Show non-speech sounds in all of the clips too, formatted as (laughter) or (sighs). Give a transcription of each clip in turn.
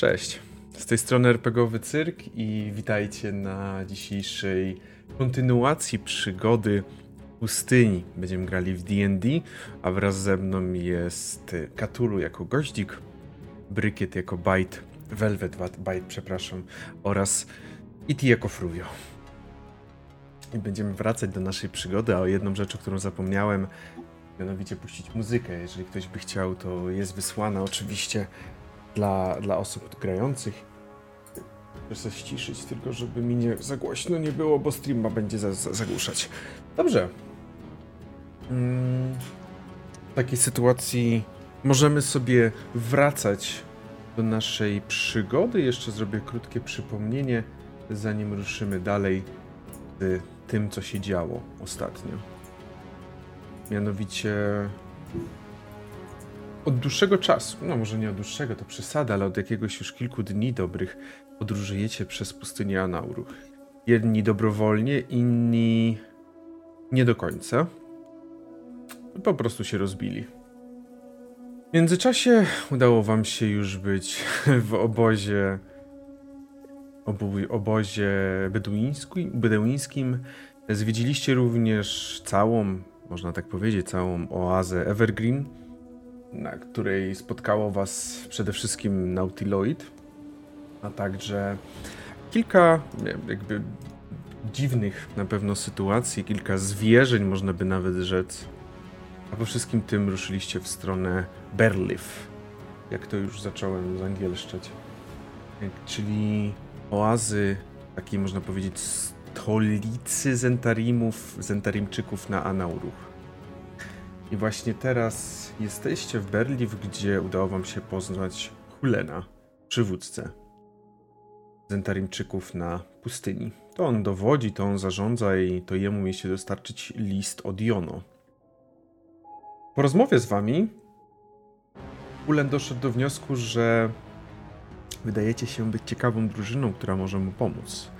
Cześć. Z tej strony RPGowy Cyrk i witajcie na dzisiejszej kontynuacji przygody pustyni. Będziemy grali w D&D, a wraz ze mną jest Katulu jako goździk, Brykiet jako Bite, Velvet Bite, przepraszam, oraz Iti jako Fruvio. I będziemy wracać do naszej przygody, a o jedną rzecz, o którą zapomniałem, mianowicie puścić muzykę. Jeżeli ktoś by chciał, to jest wysłana oczywiście dla, dla osób grających. Chcę ściszyć, tylko żeby mi nie za głośno nie było, bo streama będzie za, za, zagłuszać. Dobrze. Mm, w takiej sytuacji możemy sobie wracać do naszej przygody. Jeszcze zrobię krótkie przypomnienie, zanim ruszymy dalej z tym, co się działo ostatnio. Mianowicie od dłuższego czasu, no może nie od dłuższego, to przesada, ale od jakiegoś już kilku dni dobrych podróżujecie przez pustynię Anauruch. Jedni dobrowolnie, inni nie do końca. Po prostu się rozbili. W międzyczasie udało wam się już być (laughs) w obozie obu, obozie beduińskim. Zwiedziliście również całą, można tak powiedzieć, całą oazę Evergreen na której spotkało Was przede wszystkim Nautiloid, a także kilka jakby dziwnych na pewno sytuacji, kilka zwierzeń, można by nawet rzec. A po wszystkim tym ruszyliście w stronę Berlif, jak to już zacząłem zangielszczeć. Czyli oazy, takiej można powiedzieć stolicy Zentarimów, Zentarimczyków na Anauruch. I właśnie teraz jesteście w Berliw, gdzie udało wam się poznać Hulena, przywódcę Zentarimczyków na pustyni. To on dowodzi, to on zarządza i to jemu mieliście dostarczyć list od Jono. Po rozmowie z wami Hulen doszedł do wniosku, że wydajecie się być ciekawą drużyną, która może mu pomóc.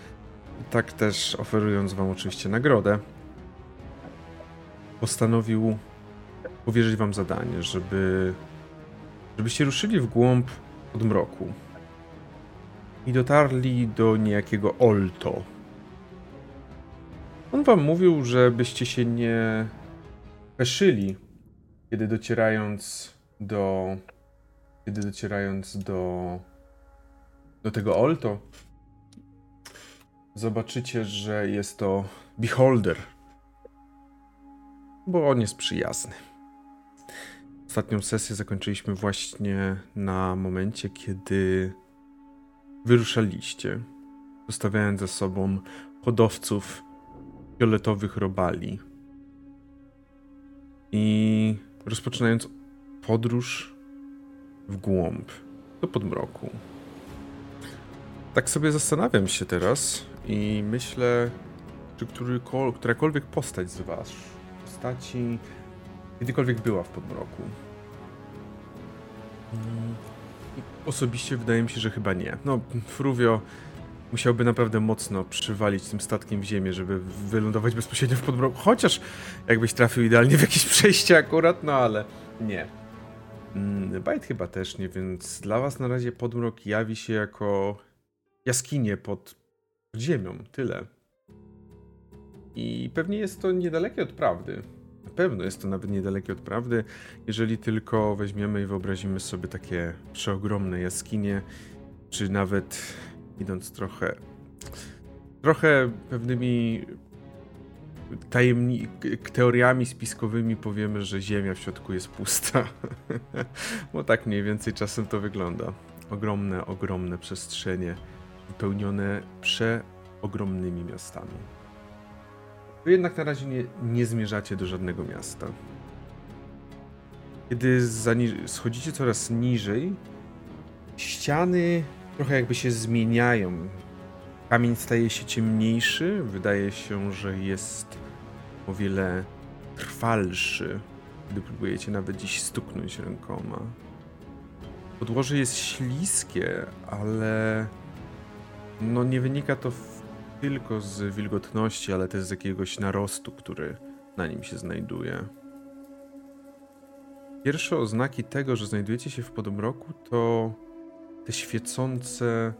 Tak też oferując wam oczywiście nagrodę, postanowił powierzyć wam zadanie, żeby żebyście ruszyli w głąb mroku i dotarli do niejakiego Olto. On wam mówił, żebyście się nie peszyli, kiedy docierając do kiedy docierając do do tego Olto zobaczycie, że jest to Beholder, bo on jest przyjazny. Ostatnią sesję zakończyliśmy właśnie na momencie, kiedy wyruszaliście, zostawiając za sobą hodowców fioletowych robali. I rozpoczynając podróż w głąb do podmroku. Tak sobie zastanawiam się teraz i myślę, czy którakolwiek postać z was, postaci kiedykolwiek była w podmroku. Mm, osobiście wydaje mi się, że chyba nie. No, Fruvio musiałby naprawdę mocno przywalić tym statkiem w ziemię, żeby wylądować bezpośrednio w podmroku. Chociaż jakbyś trafił idealnie w jakieś (laughs) przejście akurat, no ale nie. Mm, Bajt chyba też nie, więc dla was na razie podmrok jawi się jako jaskinie pod ziemią. Tyle. I pewnie jest to niedalekie od prawdy. Pewno jest to nawet niedalekie od prawdy, jeżeli tylko weźmiemy i wyobrazimy sobie takie przeogromne jaskinie, czy nawet idąc trochę, trochę pewnymi tajemni teoriami spiskowymi powiemy, że Ziemia w środku jest pusta. (laughs) Bo tak mniej więcej czasem to wygląda. Ogromne, ogromne przestrzenie wypełnione przeogromnymi miastami. Wy jednak na razie nie, nie zmierzacie do żadnego miasta. Kiedy schodzicie coraz niżej, ściany trochę jakby się zmieniają. Kamień staje się ciemniejszy, wydaje się, że jest o wiele trwalszy, gdy próbujecie nawet dziś stuknąć rękoma. Podłoże jest śliskie, ale no nie wynika to w tylko z wilgotności, ale też z jakiegoś narostu, który na nim się znajduje. Pierwsze oznaki tego, że znajdujecie się w podmroku, to te świecące,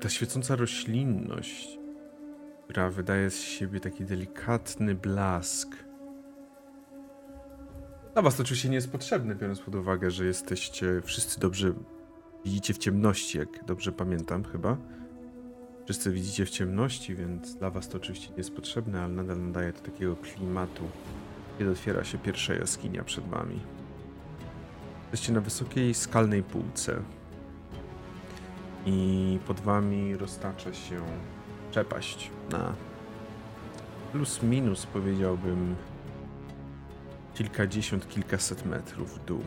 ta świecąca roślinność, która wydaje z siebie taki delikatny blask. Dla was to oczywiście nie jest potrzebne, biorąc pod uwagę, że jesteście wszyscy dobrze widzicie w ciemności, jak dobrze pamiętam chyba. Wszyscy widzicie w ciemności, więc dla was to oczywiście nie jest potrzebne, ale nadal nadaje to takiego klimatu, kiedy otwiera się pierwsza jaskinia przed wami. Jesteście na wysokiej skalnej półce i pod wami roztacza się przepaść na plus minus powiedziałbym kilkadziesiąt, kilkaset metrów w dół.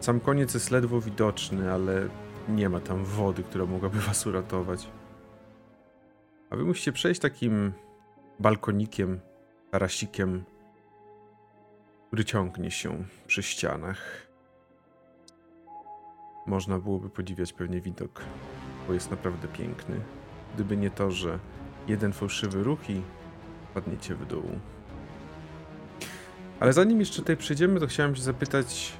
Sam koniec jest ledwo widoczny, ale nie ma tam wody, która mogłaby was uratować. A wy musicie przejść takim balkonikiem, tarasikiem, który ciągnie się przy ścianach. Można byłoby podziwiać pewnie widok, bo jest naprawdę piękny. Gdyby nie to, że jeden fałszywy ruch i padniecie w dół. Ale zanim jeszcze tutaj przejdziemy, to chciałem się zapytać,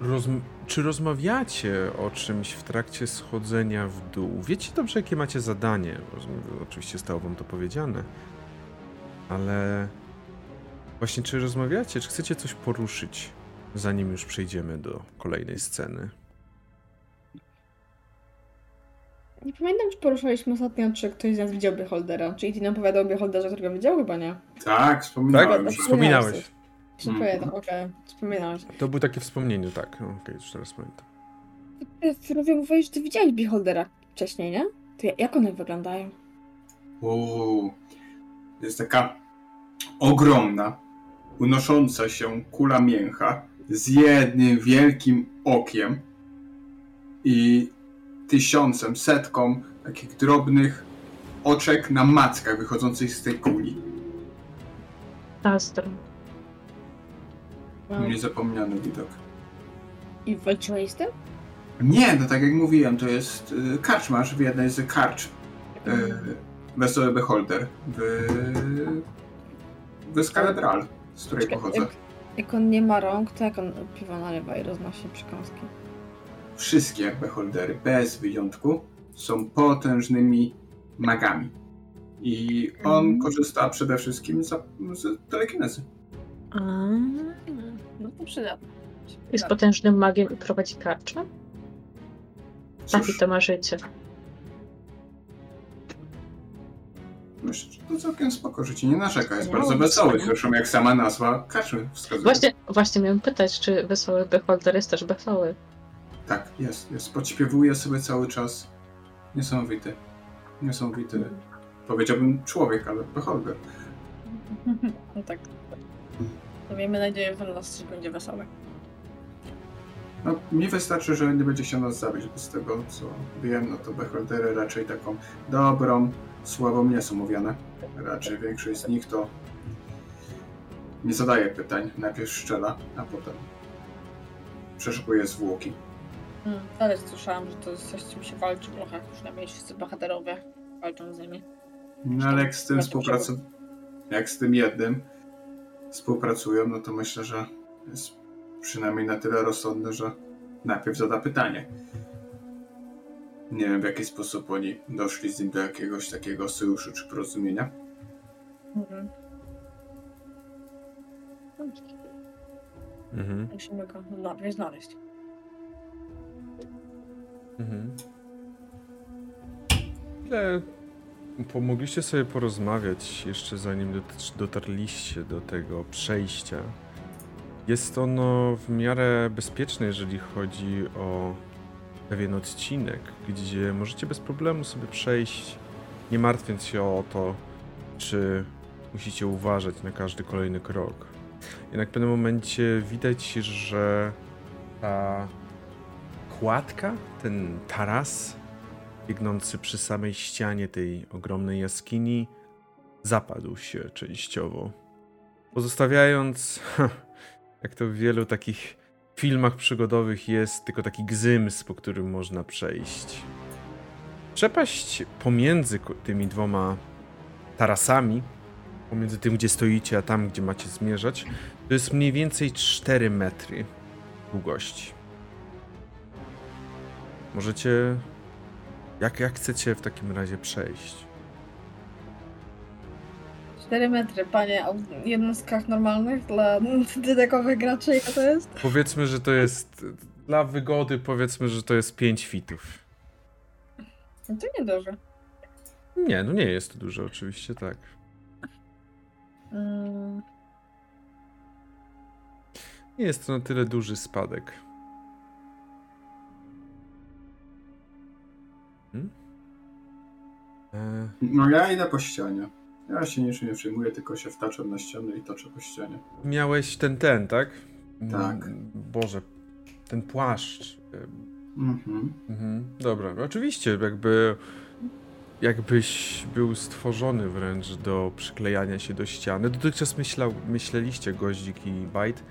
rozm- czy rozmawiacie o czymś w trakcie schodzenia w dół? Wiecie dobrze, jakie macie zadanie? Rozumiem, oczywiście zostało wam to powiedziane, ale właśnie czy rozmawiacie, czy chcecie coś poruszyć, zanim już przejdziemy do kolejnej sceny? Nie pamiętam, czy poruszaliśmy ostatnio, czy ktoś z nas widział Beholdera. Czy Iti nam opowiadał o Beholderze, którego widział? Chyba nie. Tak, wspominałem. Tak? Wspominałeś. Czy Mm. pamiętam, okej. Wspominałeś. To było takie wspomnienie, tak. No, Okej, już teraz pamiętam. Ty, Rowie, mówiłeś, że ty widziałeś Beholdera wcześniej, nie? To ja- jak one wyglądają? Uuu, jest taka ogromna, unosząca się kula mięcha z jednym wielkim okiem i tysiącem, setką takich drobnych oczek na mackach wychodzących z tej kuli. Astro. Niezapomniany widok. I walczyłeś z tym? Nie, no tak jak mówiłem, to jest y, karczmarz w jednej z karcz. Y, Wesoły Beholder w, w Skalebral, z której Czekaj, pochodzę. jak, jak on nie ma rąk, to jak on piwa nalewa i roznosi przekąski? Wszystkie beholdery, bez wyjątku, są potężnymi magami. I on Mhm. korzysta przede wszystkim za, z telekinezy. A, No to przydatne. jest potężnym magiem i prowadzi karczmę? Takie Cóż, to ma życie. myślę, że to całkiem spoko życie, nie narzeka, jest No, bardzo no, wesoły, zresztą jak sama nazwa karczmy wskazuje. Właśnie, właśnie miałem pytać, czy wesoły beholder jest też wesoły. Tak, jest, jest. Podśpiewuje sobie cały czas. Niesamowity. Niesamowity. Powiedziałbym człowiek, ale beholder. (laughs) No tak. To miejmy nadzieję, że nas będzie wesołe. No, mi wystarczy, że nie będzie chciał nas zabić, bo z tego co wiem, no to beholdery raczej taką dobrą sławą nie są mówione. Raczej większość z nich to nie zadaje pytań, najpierw szczela, a potem przeszukuje zwłoki. Hmm, ale słyszałam, że to jest coś, z czym się walczy trochę. Przynajmniej wszyscy bohaterowie walczą z nimi. No ale jak z tym Ja to współpracują, jak z tym jednym współpracują, no to myślę, że jest przynajmniej na tyle rozsądny, że najpierw zada pytanie. Nie wiem w jaki sposób oni doszli z nim do jakiegoś takiego sojuszu czy porozumienia. Mhm. Mhm. Musimy go najpierw znaleźć. Mhm. Ile pomogliście sobie porozmawiać jeszcze zanim dot- dotarliście do tego przejścia? Jest ono w miarę bezpieczne, jeżeli chodzi o pewien odcinek, gdzie możecie bez problemu sobie przejść, nie martwiąc się o to, czy musicie uważać na każdy kolejny krok. Jednak w pewnym momencie widać, że ta kładka, ten taras biegnący przy samej ścianie tej ogromnej jaskini zapadł się częściowo. Pozostawiając, jak to w wielu takich filmach przygodowych jest, tylko taki gzyms, po którym można przejść. Przepaść pomiędzy tymi dwoma tarasami, pomiędzy tym, gdzie stoicie, a tam, gdzie macie zmierzać, to jest mniej więcej 4 metry. długości. Możecie. Jak, jak chcecie w takim razie przejść? 4 metry, panie, w jednostkach normalnych dla (laughs) dedekowych graczy ile to jest? Powiedzmy, że to jest. Dla wygody, powiedzmy, że to jest 5 fitów. No to niedużo. Nie, no nie jest to dużo, oczywiście tak. Mm, Nie jest to na tyle duży spadek. No ja idę po ścianie. Ja się niczym nie przejmuję, tylko się wtaczam na ścianę i toczę po ścianie. miałeś ten, ten, tak? Tak. Mm, Boże, ten płaszcz. E, Mhm. Mhm, dobra, oczywiście, jakby jakbyś był stworzony wręcz do przyklejania się do ściany. Dotychczas myślał, myśleliście, Goździk i Bajt,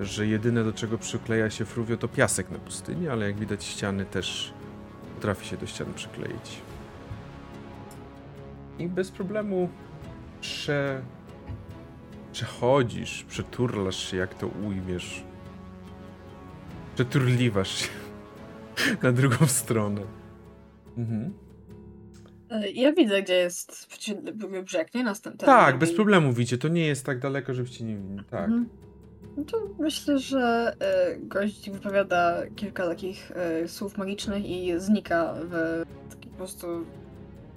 że jedyne do czego przykleja się fruwio to piasek na pustyni, ale jak widać ściany też potrafi się do ścian przykleić. I bez problemu prze... przechodzisz, przeturlasz się, jak to ujmiesz. Przeturliwasz się (laughs) na drugą stronę. Mhm. Ja widzę, gdzie jest brzeg, nie? Następny. Tak, bez problemu widzicie, to nie jest tak daleko, żebyście nie widzieli. Tak. Mhm. No to myślę, że e, gość wypowiada kilka takich e, słów magicznych i znika w takim po prostu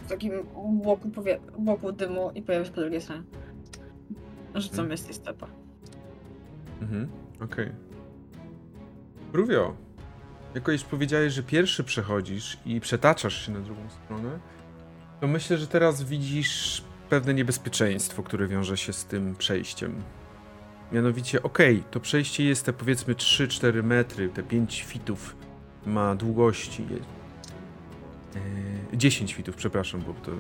takim łoku, powie- łoku dymu i pojawia się po drugiej stronie. Rzucam Mhm. jest stepa. Mhm, okej. Ruvio, jako już powiedziałeś, że pierwszy przechodzisz i przetaczasz się na drugą stronę, to myślę, że teraz widzisz pewne niebezpieczeństwo, które wiąże się z tym przejściem. Mianowicie, okej, to przejście jest te powiedzmy 3-4 metry, te 5 fitów ma długości. Yy, 10 fitów, przepraszam, bo to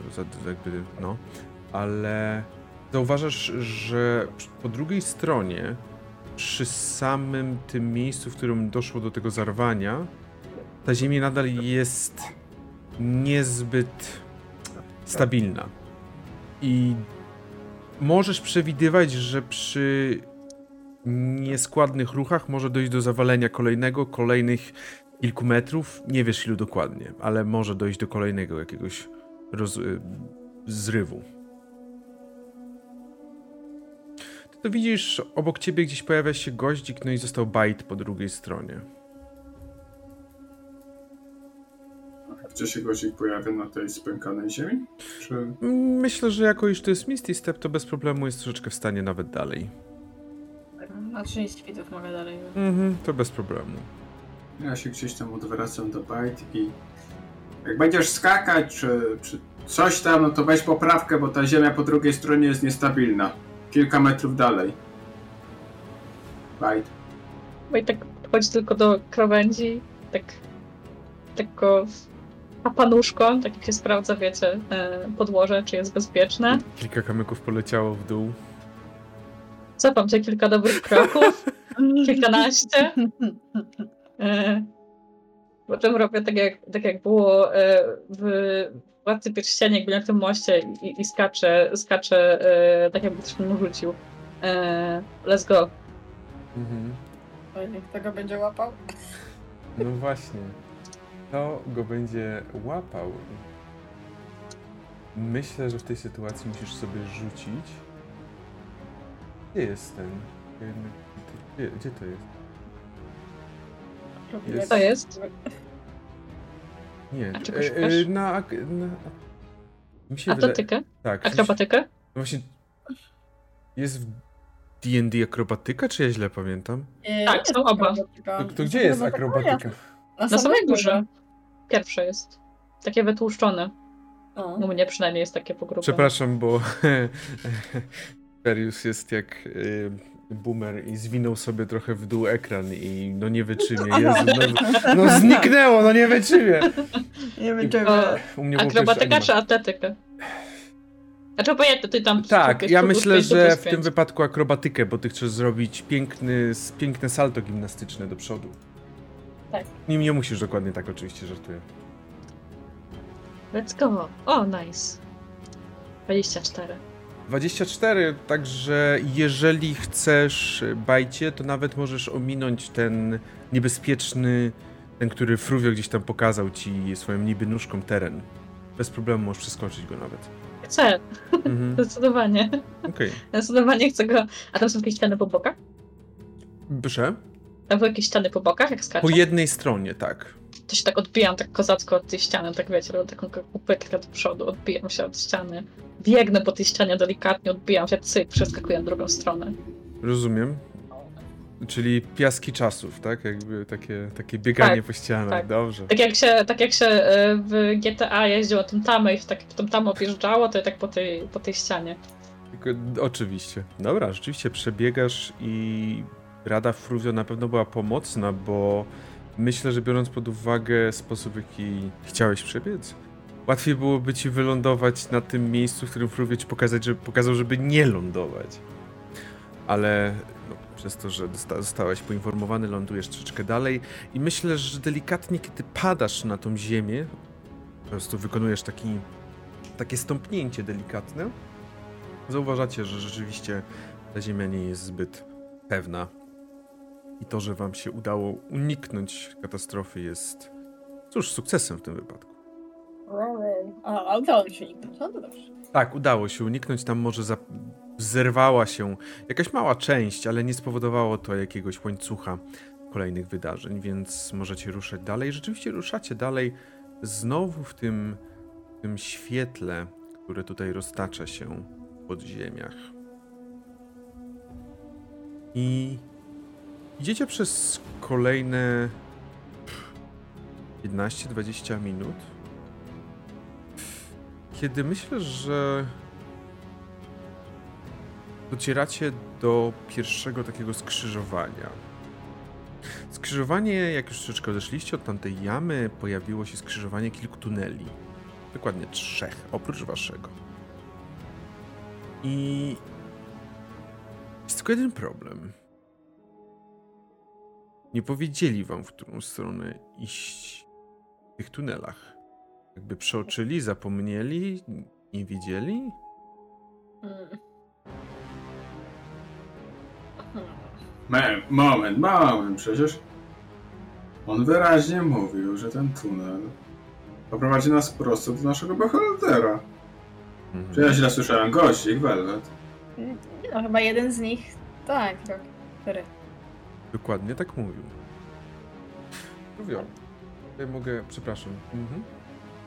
jakby, no. Ale zauważasz, że po drugiej stronie przy samym tym miejscu, w którym doszło do tego zarwania, ta ziemia nadal jest niezbyt stabilna. I możesz przewidywać, że przy nieskładnych ruchach może dojść do zawalenia kolejnego, kolejnych kilku metrów. Nie wiesz ilu dokładnie, ale może dojść do kolejnego jakiegoś roz... y, zrywu. Ty to widzisz, obok ciebie gdzieś pojawia się goździk, no i został bajt po drugiej stronie. Gdzie się gozik pojawia na tej spękanej ziemi? Czy... Myślę, że jako już to jest Misty Step, to bez problemu jest troszeczkę w stanie nawet dalej. Na 30 fitów mogę dalej. Mhm, to bez problemu. Ja się gdzieś tam odwracam do bajt i jak będziesz skakać, czy, czy coś tam, no to weź poprawkę, bo ta ziemia po drugiej stronie jest niestabilna. Kilka metrów dalej. Bajt. Bo i tak podchodzi tylko do krawędzi, tak tylko a panuszką, tak jak się sprawdza, wiecie, e, podłoże, czy jest bezpieczne. Kilka kamyków poleciało w dół. Cofam się kilka dobrych kroków, (laughs) kilkanaście. Potem robię tak jak, tak jak było e, w Władcy Pierścieni, jakby na tym moście i, i skaczę, skaczę e, tak jakby ktoś mnie rzucił. E, let's go. Mhm. Oj, niech tego będzie łapał. No właśnie. To go będzie łapał. Myślę, że w tej sytuacji musisz sobie rzucić. Gdzie jest ten? Gdzie to jest? Jest. To jest? Nie. A czego e, e, szukasz? na, ak- na. Mi się wydaje. Atletykę? Tak. mi się- Akrobatykę? No właśnie. Jest w DD akrobatyka, czy ja źle pamiętam? E, Tak, są oba. To, to gdzie jest akrobatyka? Na, Na samej górze. Pierwsze jest. Takie wytłuszczone. O. U mnie przynajmniej jest takie pogrubane. Przepraszam, bo (laughs) Perius jest jak y, boomer i zwinął sobie trochę w dół ekran i no nie wytrzymie. Jezu, no, no zniknęło, no nie wytrzymie. Nie wiem, czy... O, U mnie Akrobatyka czy atletyka? Znaczy obojętnie, ty tam... Tak, ja myślę, że w tym wypadku akrobatykę, bo ty chcesz zrobić piękny, piękne salto gimnastyczne do przodu. Tak. Nie, nie musisz dokładnie tak, oczywiście, żartuję. Let's go. O, nice. 24. 24, także jeżeli chcesz bajcie, to nawet możesz ominąć ten niebezpieczny, ten, który Fruvio gdzieś tam pokazał ci swoją niby nóżką teren. Bez problemu możesz przeskoczyć go nawet. Chcę, Mhm. (laughs) zdecydowanie. Okej. Zdecydowanie chcę go. A tam są jakieś ściany po bokach? Proszę? Tam były jakieś ściany po bokach, jak skaczę? Po jednej stronie, tak. To się tak odbijam tak kozacko od tej ściany, tak wiecie, robię taką kupytkę do przodu, odbijam się od ściany. Biegnę po tej ścianie delikatnie, odbijam się, cyk, przeskakuję na drugą stronę. Rozumiem. Czyli piaski czasów, tak? Jakby takie, takie bieganie Tak, po ścianach. tak. Dobrze. Tak jak się, tak jak się e, w GTA jeździło tym tamę i w tak, tą tamę objeżdżało, to ja tak po tej, po tej ścianie. Oczywiście. Dobra, rzeczywiście przebiegasz i Rada Fruvio na pewno była pomocna, bo myślę, że biorąc pod uwagę sposób, w jaki chciałeś przebiec, łatwiej byłoby ci wylądować na tym miejscu, w którym Fruvio ci pokazać, pokazał, żeby nie lądować. Ale no, przez to, że zostałeś poinformowany, lądujesz troszeczkę dalej i myślę, że delikatnie, kiedy padasz na tą ziemię, po prostu wykonujesz taki, takie stąpnięcie delikatne, zauważacie, że rzeczywiście ta ziemia nie jest zbyt pewna. I to, że wam się udało uniknąć katastrofy jest, cóż, sukcesem w tym wypadku. A, a udało mi się uniknąć, no to dobrze. Tak, udało się uniknąć, tam może za... zerwała się jakaś mała część, ale nie spowodowało to jakiegoś łańcucha kolejnych wydarzeń, więc możecie ruszać dalej. Rzeczywiście ruszacie dalej znowu w tym, w tym świetle, które tutaj roztacza się w podziemiach. I idziecie przez kolejne 15-20 minut kiedy myślę, że docieracie do pierwszego takiego skrzyżowania. Skrzyżowanie, jak już troszeczkę odeszliście od tamtej jamy, pojawiło się skrzyżowanie kilku tuneli. Dokładnie trzech, oprócz waszego. I jest tylko jeden problem. Nie powiedzieli wam, w którą stronę iść w tych tunelach. Jakby przeoczyli, zapomnieli, nie wiedzieli? Mm. Me, moment, moment, przecież on wyraźnie mówił, że ten tunel poprowadzi nas prosto do naszego beholdera. Mhm. Czy ja źle słyszałem? Gościk, Velvet. No chyba jeden z nich, tak, tak. Który? Dokładnie tak mówił. Mówią. Ja mogę, przepraszam. Mhm.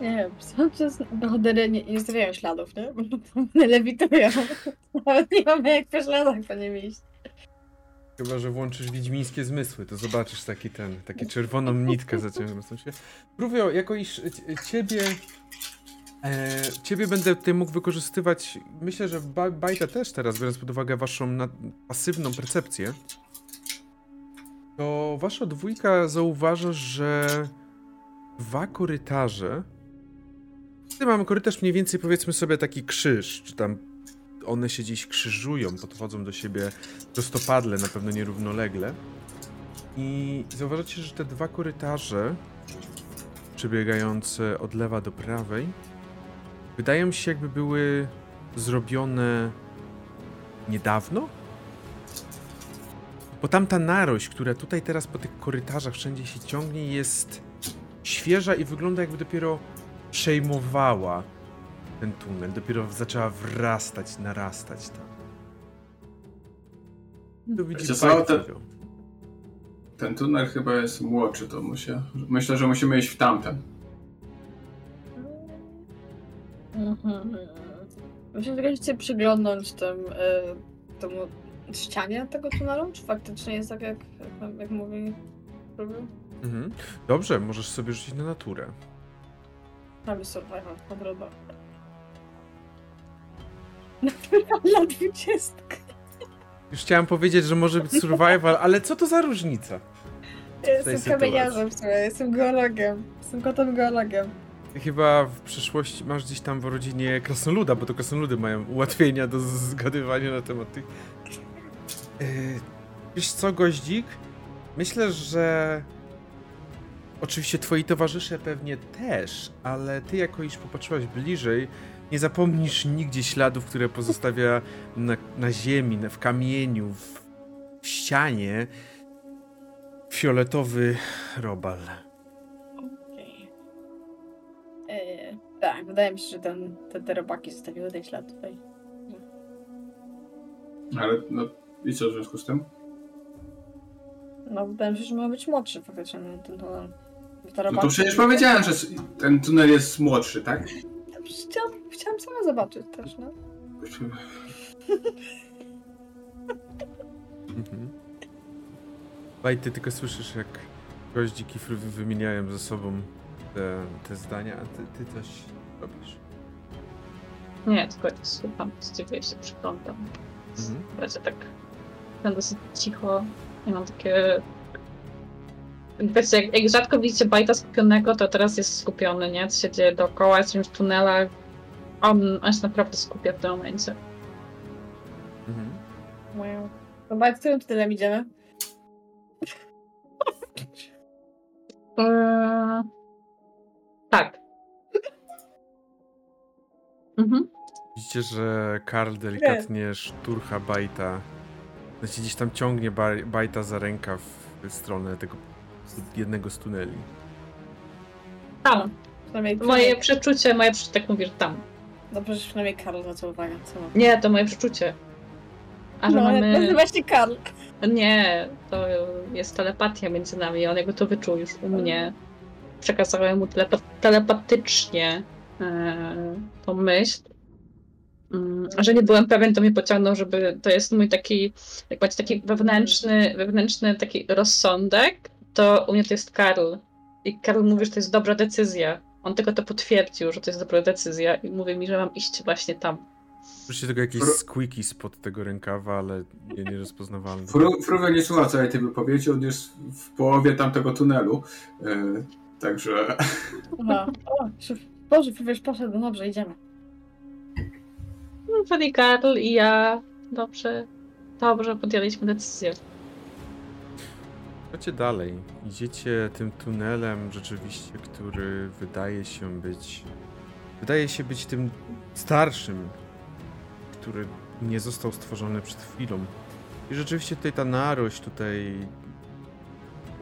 Nie wiem, przez bohatery nie, nie zostawiają śladów, nie? One lewitują. (laughs) Nawet nie mamy jak po śladach po nim iść. Chyba, że włączysz wiedźmińskie zmysły, to zobaczysz taki ten, taki czerwoną nitkę zaciągnącą się. Rówio, jako iż ciebie, e, ciebie będę tutaj mógł wykorzystywać, myślę, że Bajta też teraz, biorąc pod uwagę waszą pasywną percepcję, to wasza dwójka zauważa, że dwa korytarze, tutaj mamy korytarz mniej więcej powiedzmy sobie taki krzyż, czy tam one się gdzieś krzyżują, podchodzą do siebie prostopadle, na pewno nierównolegle. I zauważacie, że te dwa korytarze, przebiegające od lewa do prawej, wydają się jakby były zrobione niedawno. Bo tamta narość, która tutaj teraz po tych korytarzach wszędzie się ciągnie, jest świeża i wygląda jakby dopiero przejmowała ten tunel, dopiero zaczęła wrastać, narastać tam. To widzi Wiecie co, Bajt te- mówią. Ten tunel chyba jest młodszy, to muszę. Myślę, że musimy iść w tamten. Mhm. Że chcę przyglądnąć tym, y, temu ścianie tego tunelu, czy faktycznie jest tak, jak, jak, mówi? Mhm. Dobrze, możesz sobie rzucić na naturę. Mamy survival, nagroda. (laughs) Naturalna dwudziestka. Już chciałem powiedzieć, że może być survival, ale co to za różnica? Ja jestem kamieniarzem w sumie, jestem geologiem. Jestem kotem geologiem. Chyba w przyszłości masz gdzieś tam w rodzinie krasnoluda, bo to krasnoludy mają ułatwienia do zgadywania na temat tych... Yy, wiesz co, goździk? Myślę, że... Oczywiście twoi towarzysze pewnie też, ale ty jako iż popatrzyłaś bliżej, Nie zapomnisz nigdzie śladów, które pozostawia na, na ziemi, na, w kamieniu, w, w ścianie fioletowy robal. Okej. E, Tak, wydaje mi się, że ten, te, te robaki zostawiły ten ślad tutaj. Ale no i co w związku z tym? No, wydaje mi się, że ma być młodszy faktycznie no, ten tunel. No to przecież powiedziałem, że ten tunel jest młodszy, tak? Chciałam, chciałam sama zobaczyć też, no. Mhm. Baj, ty tylko słyszysz, jak goździ kifry wymieniają ze sobą te, te zdania, a ty, ty coś robisz. Nie, tylko ja słucham, właściwie się przyglądam. Mhm. Będzie tak jestem dosyć cicho i mam takie... Wiecie, jak, jak rzadko widzicie bajta skupionego, to teraz jest skupiony, nie? Co się dzieje dookoła, jest w tunelach. On, on się naprawdę skupia w tym momencie. Mhm. Wow. Dobra, którym tunelem idziemy? Eee... Tak. Mhm. Widzicie, że Karl delikatnie szturcha Bajta. Znaczy gdzieś tam ciągnie Baj- Bajta za rękaw w stronę tego jednego z tuneli. Tam. Przynajmniej, Moje przeczucie, moje przeczucie tak mówi, że tam. No przecież przynajmniej Karl zwraca uwagę. Co mam? Nie, to moje przeczucie. A że no, mamy... nazywa się Karl. Nie, to jest telepatia między nami. On jakby to wyczuł już u mnie. Przekazałem mu telepa- telepatycznie e, tą myśl. Mm, a że nie byłem pewien, to mnie pociągnął, żeby to jest mój taki, jak macie taki wewnętrzny, wewnętrzny taki rozsądek, to u mnie to jest Karl. I Karl mówi, że to jest dobra decyzja. On tylko to potwierdził, że to jest dobra decyzja i mówi mi, że mam iść właśnie tam. Słyszycie tylko jakieś Fru- squeaky spod tego rękawa, ale nie, nierozpoznawalne. Fru, Fruwe nie słucha całej tej wypowiedzi, on jest w połowie tamtego tunelu. E, także Aha. O, Boże, wiesz, poszedł, no dobrze, idziemy. Wtedy Karl i ja dobrze, dobrze podjęliśmy decyzję. Chodźcie dalej. Idziecie tym tunelem rzeczywiście, który wydaje się być. Wydaje się być tym starszym, który nie został stworzony przed chwilą. I rzeczywiście tutaj ta narość tutaj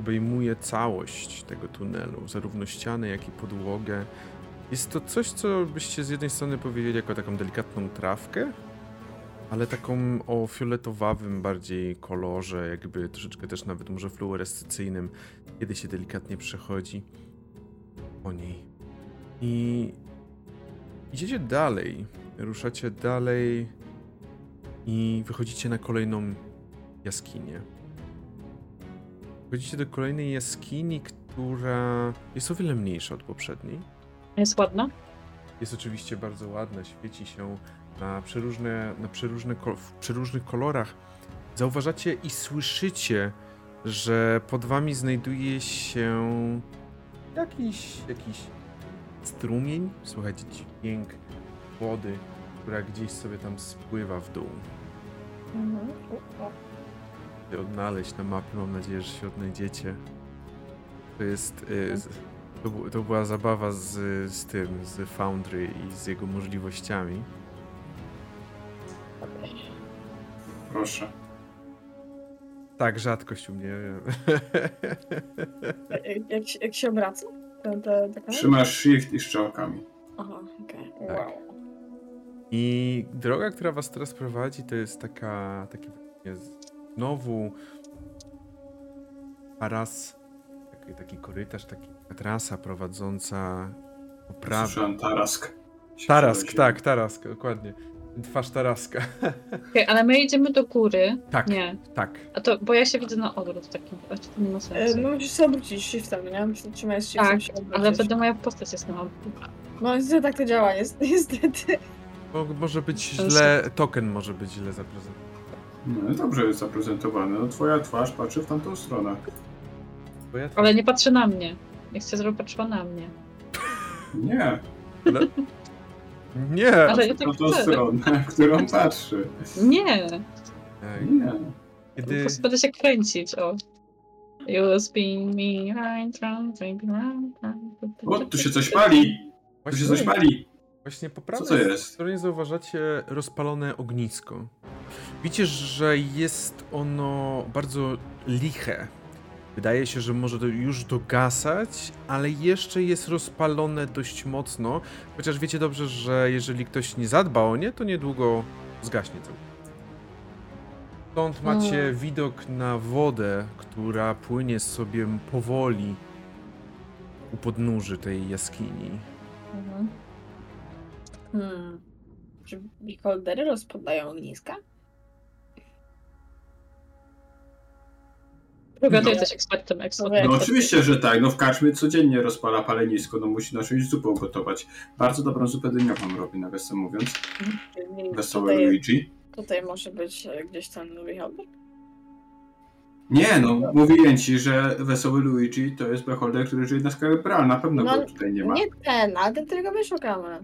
obejmuje całość tego tunelu, zarówno ściany, jak i podłogę. Jest to coś, co byście z jednej strony powiedzieli jako taką delikatną trawkę, ale taką o fioletowawym bardziej kolorze, jakby troszeczkę też nawet może fluorescencyjnym, kiedy się delikatnie przechodzi po niej. I idziecie dalej, ruszacie dalej i wychodzicie na kolejną jaskinię. Wchodzicie do kolejnej jaskini, która jest o wiele mniejsza od poprzedniej. Jest ładna? Jest oczywiście bardzo ładna, świeci się na przeróżne, na przeróżne, w przeróżnych kolorach. Zauważacie i słyszycie, że pod wami znajduje się jakiś, jakiś strumień. Słuchajcie dźwięk wody, która gdzieś sobie tam spływa w dół. Mhm. Odnaleźć na mapie, mam nadzieję, że się odnajdziecie. To jest... y, To, to była zabawa z, z tym, z Foundry i z jego możliwościami. proszę. Tak, rzadkość u mnie. (laughs) Jak, jak, się- jak się obraca? Ten, te, te Trzymasz shift i strzałkami. Aha, okej. Tak. Wow. I droga, która was teraz prowadzi, to jest taka, taki właśnie znowu taras, taki, taki korytarz, taki, trasa prowadząca po prawo. Słyszałem Tarask. Tarask, tak, Tarask, dokładnie. Twarz Taraska. (laughs) Okej, ale my idziemy do góry. Tak, Nie. tak. A to, bo ja się widzę na odwrót w takim razie, to nie ma E, sensu. No musisz się obrócić shiftem, nie? Musisz trzymać shiftem tak, się ale wtedy moja postać jest na odwrót. No niestety tak to działa, jest, (laughs) niestety. Mo- może być źle, token może być źle zaprezentowany. No, dobrze jest zaprezentowane. No, twoja twarz patrzy w tamtą stronę. Bo Ale nie patrzy na mnie. Nie chcę, żeby patrzyła na mnie. Nie, Ale... Nie! Ale ja tak chcę. stronę, którą patrzy. Nie. Ej, Nie. Po Kiedy, prostu będę się kręcić, o. You spin me round, round, baby, round, round. O, tu się coś pali! Tu się coś pali! Właśnie po Co prawej to jest? stronie zauważacie rozpalone ognisko. Widzicie, że jest ono bardzo liche. Wydaje się, że może to już dogasać, ale jeszcze jest rozpalone dość mocno. Chociaż wiecie dobrze, że jeżeli ktoś nie zadba o nie, to niedługo zgaśnie całkowicie. Stąd macie Mm. widok na wodę, która płynie sobie powoli u podnóży tej jaskini. Mhm. Hmm. Czy beholdery rozpadają ogniska? Rubio, ty No. jesteś ekspertem, No ekspertem. No oczywiście, że tak. No w karczmie codziennie rozpala palenisko, no musi na czymś zupę ugotować. Bardzo dobrą zupę dyniową robi, nawiasem mówiąc. Czyli Wesoły tutaj, Luigi. tutaj może być e, gdzieś ten beholder? Nie, no mówiłem ci, że Wesoły Luigi to jest beholder, który żyje na skalę Bral. Na pewno No, go tutaj nie ma. Nie ten, ale ten, którego my szukamy.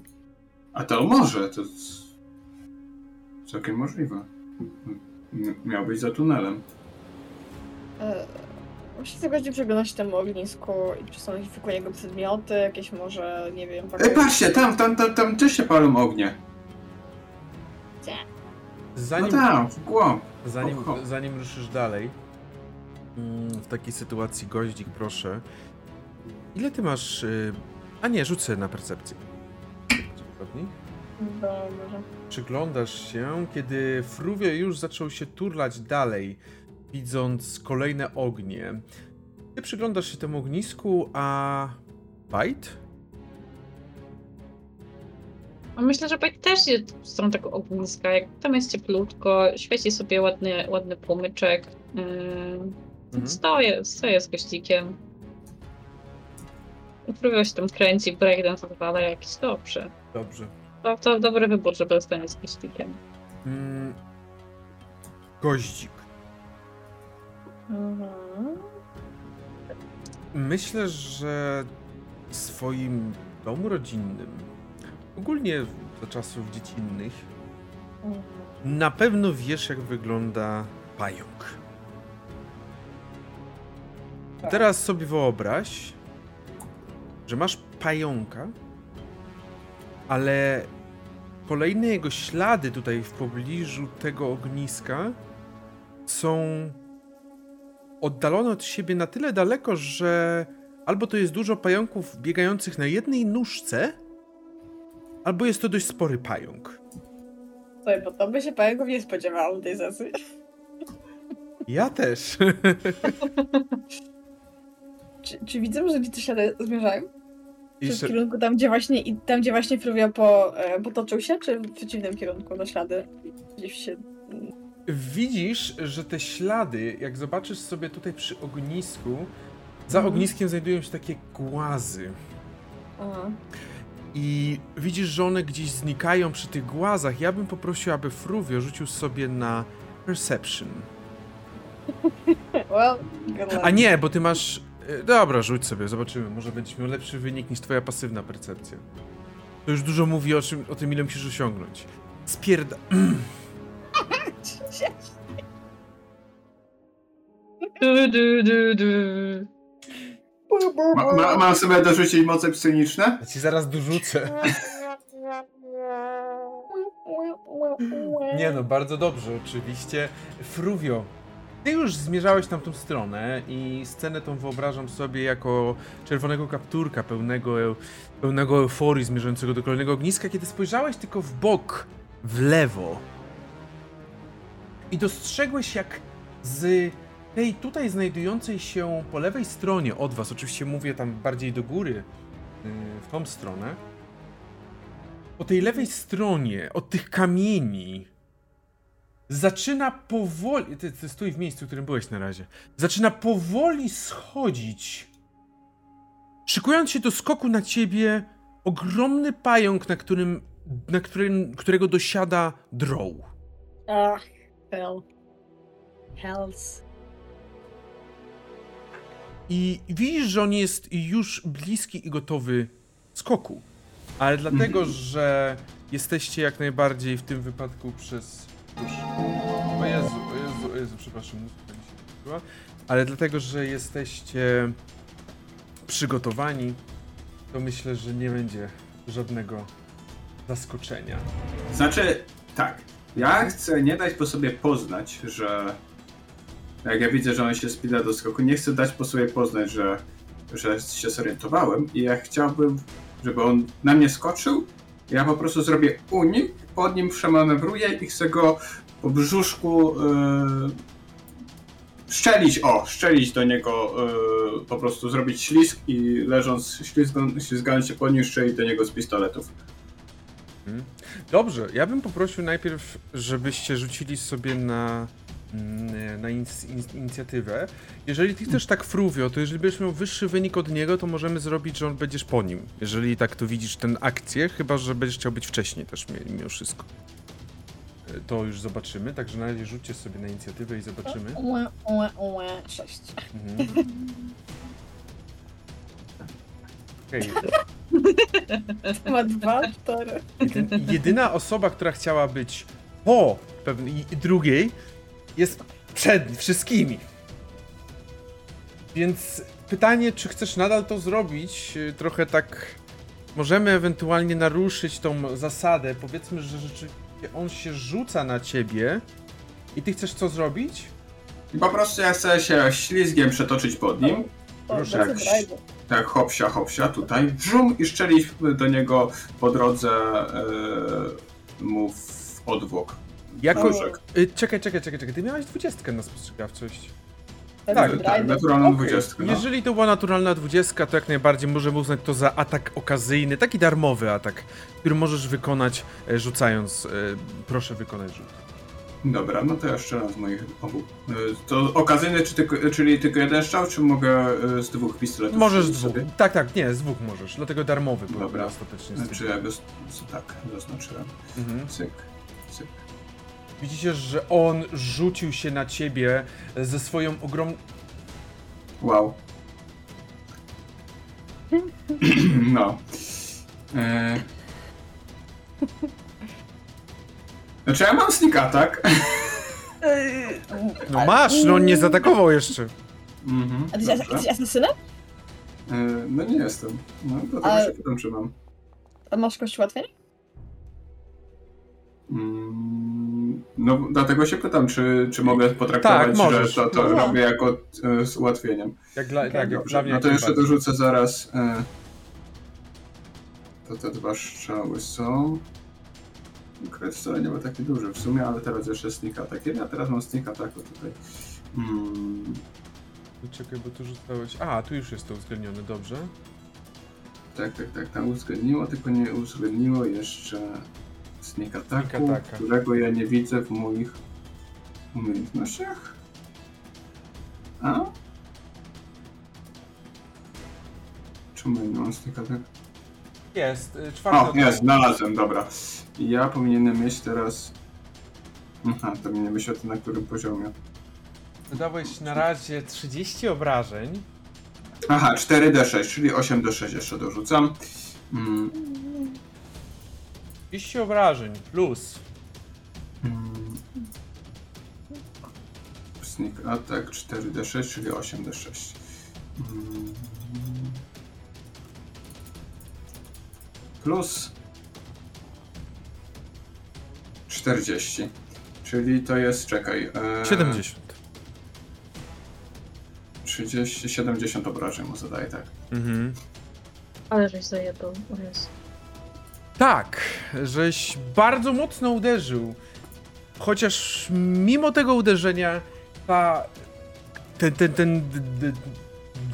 A to może, to jest całkiem możliwe. Miał być za tunelem. E, Muszę sobie bardziej przeglądać temu ognisku i czy są jakieś wokół niego przedmioty, jakieś może, nie wiem... E, patrzcie, tam, tam, tam, tam też się palą ognie. Gdzie? No Zanim, tam, w głąb. Zanim, Hop, hop. zanim ruszysz dalej, mm, w takiej sytuacji, goździk, proszę. Ile ty masz. y, A nie, rzucę na percepcję. Dobrze. Przyglądasz się, kiedy Fruvio już zaczął się turlać dalej, widząc kolejne ognie. Ty przyglądasz się temu ognisku, a. Bite? A Myślę, że Bajt też jest w stronę tego ogniska. Jak tam jest cieplutko, świeci sobie ładny, ładny płomyczek. Yy, Mhm. Stoję, stoję z gościkiem. Próbuję się tam kręci, breakdance odwala jakiś dobrze. Dobrze. To, to dobry wybór, żeby zostać z gościkiem. Mm. Goździk. Mhm. Myślę, że w swoim domu rodzinnym, ogólnie za czasów dziecinnych, Mhm. na pewno wiesz, jak wygląda pająk. Tak. Teraz sobie wyobraź, że masz pająka, ale kolejne jego ślady tutaj w pobliżu tego ogniska są oddalone od siebie na tyle daleko, że albo to jest dużo pająków biegających na jednej nóżce, albo jest to dość spory pająk. Słuchaj, bo to by się pająków nie spodziewało tej sesji. Ja też. (laughs) Czy, czy widzę, że te ślady zmierzają? Czy w kierunku tam, gdzie właśnie, tam, gdzie właśnie Fruvia po, e, potoczył się, czy w przeciwnym kierunku do ślady? Gdzieś się... widzisz, że te ślady, jak zobaczysz sobie tutaj przy ognisku, za Mhm. ogniskiem znajdują się takie głazy. Aha. I widzisz, że one gdzieś znikają przy tych głazach. Ja bym poprosił, aby Fruvio rzucił sobie na Perception. (laughs) Well. A nie, bo ty masz... e, Dobra, rzuć sobie, zobaczymy. Może będziesz miał lepszy wynik niż twoja pasywna percepcja. To już dużo mówi o, czym, o tym, ile musisz osiągnąć. Spierda... (clears throat) Du, du, du, du. Ma, ma, mam sobie dorzucić moce psychiczne? Ja ci zaraz dorzucę. Nie no, bardzo dobrze, oczywiście. Fruvio, ty już zmierzałeś tam tą stronę i scenę tą wyobrażam sobie jako czerwonego kapturka pełnego, pełnego euforii zmierzającego do kolejnego ogniska, kiedy spojrzałeś tylko w bok, w lewo i dostrzegłeś jak z tej tutaj znajdującej się po lewej stronie od was, oczywiście mówię tam bardziej do góry, yy, w tą stronę, po tej lewej stronie, od tych kamieni, zaczyna powoli. Ty, ty stój w miejscu, w którym byłeś na razie. Zaczyna powoli schodzić. Szykując się do skoku na ciebie, ogromny pająk, na którym. Na którym, którego dosiada drow. Ach, hell. Hells. I widzisz, że on jest już bliski i gotowy skoku. Ale dlatego, że jesteście jak najbardziej w tym wypadku przez. Już. O Jezu, o Jezu, o Jezu, przepraszam, się. Ale dlatego, że jesteście przygotowani, to myślę, że nie będzie żadnego zaskoczenia. Znaczy, tak. Ja chcę nie dać po sobie poznać, że. Jak ja widzę, że on się spina do skoku, nie chcę dać po sobie poznać, że, że się zorientowałem i ja chciałbym, żeby on na mnie skoczył. Ja po prostu zrobię unik, pod nim przemanewruję i chcę go po brzuszku yy, szczelić, o, szczelić do niego, yy, po prostu zrobić ślizg i leżąc, ślizgą, ślizgając się po nim, szczelić do niego z pistoletów. Dobrze, ja bym poprosił najpierw, żebyście rzucili sobie na, na inic- in- inicjatywę. Jeżeli ty chcesz tak fruwio, to jeżeli będziesz miał wyższy wynik od niego, to możemy zrobić, że on będziesz po nim. Jeżeli tak to widzisz tę akcję, chyba że będziesz chciał być wcześniej też mi- mimo wszystko. E, To już zobaczymy, także na razie rzućcie sobie na inicjatywę i zobaczymy. Ue, ue, ue, sześć. Mhm. Okej, (laughs) Ma dwa, cztery. Jedyn- jedyna osoba, która chciała być po pewnej drugiej, jest przed wszystkimi. Więc pytanie, czy chcesz nadal to zrobić? Yy, Trochę tak. Możemy ewentualnie naruszyć tą zasadę. Powiedzmy, że rzeczywiście on się rzuca na ciebie i ty chcesz co zrobić? I po prostu ja chcę się ślizgiem przetoczyć pod nim. Proszę, jak-. Tak, hopsia, hopsia, tutaj. Brzum i szczelić do niego po drodze e, mu w odwłok. Jako. Y, czekaj, czekaj, czekaj, czekaj. Ty miałeś dwudziestkę na spostrzegawczość. Tak, tak, frajdy. naturalną Okej, dwudziestkę. No. Jeżeli to była naturalna dwudziestka, to jak najbardziej możemy uznać to za atak okazyjny, taki darmowy atak, który możesz wykonać e, rzucając. E, proszę wykonać rzut. Dobra, no to ja strzelam z moich obu. E, To okazyjny, czy tylko, czyli tylko jeden strzał, czy mogę z dwóch pistoletów Możesz z dwóch. sobie? Tak, tak, nie, z dwóch możesz. Dlatego darmowy był Dobra. ostatecznie. Znaczy ja go z, z, tak zaznaczyłem. Mhm. Cyk, cyk. Widzicie, że on rzucił się na ciebie ze swoją ogromną. Wow. (clears throat) No. E... Znaczy ja mam sneak attack. (laughs) No masz, no on nie zaatakował jeszcze. Mhm, A ty dobrze. jesteś asesynem? E, No nie jestem. No dlatego Ale- się pytam, czy mam. A masz kość ułatwień? Mm, No dlatego się pytam, czy, czy mogę potraktować, Tak, możesz. że to, to Dobra. robię jako e, z ułatwieniem. Jak dla, tak, jak dla mnie. no to jeszcze najbardziej. dorzucę zaraz. E, to te dwa strzały są. Kret wcale nie był taki duży w sumie, ale teraz jeszcze sneak attack. Ja teraz mam sneak attacku tutaj. Mm, Czekaj, bo tu rzucałeś. A, tu już jest to uwzględnione, dobrze. tak, tak, tak, tam uwzględniło, tylko nie uwzględniło jeszcze attacku, attacka. którego ja nie widzę w moich umiejętnościach. A? Czemu nie mam sneak attack? Jest, y, czwarty. O, jest, znalazłem, dobra. Ja powinienem mieć teraz... Aha, to mnie wyświetla na którym poziomie. Wydałeś na razie 30 obrażeń. Aha, 4d6, czyli 8d6 jeszcze dorzucam. Mm, 30 obrażeń plus. mm. Sneak attack 4d6, czyli 8d6. Mm. Plus 40. Czyli to jest, czekaj. E, 70. 30, 70 obrażeń mu zadaje, tak. Mhm. Ale żeś zajebał. O Jezu. Tak, żeś bardzo mocno uderzył. Chociaż mimo tego uderzenia ta, ten, ten, ten d, d,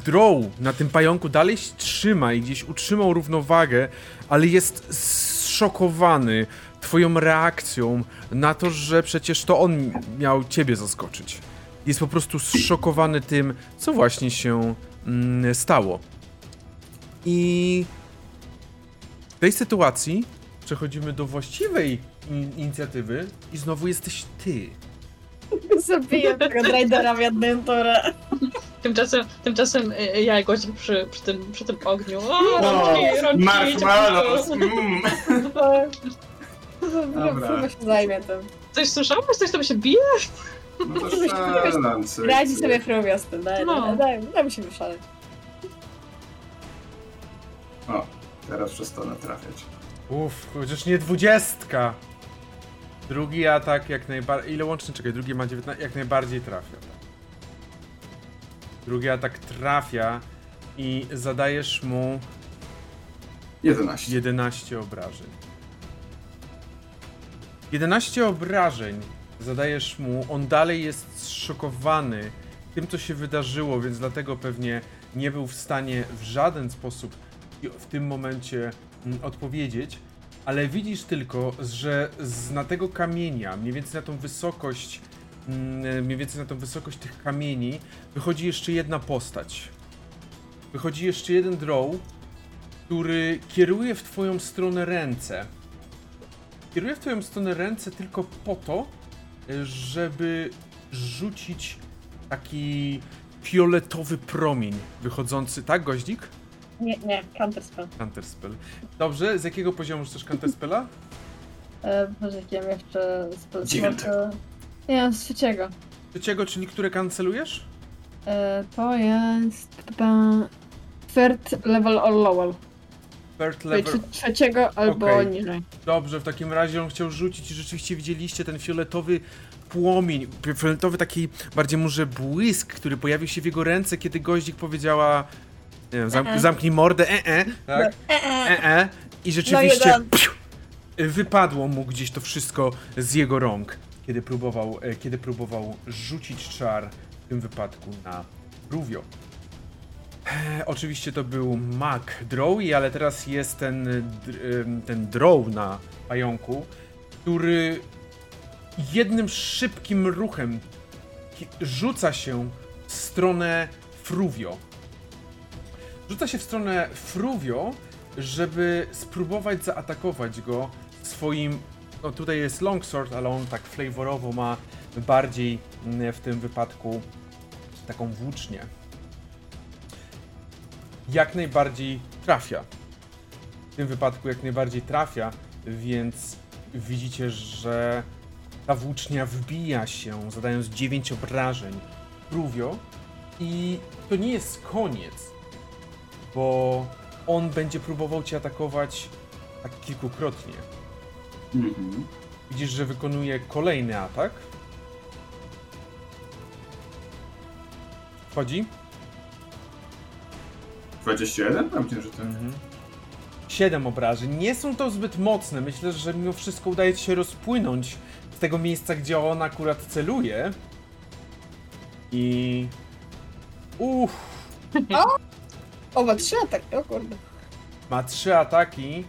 droł na tym pająku dalej się trzyma i gdzieś utrzymał równowagę, ale jest zszokowany twoją reakcją na to, że przecież to on miał ciebie zaskoczyć. Jest po prostu zszokowany tym, co właśnie się mm, stało. I tej sytuacji przechodzimy do właściwej in- inicjatywy i znowu jesteś ty. Zabiję tego Raidera w jednym. Tymczasem, tymczasem y, ja jakoś przy, przy, tym, przy tym ogniu. O, No, rączki, rączki, marshmallows! Mm. (laughs) Dobra. Się zajmie tym. Coś słyszałeś? Coś tam się bije? No to (laughs) cyk, Radzi sobie tym, daj, No. daj, daj, daj mi się wyszaleć. O, teraz przestanę trafiać. Uff, chociaż nie dwudziestka. Drugi atak jak najbardziej. Ile łącznie? Czekaj, drugi ma 19. Jak najbardziej trafia. Drugi atak trafia i zadajesz mu 11. 11 obrażeń. 11 obrażeń zadajesz mu. On dalej jest zszokowany tym, co się wydarzyło, więc dlatego pewnie nie był w stanie w żaden sposób w tym momencie mm, odpowiedzieć. Ale widzisz tylko, że z na tego kamienia, mniej więcej na tą wysokość, mm, mniej więcej na tą wysokość tych kamieni, wychodzi jeszcze jedna postać. Wychodzi jeszcze jeden draw, który kieruje w twoją stronę ręce. Kieruje w twoją stronę ręce tylko po to, żeby rzucić taki fioletowy promień wychodzący. Tak, goździk? Nie, nie, counterspell. Counterspell. Dobrze, z jakiego poziomu chcesz Counterspella? E, Boże, ja jeszcze spell Dziewiątego. Nie, z trzeciego. Trzeciego, czyli które kancelujesz? E, to jest... chyba Third level or lower. Third Czyli level. trze- trzeciego albo Okej. niżej. Dobrze, w takim razie on chciał rzucić i rzeczywiście widzieliście ten fioletowy płomień, fioletowy taki bardziej może błysk, który pojawił się w jego ręce, kiedy goździk powiedziała nie wiem, zamk E-e. zamknij mordę, e, e, tak, e, e, i rzeczywiście piu, wypadło mu gdzieś to wszystko z jego rąk, kiedy próbował, e, kiedy próbował rzucić czar, w tym wypadku na Ruvio. E, Oczywiście to był Mac Drowy, ale teraz jest ten, ten Drow na pająku, który jednym szybkim ruchem rzuca się w stronę Fruvio. Rzuca się w stronę Fruvio, żeby spróbować zaatakować go swoim. No tutaj jest Longsword, ale on tak flavorowo ma bardziej mm, w tym wypadku taką włócznię jak najbardziej trafia. W tym wypadku jak najbardziej trafia, więc widzicie, że ta włócznia wbija się, zadając 9 obrażeń Ruvio i to nie jest koniec, bo on będzie próbował cię atakować tak kilkukrotnie. Mhm. Widzisz, że wykonuje kolejny atak. Wchodzi. 21? Pewnie, że tak. Mhm. 7 obrażeń. Nie są to zbyt mocne. Myślę, że mimo wszystko udaje ci się rozpłynąć z tego miejsca, gdzie on akurat celuje. I. Uff, O, ma trzy ataki, o kurde. ma trzy ataki.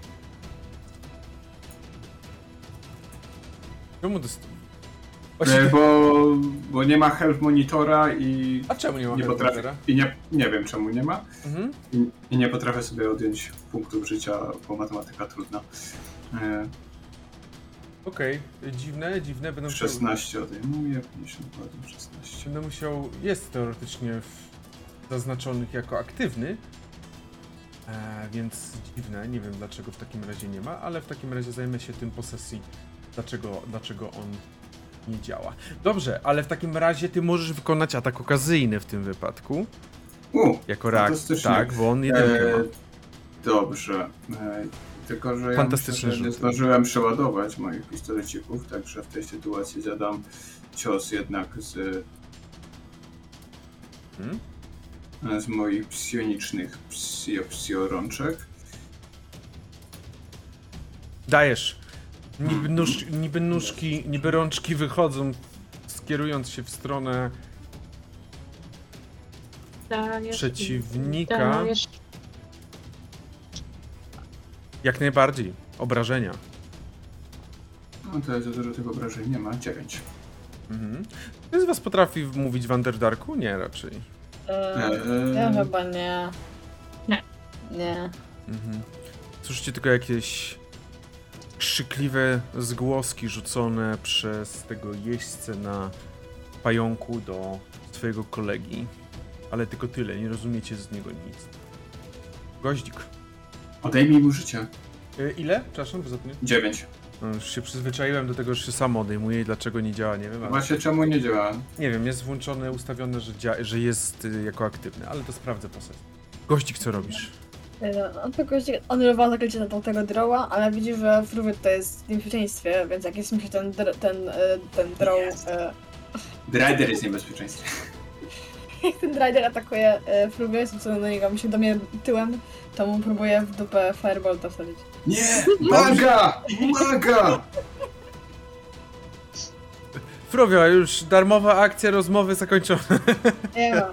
Czemu dost... E, bo, bo nie ma health monitora i A czemu nie ma nie potrafię. I nie, nie wiem czemu nie ma. Mhm. I, I nie potrafię sobie odjąć punktów życia, bo matematyka trudna. E, Okej, dziwne, dziwne. Będę musiał... 16 odejmuję, 52, 16. Będę musiał. Jest teoretycznie w... zaznaczonych jako aktywny. E, więc dziwne, nie wiem dlaczego w takim razie nie ma, ale w takim razie zajmę się tym po sesji, dlaczego, dlaczego on nie działa. Dobrze, ale w takim razie ty możesz wykonać atak okazyjny w tym wypadku, U, jako reakcję. fantastycznie. Tak, bo on jedynkę E, ma. dobrze. E, tylko, że ja myślę, że nie zdążyłem przeładować moich pistolecików, także w tej sytuacji zadam cios jednak z, Hmm? Z moich psionicznych psio, psiorączek. Dajesz. Niby, nóż, niby nóżki, niby rączki wychodzą, skierując się w stronę Dajesz, przeciwnika. dajesz. Jak najbardziej. Obrażenia. No to za dużo tych obrażeń nie ma. 9. Mhm. Ktoś z was potrafi mówić w Underdarku? Nie, raczej. Eee. ja chyba nie. Nie. Nie. Mhm. Słyszycie tylko jakieś krzykliwe zgłoski rzucone przez tego jeźdźcę na pająku do swojego kolegi. Ale tylko tyle, nie rozumiecie z niego nic. Goździk. Odejmij mu życie. Y, ile? Przepraszam, bo zapomniałem. 9. No, już się przyzwyczaiłem do tego, że się sam odejmuje i dlaczego nie działa, nie wiem. Ale... Właśnie czemu nie działa? Nie wiem, jest włączone, ustawione, że, dzia- że jest y, jako aktywny, ale to sprawdzę po sesji. Goździk, co robisz? No, on tylko się anulował zaklęcie na tamtego droła, ale widzi, że Fruwy to jest w niebezpieczeństwie, więc jak jest mi się ten, dr- ten, e, ten droł, e, Drider jest w niebezpieczeństwie. (laughs) jak ten rider atakuje e, Fruwy, co do niego mi się do mnie tyłem, to mu próbuje w dupę Firebolta wsadzić. Nie! Maga! Maga! Frowio, już darmowa akcja rozmowy zakończona. Nie ma.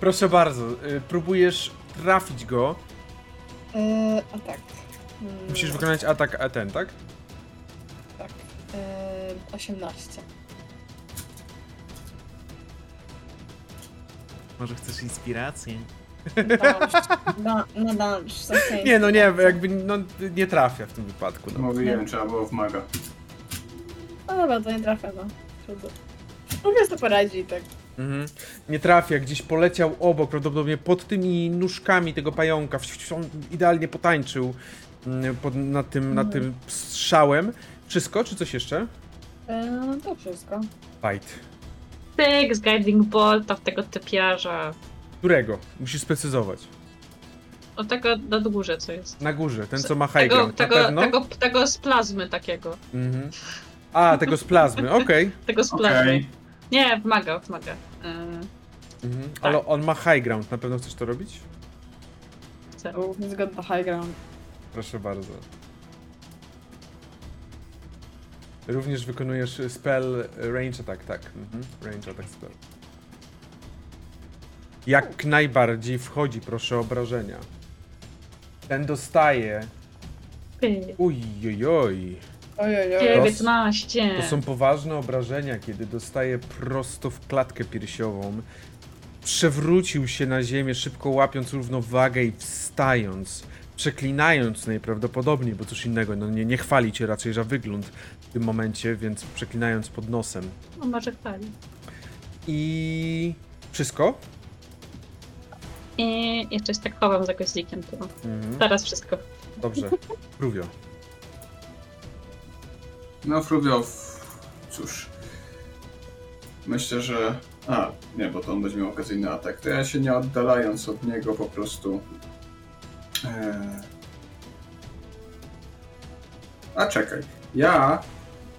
Proszę bardzo, y, próbujesz trafić go. E, a tak. Mm, Musisz wykonać atak a ten, tak? Tak. E, 18. Może chcesz inspirację? Damage. zostaje Nie, no nie, jakby no, nie trafia w tym wypadku. No. Mówiłem, trzeba było w maga. No dobra, to nie trafia, no. Trudno. Próbuję sobie poradzi, tak. Mhm. Nie trafia, gdzieś poleciał obok, prawdopodobnie pod tymi nóżkami tego pająka. On idealnie potańczył mm, pod, nad, tym, nad tym strzałem. Wszystko, czy coś jeszcze? E, to wszystko. Fight. Pyk z Guiding Bolta w tego typiarza. Którego? Musisz sprecyzować. O tego na górze co jest. Na górze, ten co ma high Tego, ground, tego, pewno? tego, tego z plazmy takiego. Mhm. A, tego z plazmy, (laughs) okej. Tego z plazmy. Okej. Nie, wmaga, wmaga. Yy, Mhm. Ale on ma high ground, na pewno chcesz to robić? chcę. Zgodna do high ground. Proszę bardzo. Również wykonujesz spell range attack, tak. Mhm. Range attack spell. Jak najbardziej wchodzi, proszę obrażenia. Ten dostaje. Ujojoj. Ojojoj. 19. To są poważne obrażenia, kiedy dostaje prosto w klatkę piersiową. Przewrócił się na ziemię, szybko łapiąc równowagę i wstając. Przeklinając najprawdopodobniej, bo cóż innego, no nie, nie chwali cię raczej za wygląd w tym momencie, więc przeklinając pod nosem. No może chwali. I wszystko? I jeszcze się tak chowam za goździkiem. To Mhm. teraz wszystko. Dobrze. Próbio. No, Frubio, cóż. Myślę, że. A, nie, bo to on będzie miał okazyjny atak. To ja się nie oddalając od niego po prostu. E... A czekaj. Ja,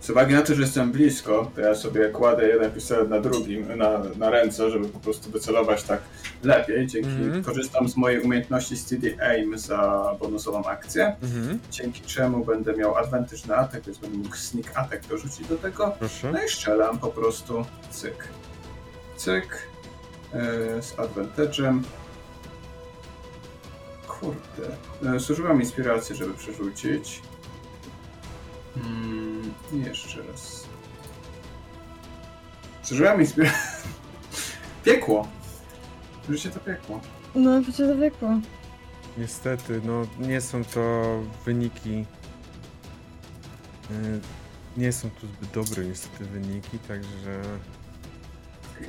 z uwagi na to, że jestem blisko, to ja sobie kładę jeden pistolet na drugim, na, na ręce, żeby po prostu wycelować tak lepiej. Dzięki Mhm. korzystam z mojej umiejętności Steady Aim za bonusową akcję Mhm. dzięki czemu będę miał advantage na atak, więc będę mógł sneak attack dorzucić do tego. Proszę. No i strzelam po prostu cyk. Cyk. Yy, z advantage'em. Kurde. Yy, zużywam inspiracji, żeby przerzucić. Mm, i jeszcze raz. Zużyłam inspirację. (laughs) Piekło. Życie to piekło. No, przecież to wiekło. Niestety, no nie są to wyniki. y, Nie są to zbyt dobre niestety wyniki, także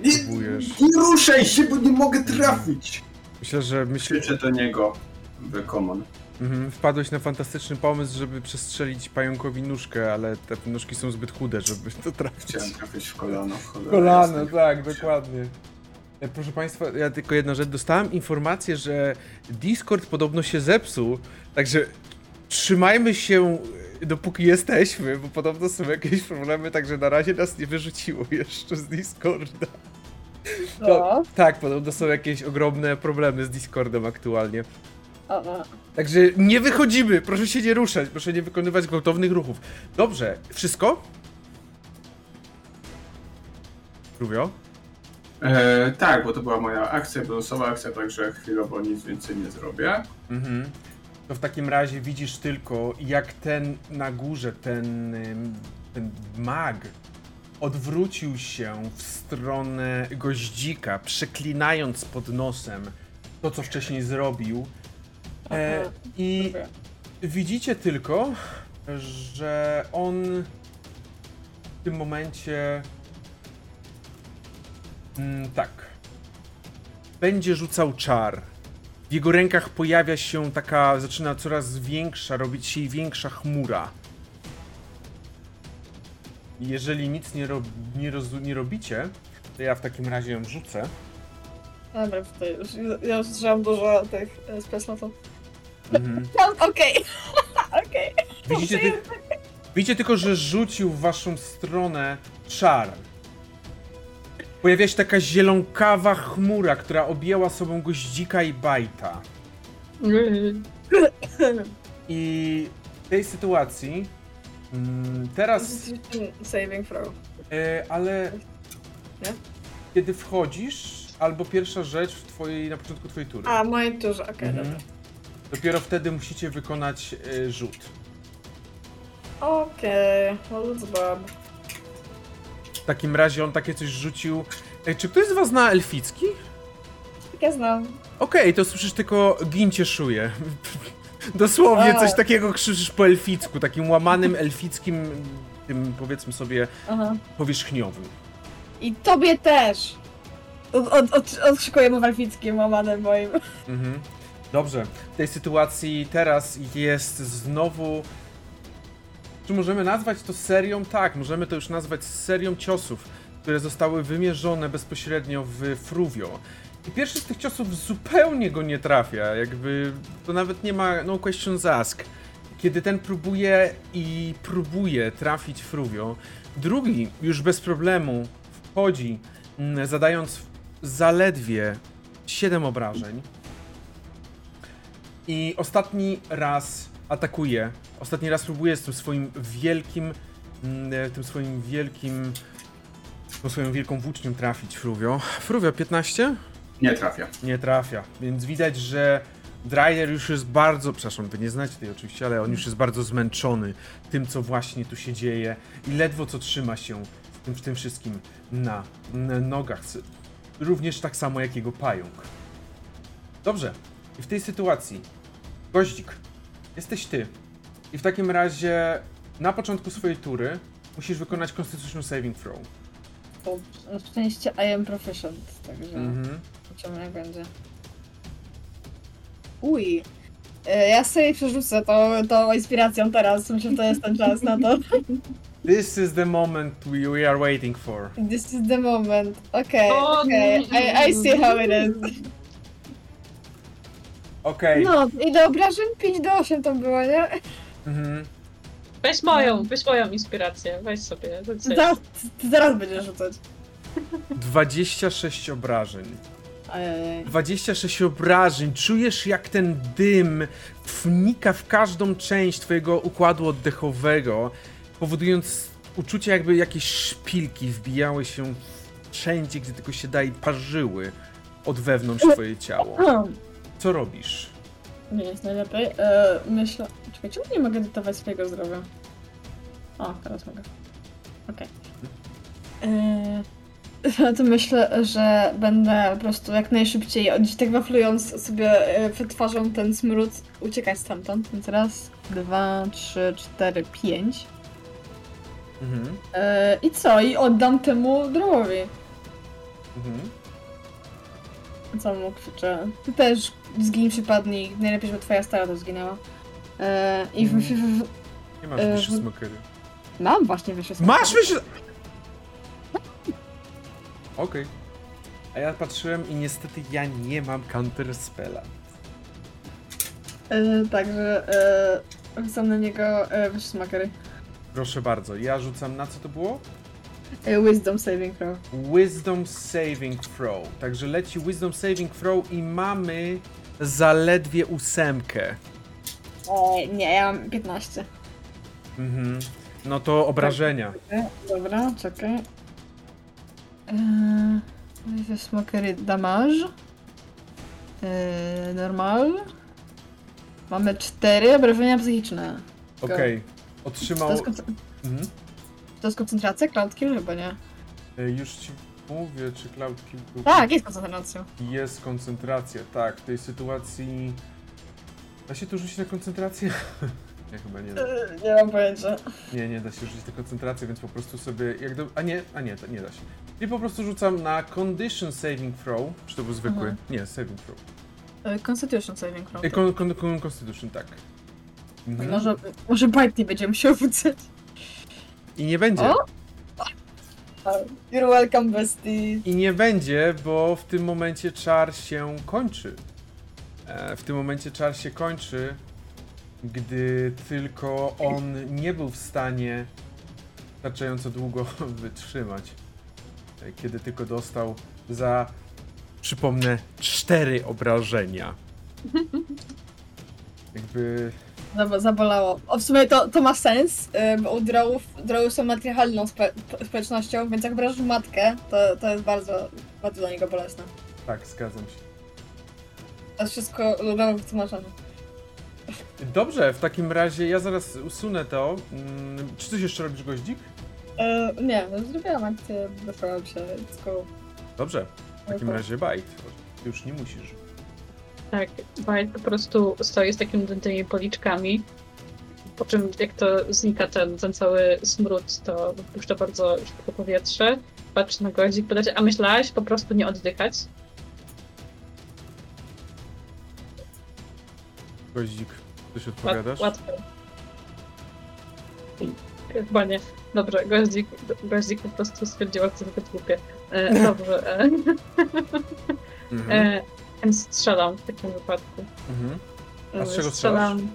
Nie, Próbujesz. nie ruszaj się, bo nie mogę trafić! myślę, że myślę, Krzyczę do niego w common. Mhm, wpadłeś na fantastyczny pomysł, żeby przestrzelić pająkowi nóżkę, ale te nóżki są zbyt chude, żeby (laughs) to trafić. Chciałem trafić w kolano. w Kolano, tak, dokładnie. E, Proszę Państwa, ja tylko jedna rzecz. Dostałem informację, że Discord podobno się zepsuł, także trzymajmy się e, dopóki jesteśmy, bo podobno są jakieś problemy, także na razie nas nie wyrzuciło jeszcze z Discorda. No. Tak, podobno są jakieś ogromne problemy z Discordem aktualnie. Także nie wychodzimy, proszę się nie ruszać, proszę nie wykonywać gwałtownych ruchów. Dobrze, wszystko? Rubio? E, tak, bo to była moja akcja, bonusowa akcja, także chwilowo nic więcej nie zrobię. Mhm. To w takim razie widzisz tylko, jak ten na górze, ten, ten mag odwrócił się w stronę goździka, przeklinając pod nosem to, co wcześniej zrobił. E. I widzicie tylko, że on w tym momencie. Mm, tak. Będzie rzucał czar. W jego rękach pojawia się taka, zaczyna coraz większa, robić się większa chmura. Jeżeli nic nie, rob, nie, roz, nie robicie, to ja w takim razie ją rzucę. Dobra, tutaj już, ja już słyszałam dużo tych e, slotów. Mhm. (laughs) Okej. (laughs) Okej. Widzicie, ty... Widzicie tylko, że rzucił w waszą stronę czar. Pojawia się taka zielonkawa chmura, która objęła sobą goździka i bajta. I w tej sytuacji mm, teraz, Saving throw. e, ale Nie? kiedy wchodzisz, albo pierwsza rzecz w twojej, na początku twojej tury. A, moje turze, okej, Mhm. dobra. Dopiero wtedy musicie wykonać e, rzut. Okej, well it's Bob. W takim razie on takie coś rzucił. E, czy ktoś z was zna elficki? Tak ja znam. Okej, to słyszysz tylko gincie szuje. (laughs) Dosłownie coś takiego krzyczysz po elficku, takim łamanym elfickim, tym powiedzmy sobie Aha. powierzchniowym. I tobie też! Od, od, od, odszykuję mu walfickim łamanem moim. Mhm. Dobrze, w tej sytuacji teraz jest znowu. Czy możemy nazwać to serią? Tak, możemy to już nazwać serią ciosów, które zostały wymierzone bezpośrednio w Fruvio. I pierwszy z tych ciosów zupełnie go nie trafia, jakby to nawet nie ma no questions ask. Kiedy ten próbuje i próbuje trafić Fruvio, drugi już bez problemu wchodzi, mm, zadając zaledwie 7 obrażeń. I ostatni raz atakuje. Ostatni raz próbuje z tym swoim wielkim, mm, tym swoim wielkim, tą swoją wielką włócznią trafić Fruvio. Fruvio 15? Nie trafia. Nie trafia, więc widać, że Dryder już jest bardzo, przepraszam, wy nie znacie tej oczywiście, ale on już jest bardzo zmęczony tym, co właśnie tu się dzieje i ledwo co trzyma się w tym, w tym wszystkim na, na nogach. Również tak samo jak jego pająk. Dobrze, i w tej sytuacji, Goździk, jesteś ty. I w takim razie na początku swojej tury musisz wykonać Constitution Saving Throw. Bo na szczęście I am proficient, także Mhm. zobaczymy jak będzie. Uj. E, Ja sobie przerzucę to, to inspiracją teraz, myślę, że to jest ten czas na to. (laughs) This is the moment we, we are waiting for. This is the moment. Okej, O, okej, I, I see how it is. (laughs) Okej. No, i do obrażeń 5 do 8 to było, nie? Mhm. Weź moją, weź moją inspirację, weź sobie. rzuć sobie. Zaraz, ty zaraz będziesz rzucać. 26 obrażeń. Ajajaj. 26 obrażeń. Czujesz jak ten dym wnika w każdą część twojego układu oddechowego, powodując uczucie jakby jakieś szpilki wbijały się wszędzie, gdzie tylko się da i parzyły od wewnątrz twoje ciało. Co robisz? Nie jest najlepiej. E, myślę. Czekaj, czemu nie mogę edytować swojego zdrowia? O, teraz mogę. Okej. Okay. To myślę, że będę po prostu jak najszybciej, gdzieś tak waflując sobie e, przed twarzą ten smród, uciekać stamtąd. Więc raz, dwa, trzy, cztery, pięć. Mhm. E, I co? I oddam temu drogowi. Mhm. Co mu krzyczę? Ty też zgiń, przypadnij. Najlepiej, żeby twoja stara to zginęła. E, I w, w, w, Nie masz E, wyższy smokery. Mam właśnie wyższe Masz wyższy... (laughs) Okej. A ja patrzyłem i niestety ja nie mam counter spella. E, także e, rzucam na niego e, wyższe smakery. Proszę bardzo, ja rzucam na co to było? E, wisdom saving throw. Wisdom Saving Throw. Także leci Wisdom Saving Throw i mamy zaledwie ósemkę. E, nie, ja mam 15. Mhm. No to obrażenia. Dobra, czekaj. E, wyższe smakery damage. E, normal. Mamy 4 obrażenia psychiczne. Okej. To Otrzymał... jest, konce- Mhm. To jest koncentracja? Cloud kill chyba nie. E, Już ci mówię, czy Cloud Kill był- Tak, jest koncentracja. Jest koncentracja, tak. W tej sytuacji... Da się tu rzucić na koncentrację? (laughs) nie, chyba nie da. (laughs) Nie mam pojęcia. Nie, nie da się rzucić na koncentrację, więc po prostu sobie... Jak do... A nie, a nie, nie da się. I po prostu rzucam na Condition Saving Throw. Czy to był zwykły? Mhm. Nie, Saving Throw. E, Constitution saving throw. E, Con, con, con, Constitution, tak. Mhm. Może, może Bite nie będzie musiał rzucać. I nie będzie. O! You're welcome, bestie. I nie będzie, bo w tym momencie czar się kończy. E, w tym momencie czar się kończy, gdy tylko on nie był w stanie wystarczająco długo (laughs) wytrzymać. E, Kiedy tylko dostał za, przypomnę, cztery obrażenia. (laughs) Jakby Zab- Zabolało. O, w sumie to, to ma sens, bo u drawów, drawy są matriarchalną spe, społecznością, więc jak obrażasz matkę, to, to jest bardzo, bardzo dla niego bolesne. tak, zgadzam się. To jest wszystko lubią wytłumaczone. Dobrze, w takim razie ja zaraz usunę to. Mm, Czy coś jeszcze robisz, goździk? E, nie, no zrobiłam akcję, wyszłam się, tylko... Dobrze, w takim razie bajt. Już nie musisz. Tak, Bajt po prostu stoi z takimi tymi policzkami. Po czym jak to znika ten, ten cały smród, to wypuszcza bardzo szybko powietrze. Patrzy na godzik, a myślałaś po prostu nie oddychać? Goździk, coś Łat, odpowiadasz? łatwo. Chyba nie. Dobrze, goździk, goździk po prostu stwierdziła, że to głupie. E, (laughs) dobrze. E, Mhm. e, więc strzelam w takim wypadku. Mhm. A z E, czego strzelam?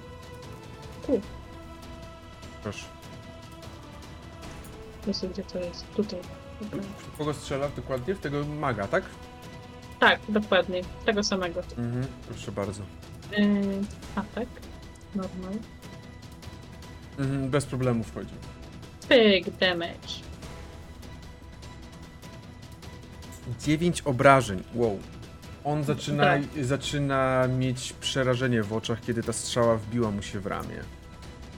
Proszę. Jezu, gdzie to jest? Tutaj. Dobra. W Kogo strzelasz dokładnie? W tego maga, tak? Tak, dokładnie. Tego samego. Mhm. Proszę bardzo. Yy, atak. Normal. Mhm. Bez problemu wchodzi. Big damage. 9 obrażeń. Wow. On zaczyna, Tak. zaczyna mieć przerażenie w oczach, kiedy ta strzała wbiła mu się w ramię.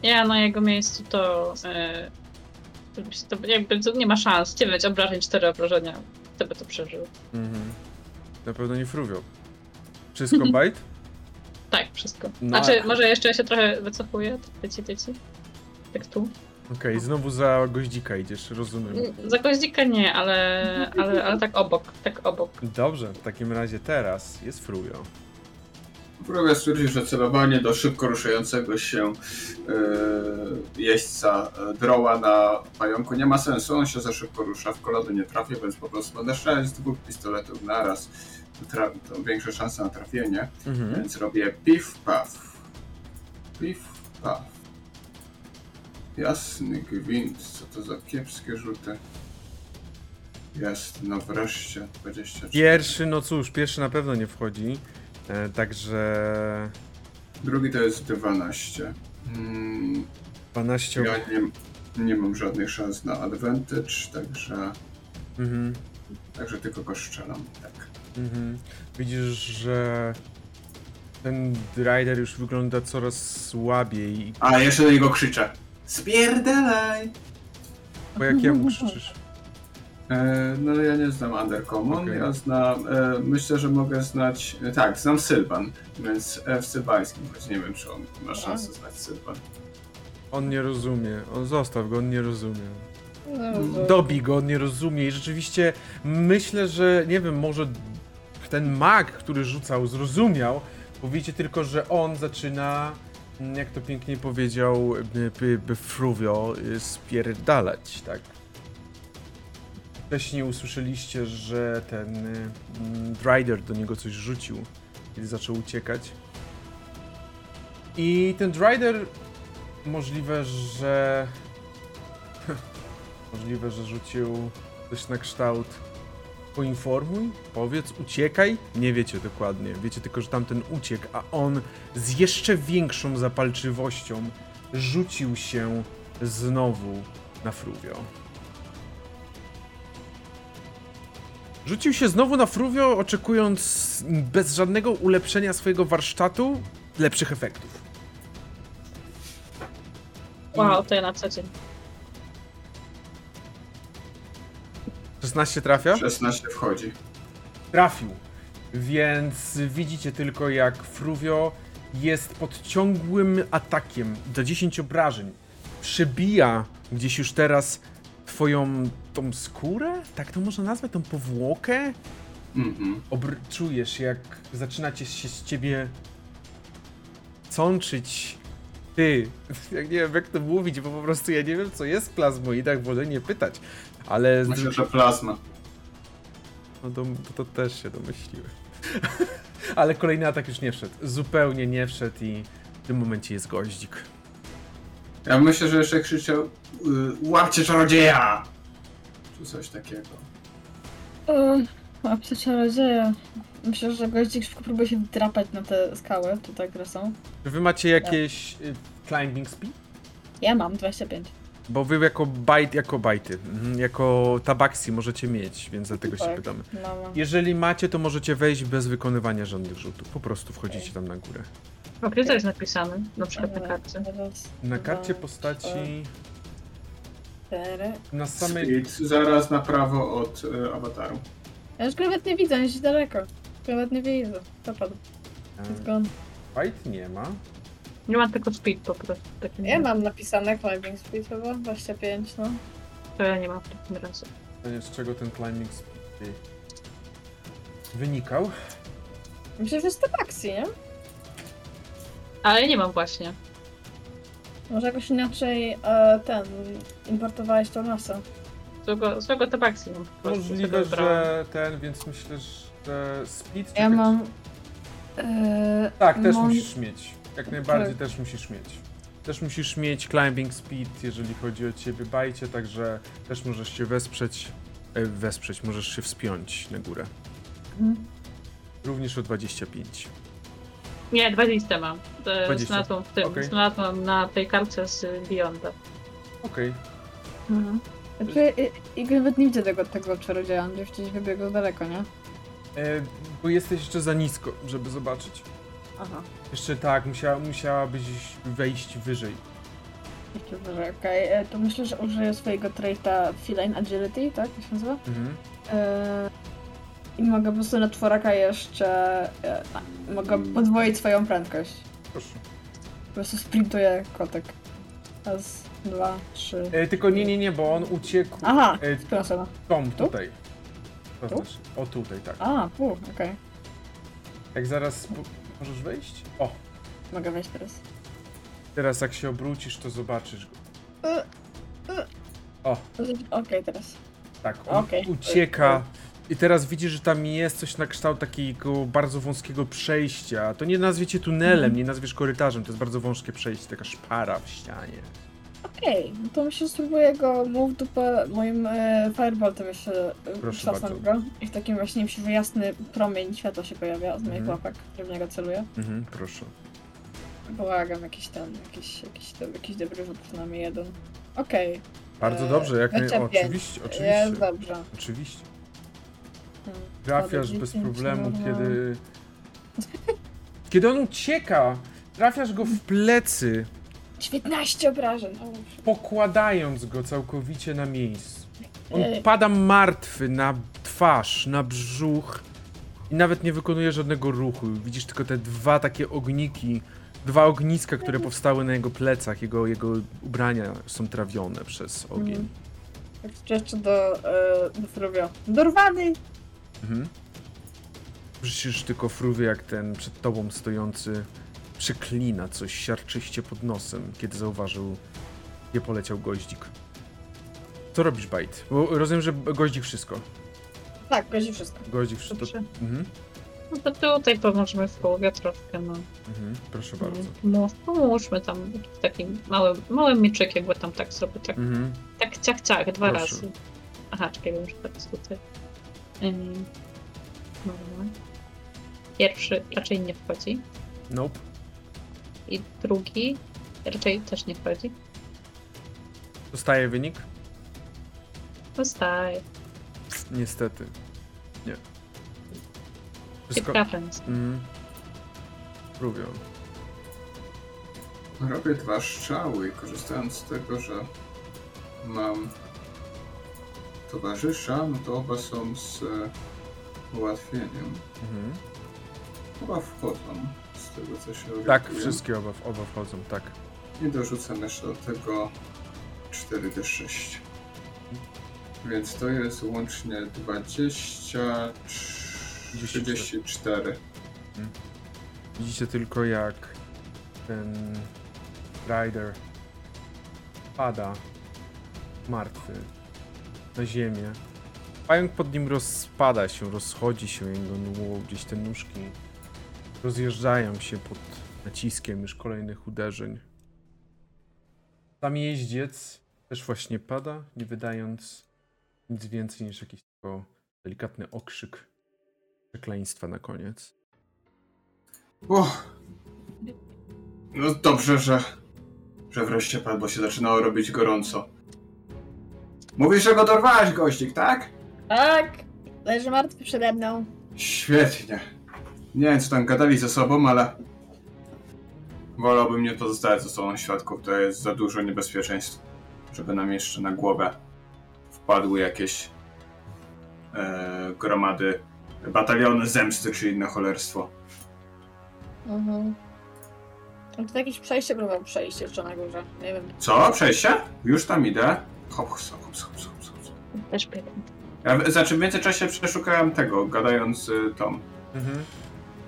Ja na jego miejscu to. Yy, to jakby to nie ma szans. 9 obrażeń, 4 obrażenia. Kto by to przeżył? Mhm. Na pewno nie fruwią. Wszystko (laughs) bajt? Tak, wszystko. No, Znaczy, a- może jeszcze się trochę wycofuję? Tyci, tyci. Tak tu. Okej, znowu za goździka idziesz, rozumiem. Za goździka nie, ale, ale, ale tak obok. Tak obok. Dobrze, w takim razie teraz jest Fruvio. Próbuję stwierdzić, że celowanie do szybko ruszającego się yy, jeźdźca e, droła na pająku nie ma sensu. On się za szybko rusza, w kolano nie trafię, więc po prostu będę strzelać z dwóch pistoletów naraz. Tra- to większe szanse na trafienie, Mhm. więc robię pif paf. Pif paf. Jasny gwint, co to za kiepskie rzuty. Jest, no wreszcie 24. Pierwszy, no cóż, pierwszy na pewno nie wchodzi. E, także Drugi to jest 12. Mm, 12. Ja nie, nie mam żadnych szans na advantage, także, Mhm. także tylko go strzelam. Tak. Mhm. Widzisz, że ten rider już wygląda coraz słabiej. A jeszcze do niego krzyczę. Spierdalaj! Po jakiemu krzyczysz? E, no ja nie znam Undercommon, Okej. ja znam, e, myślę, że mogę znać, e, tak, znam Sylvan, więc e, w Sylwańskim, choć nie wiem, czy on ma szansę znać Sylvan. On nie rozumie. On zostaw go, on nie rozumie. No, Dobij go, on nie rozumie. I rzeczywiście myślę, że nie wiem, może ten mag, który rzucał, zrozumiał. Bo wiecie tylko, że on zaczyna, jak to pięknie powiedział by, by, Fruvio, y, spierdalać, tak? Wcześniej usłyszeliście, że ten y, mm, Drider do niego coś rzucił, kiedy zaczął uciekać. I ten Drider możliwe, że (laughs) Możliwe, że rzucił coś na kształt poinformuj, powiedz, uciekaj. Nie wiecie dokładnie, wiecie tylko, że tamten uciekł, a on z jeszcze większą zapalczywością rzucił się znowu na Fruvio. Rzucił się znowu na Fruvio, oczekując bez żadnego ulepszenia swojego warsztatu lepszych efektów. Wow, to ja na co dzień. 16 trafia? 16 wchodzi. trafił. Więc widzicie tylko jak Fruvio jest pod ciągłym atakiem do 10 obrażeń. Przebija gdzieś już teraz twoją tą skórę? Tak to można nazwać? Tą powłokę? Mhm. Czujesz jak zaczynacie się z ciebie sączyć ty. (laughs) Ja nie wiem jak to mówić, bo po prostu ja nie wiem co jest w plazmoidach, wolę nie pytać. Ale Myślę, że plazma. no to, to, to też się domyśliły. (laughs) Ale kolejny atak już nie wszedł. Zupełnie nie wszedł i w tym momencie jest goździk. Ja myślę, że jeszcze krzyczał y, łapcie czarodzieja! Czy coś takiego. A przecież czarodzieja. Myślę, że goździk szybko próbuje się wdrapać na te skały, tutaj, które są. Czy wy macie jakieś y, climbing speed? Ja mam 25. Bo wy jako bajt, jako bajty, mhm, jako tabaksi możecie mieć, więc dlatego się Tak. pytamy. No, mam. Jeżeli macie, to możecie wejść bez wykonywania żadnych rzutów. Po prostu wchodzicie tam na górę. O, gdzie to jest napisane? Na przykład na E, karcie. Raz, Na dwa, karcie postaci cztery. na samej... Speed zaraz na prawo od y, awataru. Ja już nawet nie widzę, jest daleko. Nawet nie widzę. Jest e, gone. Bajt nie ma. Nie mam tylko speed po prostu. Taki Ja mam napisane climbing speed chyba, 25, no. To ja nie mam w takim razie. Pytanie, z czego ten climbing speed wynikał? Myślę, że jest to taksi, nie? Ale nie mam właśnie. Może jakoś inaczej e, ten, importowałeś tą rasę. Złego, złego tabaksi mam po prostu. Możliwe, że ten, więc myślę, że speed... Ja mam... E, Tak, też mam- musisz mieć. Jak najbardziej Tak. też musisz mieć. Też musisz mieć climbing speed, jeżeli chodzi o ciebie bajcie, także też możesz się wesprzeć, e, wesprzeć, możesz się wspiąć na górę. Mhm. Również o 25. Nie, 20 mam. To 20. Znalazłam w tym. Znalazłam na tej karcie z Beyonda. Okej. Mhm. Znaczy, i, i nawet nie widzę tego, tego czarodzieja, on gdzieś wybiegł daleko, nie? E, Bo jesteś jeszcze za nisko, żeby zobaczyć. Aha. Jeszcze tak, musiała, musiałabyś wejść wyżej. Jeszcze wyżej, okej. E, To myślę, że użyję swojego traita Feline Agility, tak? Jak się nazywa? Mhm. E, I mogę po prostu na czworaka jeszcze... E, mogę podwoić swoją prędkość. Proszę. Po prostu sprintuję kotek. Raz, dwa, trzy... E, tylko nie, nie, nie, bo on uciekł Aha! e, Przepraszam. Tu? tutaj. To Tu? znaczy, o tutaj, tak. A, pół, okej. Jak zaraz możesz wejść? O, Mogę wejść teraz. teraz jak się obrócisz, to zobaczysz go. E. O, Okej, teraz. tak, on Okej. ucieka. I teraz widzisz, że tam jest coś na kształt takiego bardzo wąskiego przejścia. To nie nazwiecie tunelem, nie nazwiesz korytarzem, to jest bardzo wąskie przejście, taka szpara w ścianie. Okej, no to myślę, że spróbuję go move dupę moim e, fireboltem jeszcze Proszę trzasnąć bardzo. go. I w takim właśnie mi się jasny promień światła się pojawia z moich Mhm. łapek, który w niego celuje. Mhm, proszę. Błagam, jakiś ten, jakiś, jakiś, do, jakiś dobry rzut przynajmniej jeden. Okej, Bardzo Eee, dobrze, jak naj... 25. Oczywiście, jest oczywiście. dobrze. Oczywiście. Hmm. Trafiasz Dobra, bez 10, problemu, kiedy... Kiedy on ucieka, trafiasz go w plecy, 19 obrażeń. Pokładając go całkowicie na miejscu. On Ej. pada martwy na twarz, na brzuch i nawet nie wykonuje żadnego ruchu. Widzisz tylko te dwa takie ogniki, dwa ogniska, które powstały na jego plecach. Jego, jego ubrania są trawione przez ogień. Mhm. Tak jeszcze do, e, do Fruvia. Dorwany! Mhm. Słyszysz tylko fruwie, jak ten przed tobą stojący przeklina coś siarczyście pod nosem, kiedy zauważył, gdzie poleciał goździk. Co robisz, Bajt? Bo rozumiem, że goździk wszystko. Tak, gozi wszystko. Goździk wszystko. Dobrze. Mhm. No to tutaj pomożemy w połowie troszkę, no. Mhm. Proszę bardzo. No, pomóżmy tam w takim małym, małym mieczykiem, bo tam tak sobie tak, Mhm. tak ciach, ciach, dwa Proszę. razy. Aha, czekaj, wiem, że teraz tutaj. Ym, dobra. Pierwszy raczej nie wchodzi. Nope. I drugi raczej też nie wchodzi. Dostaje wynik? Zostaje. Niestety. Nie. Wszystko. trafia nic. Mhm. Robię dwa strzały i korzystając z tego, że mam towarzysza, no to oba są z e, ułatwieniem. Mhm. Chyba wchodzą tego, co się Tak, orientuję. wszystkie oba, oba wchodzą, tak. I dorzucam jeszcze do tego 4d6. Więc to jest łącznie 20, 34. Widzicie tylko jak ten rider pada martwy na ziemię. Pająk pod nim rozpada się, rozchodzi się jego nło, gdzieś te nóżki rozjeżdżają się pod naciskiem już kolejnych uderzeń. Sam jeździec też właśnie pada, nie wydając nic więcej niż jakiś tylko delikatny okrzyk przekleństwa na koniec. Uff. No dobrze, że, że wreszcie padł, bo się zaczynało robić gorąco. Mówisz, że go dorwałeś, gościk, tak? Tak, leży martwy przede mną. Świetnie. Nie wiem, co tam gadali ze sobą, ale wolałbym nie pozostawać ze sobą świadków. To jest za dużo niebezpieczeństw, żeby nam jeszcze na głowę wpadły jakieś e, gromady, bataliony zemsty czy inne cholerstwo. Mhm. To jakieś przejście próbował przejść jeszcze na górze. Nie wiem. Co? Przejście? Już tam idę. Hop, hop, hop, hop, hop, hop. Też biegnę. Ja znaczy w międzyczasie przeszukałem tego, gadając z Tom. Mhm.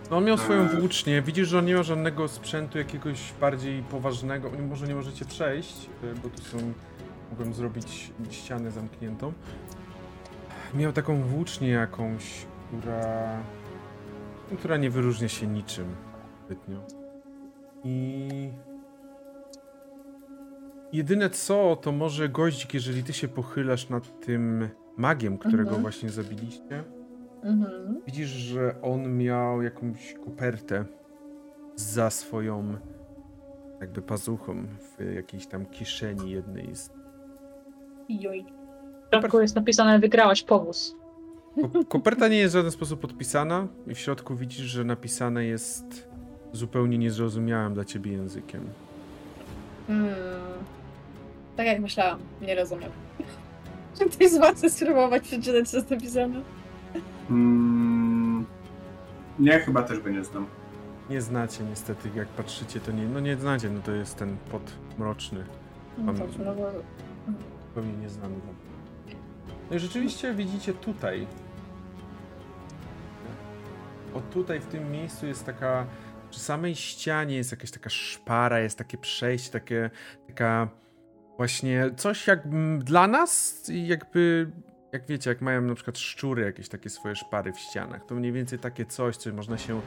No on miał swoją włócznię. Widzisz, że on nie ma żadnego sprzętu jakiegoś bardziej poważnego. Może nie możecie przejść, y, bo tu są... Mogłem zrobić ścianę zamkniętą. Miał taką włócznię jakąś, która... no, która nie wyróżnia się niczym zbytnio. I... Jedyne co, to może goździk, jeżeli ty się pochylasz nad tym magiem, którego Mhm. właśnie zabiliście. Mhm. Widzisz, że on miał jakąś kopertę za swoją jakby pazuchą w jakiejś tam kieszeni jednej z... Joj. W środku jest napisane wygrałaś powóz. Ko- Koperta nie jest w żaden sposób podpisana i w środku widzisz, że napisane jest zupełnie niezrozumiałym dla ciebie językiem. Hmm. Tak jak myślałam, nie rozumiem. (laughs) Czy ktoś z was chce spróbować przeczytać, co jest napisane? Mm, nie, chyba też go nie znam. Nie znacie niestety, jak patrzycie, to nie... No nie znacie, no to jest ten pot mroczny, No dobrze, no bo... zupełnie nieznany wam. No i rzeczywiście widzicie tutaj. O tutaj w tym miejscu jest taka. Przy samej ścianie jest jakaś taka szpara, jest takie przejście, takie, taka właśnie coś jak dla nas, i jakby, jak wiecie, jak mają na przykład szczury jakieś takie swoje szpary w ścianach, to mniej więcej takie coś, co można się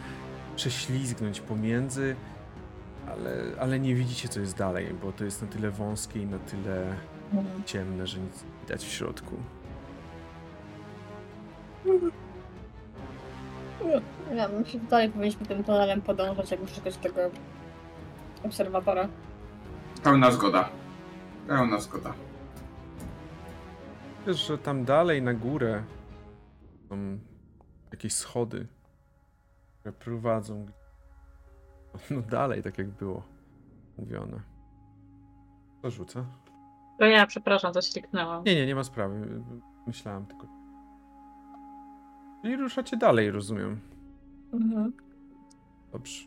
prześlizgnąć pomiędzy, ale, ale nie widzicie, co jest dalej, bo to jest na tyle wąskie i na tyle ciemne, że nic nie widać w środku. Ja myślę, że dalej powinniśmy tym tunelem podążać, jakby szukać tego obserwatora. Pełna zgoda. Pełna zgoda. Wiesz, że tam dalej na górę są jakieś schody, które prowadzą no dalej, tak jak było mówione. To rzucę. To ja, przepraszam, coś kliknęłam. Nie, nie, nie ma sprawy. Myślałem tylko. Czyli ruszacie dalej, rozumiem. Mhm. Dobrze.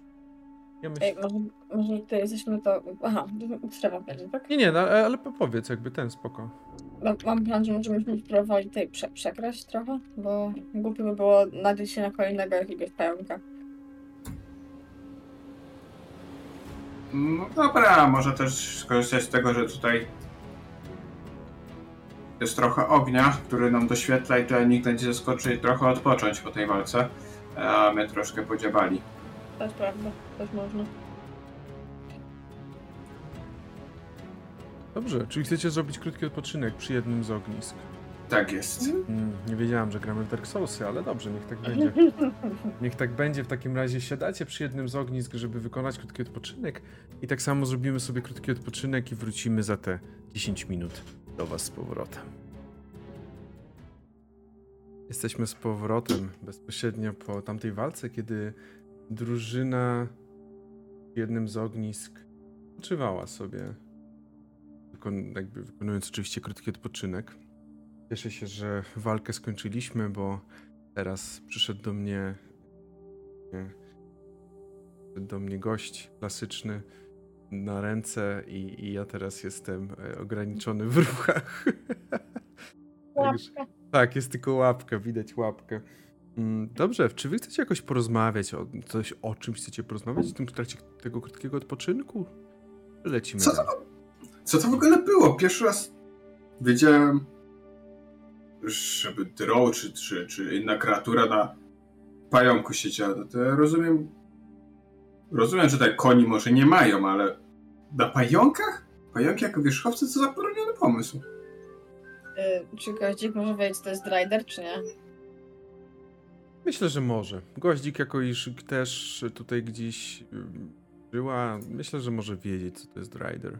Ja myślę... Ej, może, może tutaj jesteśmy to... Aha, strefa będzie, tak? Nie, nie, no, ale ale powiedz jakby ten spoko. Mam, mam plan, że możemy spróbować tutaj prze, przekraść trochę, bo głupio by było nadzieć się na kolejnego jakiegoś pająka. No dobra, może też skorzystać z tego, że tutaj jest trochę ognia, który nam doświetla i tutaj nikt będzie zaskoczy i trochę odpocząć po tej walce, a my troszkę podziabali. To jest prawda, też można. Dobrze, czyli chcecie zrobić krótki odpoczynek przy jednym z ognisk. Tak jest. Mm, nie wiedziałam, że gramy w Dark Soulsy, ale dobrze, niech tak będzie. (laughs) Niech tak będzie, w takim razie siadacie przy jednym z ognisk, żeby wykonać krótki odpoczynek i tak samo zrobimy sobie krótki odpoczynek i wrócimy za te 10 minut do was z powrotem. Jesteśmy z powrotem bezpośrednio po tamtej walce, kiedy drużyna w jednym z ognisk odpoczywała sobie, wykon- jakby wykonując oczywiście krótki odpoczynek. Cieszę się, że walkę skończyliśmy, bo teraz przyszedł do mnie do mnie gość klasyczny na ręce i, i ja teraz jestem e, ograniczony w ruchach. (laughs) Łapka. tak, jest tylko łapka, widać łapkę. Mm, Dobrze, czy wy chcecie jakoś porozmawiać o coś, o czymś chcecie porozmawiać w tym trakcie tego krótkiego odpoczynku? Lecimy Co to. Co to w ogóle było? Pierwszy raz wiedziałem, żeby drow czy, czy, czy inna kreatura na pająku siedziała. No to ja rozumiem, rozumiem, że tak koni może nie mają, ale na pająkach? Pająki jako wierzchowcy to zaporoniony pomysł. Y, czy goździk może wiedzieć, co to jest rider, czy nie? Myślę, że może. Goździk, jako iż też tutaj gdzieś ym, żyła, myślę, że może wiedzieć, co to jest rider.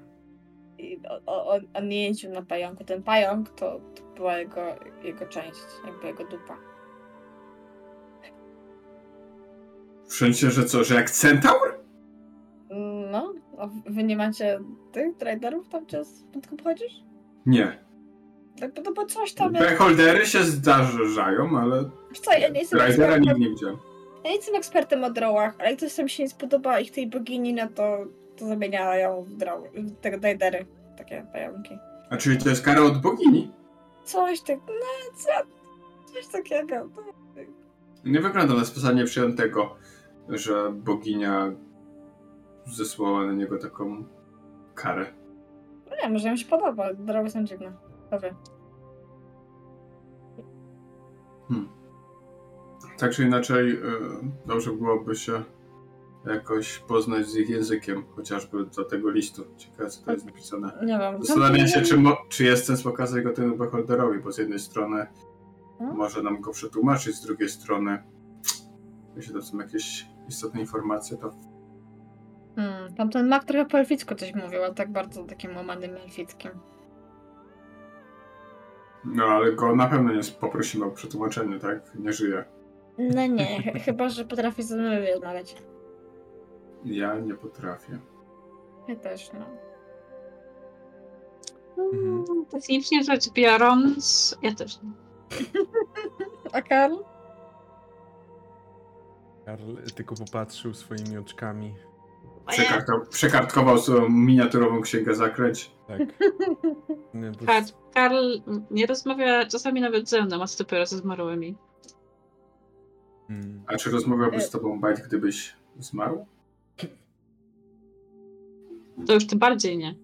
O- o- jeździł na pająku. Ten pająk to, to była jego, jego część, jakby jego dupa. W sensie, że co, że jak centaur? No, a wy nie macie tych riderów tam, gdzie skąd pochodzisz? Nie. Tak, no bo coś tam jest. Beholdery się zdarzają, ale Wiesz Co, ja nie jestem ekspertem, nigdy nie widziałem. ja nie jestem ekspertem o drołach, ale jak coś tam się nie spodoba ich tej bogini, no to, to zamieniają w w te ridery, takie pająki. A czyli to jest kara od bogini? Coś tak, no co, coś takiego. Nie wygląda na specjalnie przyjętego, że boginia zesłała na niego taką karę. No nie, może im się podoba, drogi są dziwne. To wie. Tak czy inaczej, y, dobrze byłoby się jakoś poznać z ich językiem, chociażby do tego listu. Ciekawe, co to jest napisane. Nie wiem. Zastanawiam się, czy, mo- czy jest sens pokazać go temu beholderowi, bo z jednej strony No. może nam go przetłumaczyć, z drugiej strony jeśli to są jakieś istotne informacje, to Hmm, tamten mak trochę po elficku coś mówił, ale tak bardzo takim łamanym elfickim. no ale go na pewno nie poprosimy o przetłumaczenie, tak? Nie żyje. No nie, ch- chyba, że potrafi ze mną rozmawiać. Ja nie potrafię. Ja też, no. Mhm. Technicznie rzecz biorąc, ja też nie. A Karl? Karl tylko popatrzył swoimi oczkami. Przekartko- przekartkował swoją miniaturową księgę zakręć. Tak. (laughs) Nie, bo Karl, Karl nie rozmawia czasami nawet ze mną, a co dopiero ze zmarłymi. Mm. A czy rozmawiałby z tobą Bajt, gdybyś zmarł? To już tym bardziej nie.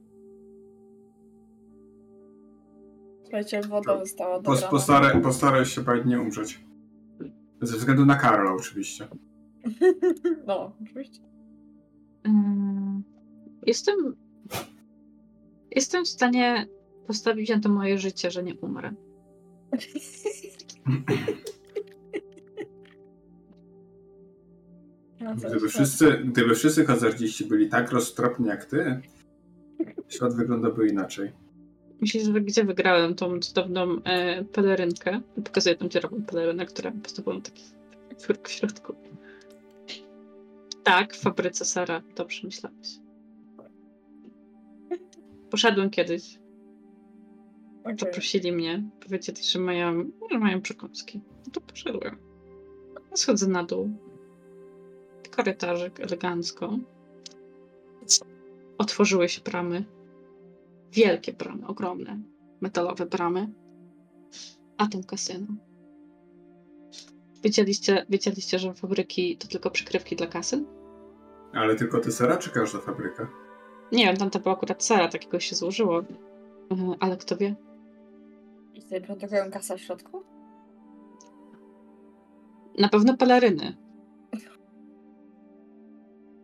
Słuchajcie, woda została Pos, dobrana. postaraj, postaraj się nie umrzeć. Ze względu na Karla oczywiście. (laughs) No, oczywiście. Ym, Jestem. Jestem w stanie postawić na to moje życie, że nie umrę. (laughs) No, Gdyby wszyscy, gdyby wszyscy hazardziści byli tak roztropni jak ty, świat wyglądałby inaczej. Myślisz, że gdzie wygrałem tą cudowną e, pelerynkę? Pokazuję tą dzierową pelerynę, która po prostu była taki twórk w środku. Tak, w fabryce Sara. Dobrze myślałeś. Poszedłem kiedyś. Okej. Zaprosili mnie. Powiedzieli, że mają, że mają przekąski. No to poszedłem. Schodzę na dół. Korytarzyk elegancko. Otworzyły się bramy. Wielkie bramy, ogromne. Metalowe bramy. A tam kasyno. Wiedzieliście, wiedzieliście, że fabryki to tylko przykrywki dla kasyn? Ale tylko ty Sara, czy każda fabryka? Nie wiem, tam to była akurat Sara, takiego się złożyło. E, Ale kto wie? I sobie produkują kasę w środku? Na pewno peleryny.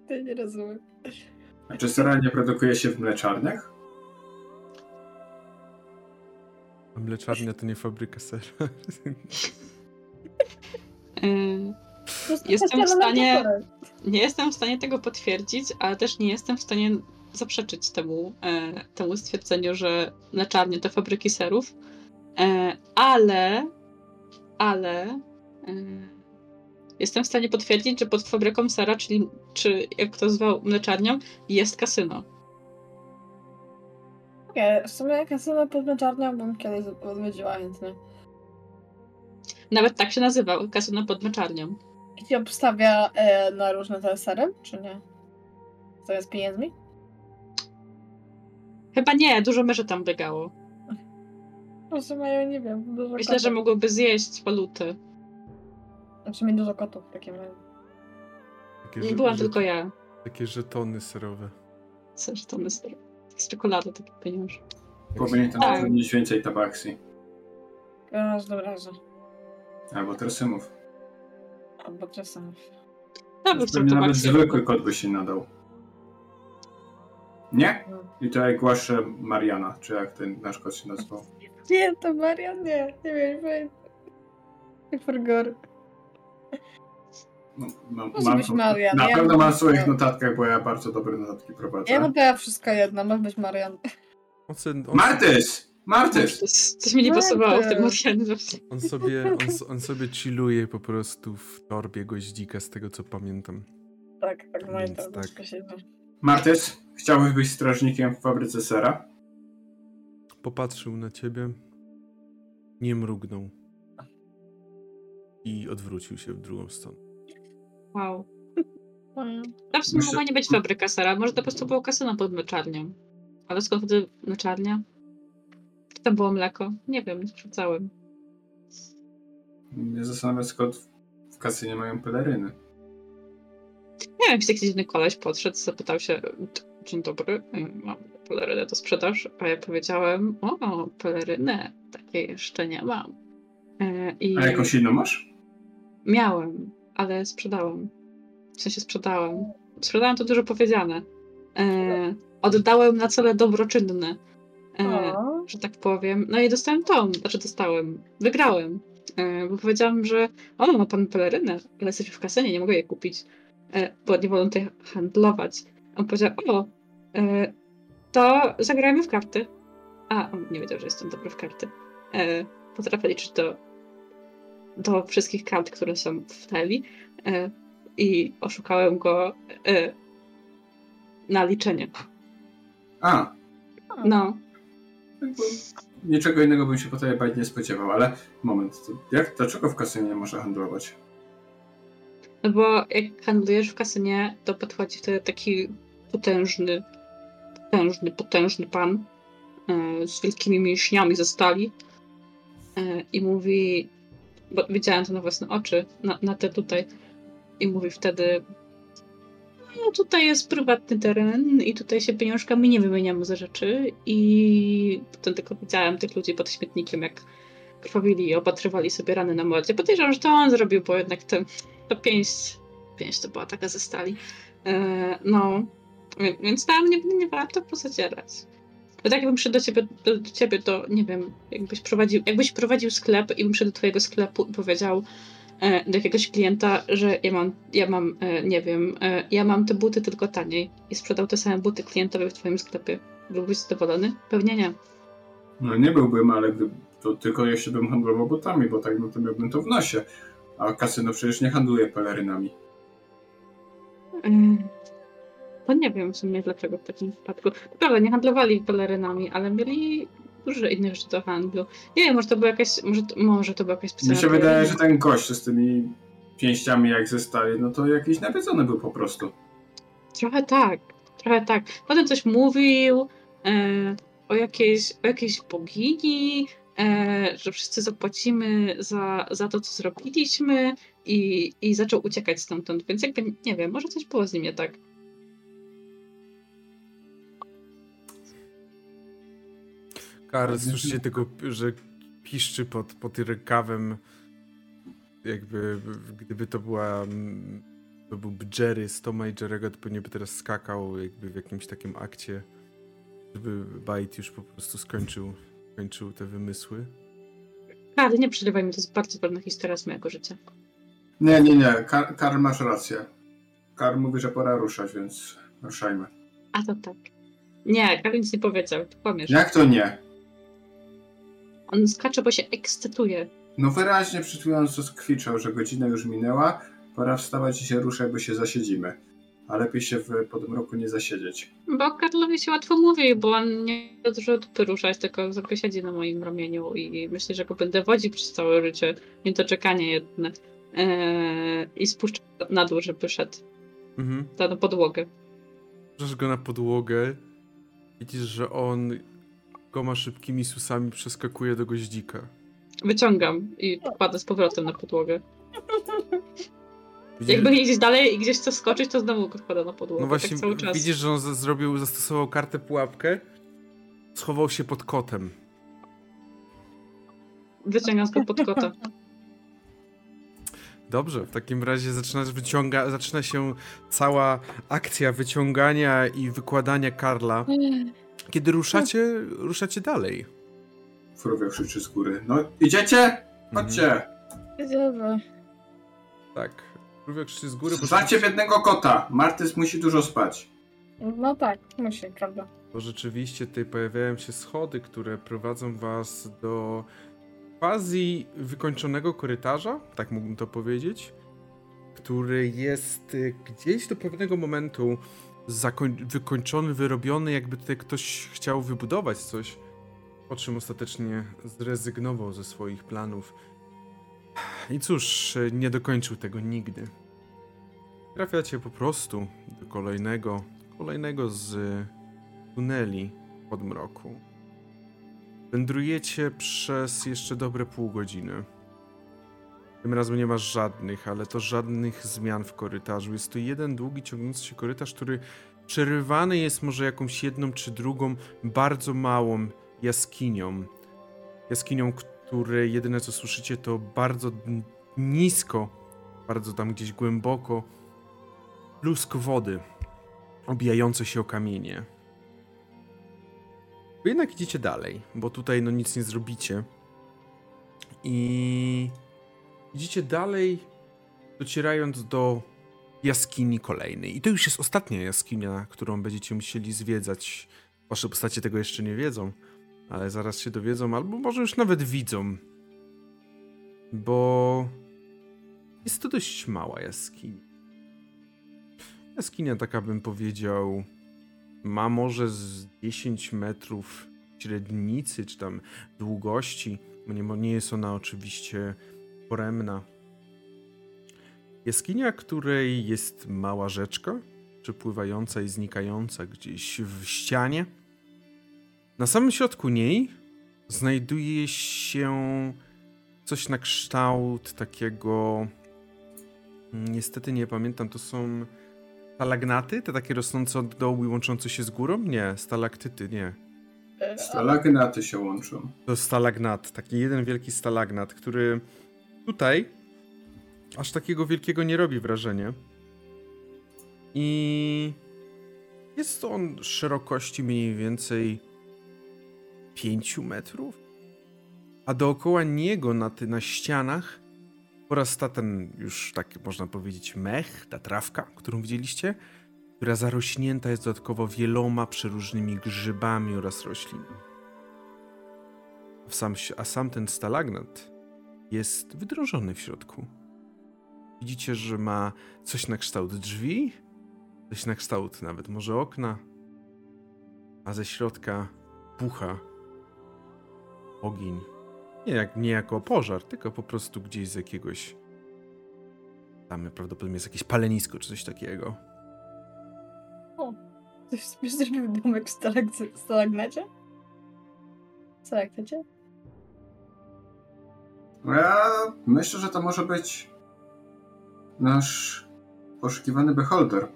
(laughs) Ty nie rozumiem. A czy Sara nie produkuje się w mleczarniach? A Mleczarnia to nie fabryka sera. Jestem w stanie-. Nie jestem w stanie tego potwierdzić, ale też nie jestem w stanie zaprzeczyć temu, e, temu stwierdzeniu, że mleczarnie to fabryki serów. E, ale, ale e, jestem w stanie potwierdzić, że pod fabryką sera, czyli czy jak to zwał mleczarnią, jest kasyno. Nie, w sumie kasyno pod meczarnią bym kiedyś odwiedziła chętnie. Nawet tak się nazywał, kasyno pod mleczarnią. I obstawia e, na różne te sery, czy nie? Zamiast pieniędzmi? Chyba nie, dużo myszy tam biegało. W sumie ja nie wiem. Myślę, że mogłyby zjeść waluty. Znaczy mi dużo kotów w takim razie. Takie, Nie że- byłam że- tylko ja. takie żetony serowe. Coś tam jest z czekolady takie pieniądze. Powinien tam Tak. zatrudnić więcej tabaksi. W każdym razie. Albo tresymów. Albo Pewnie nawet zobaczyć. zwykły kot by się nadał. Nie? I to jak głaszę Mariana, czy jak ten nasz kot się nazywał. Nie, to Marian, nie. Nie wiem, nie I forgot. No, mam, Może mam, być Marian, na ja pewno mam w swoich notatkach, bo ja bardzo dobre notatki prowadzę. Ja no to ja wszystko jedno, może być Marian. On, on, Martys! Martys! Coś, coś mi nie pasowało w tym Marianie on, sobie, on, on sobie chilluje po prostu w torbie goździka, z tego co pamiętam. Tak, tak, Więc to tak. tak. chciałbyś być strażnikiem w fabryce sera? Popatrzył na ciebie, nie mrugnął i odwrócił się w drugą stronę. Wow. To w sumie Myślę- mogła nie być fabryka sera, może to po prostu było kasyno pod mleczarnią. Ale skąd wtedy mleczarnia? Czy tam było mleko? Nie wiem, nie sprawdzałem. Mnie zastanawia, skąd w- w kasynie mają peleryny. Nie wiem, jakiś dziwny koleś podszedł, zapytał się, dzień dobry, mam pelerynę do sprzedaż, a ja powiedziałem, o, pelerynę, takiej jeszcze nie mam. E, I A jakąś inną masz? Miałem, ale sprzedałem. W sensie sprzedałem. Sprzedałem to dużo powiedziane. E, oddałem na cele dobroczynne. E, że tak powiem. No i dostałem tą, znaczy dostałem, wygrałem. E, bo powiedziałam, że o, ma pan pelerynę, ale jesteśmy w kasynie, nie mogę jej kupić, e, bo nie wolno tutaj handlować. On powiedział, o, e, to zagrajmy w karty. A, on nie wiedział, że jestem dobry w karty. E, potrafię liczyć do, do wszystkich kart, które są w talii e, i oszukałem go e, na liczenie. A, No, niczego innego bym się po tobie bać nie spodziewał, ale moment, jak, dlaczego w kasynie nie można handlować? No bo jak handlujesz w kasynie, to podchodzi wtedy taki potężny, potężny, potężny pan e, z wielkimi mięśniami ze stali e, i mówi, bo widziałem to na własne oczy, na, na te tutaj, i mówi wtedy no tutaj jest prywatny teren i tutaj się pieniążkami nie wymieniamy za rzeczy i potem tylko widziałem tych ludzi pod śmietnikiem, jak krwawili i opatrywali sobie rany na mordzie. Podejrzewam, że to on zrobił, bo jednak ten to pięść, pięść to była taka ze stali. E, no, więc tam nie, nie warto pozacierać. Bo tak jakbym przyszedł do ciebie, do, do ciebie, to nie wiem, jakbyś prowadził, jakbyś prowadził sklep i bym przyszedł do twojego sklepu i powiedział e, do jakiegoś klienta, że ja mam, ja mam, e, nie wiem, e, ja mam te buty tylko taniej i sprzedał te same buty klientowi w twoim sklepie. Byłbyś zadowolony? Pewnie nie. No nie byłbym, ale gdy, to tylko jeśli bym handlował butami, bo tak no to miałbym to w nosie. A kasyno przecież nie handluje pelerynami. Ym, To nie wiem w sumie dlaczego w takim przypadku. Prawda, nie handlowali pelerynami, ale mieli dużo innych rzeczy do handlu. Nie wiem, może to była jakaś, może to, może to była jakaś Mi specjalna się wydaje, że ten gość z tymi pięściami jak ze stali, no to jakiś nawiedzony był po prostu. Trochę tak, trochę tak. Potem coś mówił e, o, jakiejś, o jakiejś bogini, e, że wszyscy zapłacimy za, za to, co zrobiliśmy i, i zaczął uciekać stamtąd, więc jakby, nie wiem, może coś było z nim nie tak. Karl, słyszycie tylko, że piszczy pod, pod rękawem, jakby gdyby to była, to byłby Jerry z Toma i Jerry'ego, to pewnie by teraz skakał jakby w jakimś takim akcie, żeby Bite już po prostu skończył, skończył te wymysły. Ale nie przerywaj mi, to jest bardzo ważna historia z mojego życia. Nie, nie, nie, Kar, Karl masz rację. Karl mówi, że pora ruszać, więc ruszajmy. A to tak. Nie, Karol nic nie powiedział, ty kłamiesz. Jak to nie? On skacze, bo się ekscytuje. No wyraźnie przed chwilą kwiczał, że godzina już minęła, pora wstawać i się ruszać, bo się zasiedzimy. A lepiej się w podmroku nie zasiedzieć. Bo Karlowi się łatwo mówi, bo on nie dużo dupy ruszać, tylko sobie siedzi na moim ramieniu i myśli, że go będę wodził przez całe życie. Nie to czekanie jedne. Eee, I spuszcza na dół, żeby szedł Mhm. na podłogę. Rzucasz go na podłogę, widzisz, że on goma szybkimi susami przeskakuje do goździka. Wyciągam i kładę z powrotem na podłogę. Widzisz, Jakby gdzieś dalej i gdzieś chce skoczyć, to znowu go kładę na podłogę. no właśnie tak cały czas. widzisz, że on zrobił, zastosował kartę pułapkę, schował się pod kotem. Wyciągam go pod kota. Dobrze, w takim razie zaczyna, wyciąga, zaczyna się cała akcja wyciągania i wykładania Karla. Kiedy ruszacie, ruszacie dalej. Frowia krzyczy z góry. No, idziecie? Chodźcie! Dobra. Tak. Rówia krzyczy z góry, Znacie biednego kota. Martys musi dużo spać. No tak, musi, prawda. Bo rzeczywiście tutaj pojawiają się schody, które prowadzą was do quasi wykończonego korytarza, tak mógłbym to powiedzieć, który jest y, gdzieś do pewnego momentu wykończony, wyrobiony, jakby tutaj ktoś chciał wybudować coś, po czym ostatecznie zrezygnował ze swoich planów. I cóż, nie dokończył tego nigdy. Trafiacie po prostu do kolejnego, kolejnego z tuneli podmroku. Wędrujecie przez jeszcze dobre pół godziny. Tym razem nie masz żadnych, ale to żadnych zmian w korytarzu. Jest to jeden długi, ciągnący się korytarz, który przerywany jest może jakąś jedną czy drugą bardzo małą jaskinią. Jaskinią, której jedyne co słyszycie to bardzo nisko, bardzo tam gdzieś głęboko, plusk wody obijające się o kamienie. Wy jednak idziecie dalej, bo tutaj no nic nie zrobicie. I idziecie dalej, docierając do jaskini kolejnej. I to już jest ostatnia jaskinia, którą będziecie musieli zwiedzać. Wasze postacie tego jeszcze nie wiedzą, ale zaraz się dowiedzą, albo może już nawet widzą. Bo jest to dość mała jaskinia. Jaskinia taka bym powiedział ma może z 10 metrów średnicy, czy tam długości. Nie, nie jest ona oczywiście poremna. Jaskinia, której jest mała rzeczka, przepływająca i znikająca gdzieś w ścianie. Na samym środku niej znajduje się coś na kształt takiego. Niestety nie pamiętam, to są Stalagnaty? Te takie rosnące od dołu i łączące się z górą? Nie, stalaktyty, nie. Stalagnaty się łączą. To stalagnat, taki jeden wielki stalagnat, który tutaj aż takiego wielkiego nie robi wrażenia. I jest on szerokości mniej więcej 5 metrów, a dookoła niego na, ty, na ścianach porasta ten już tak można powiedzieć mech, ta trawka, którą widzieliście, która zarośnięta jest dodatkowo wieloma przeróżnymi grzybami oraz roślinami. W Sam, a sam ten stalagnat jest wydrążony w środku. Widzicie, że ma coś na kształt drzwi, coś na kształt nawet może okna, a ze środka pucha ogień. Nie, jak, nie jako pożar, tylko po prostu gdzieś z jakiegoś. Tam prawdopodobnie jest jakieś palenisko czy coś takiego. Ktoś sobie zrobił domek w stalag- w stalagnacie? Ja myślę, że to może być nasz poszukiwany beholder.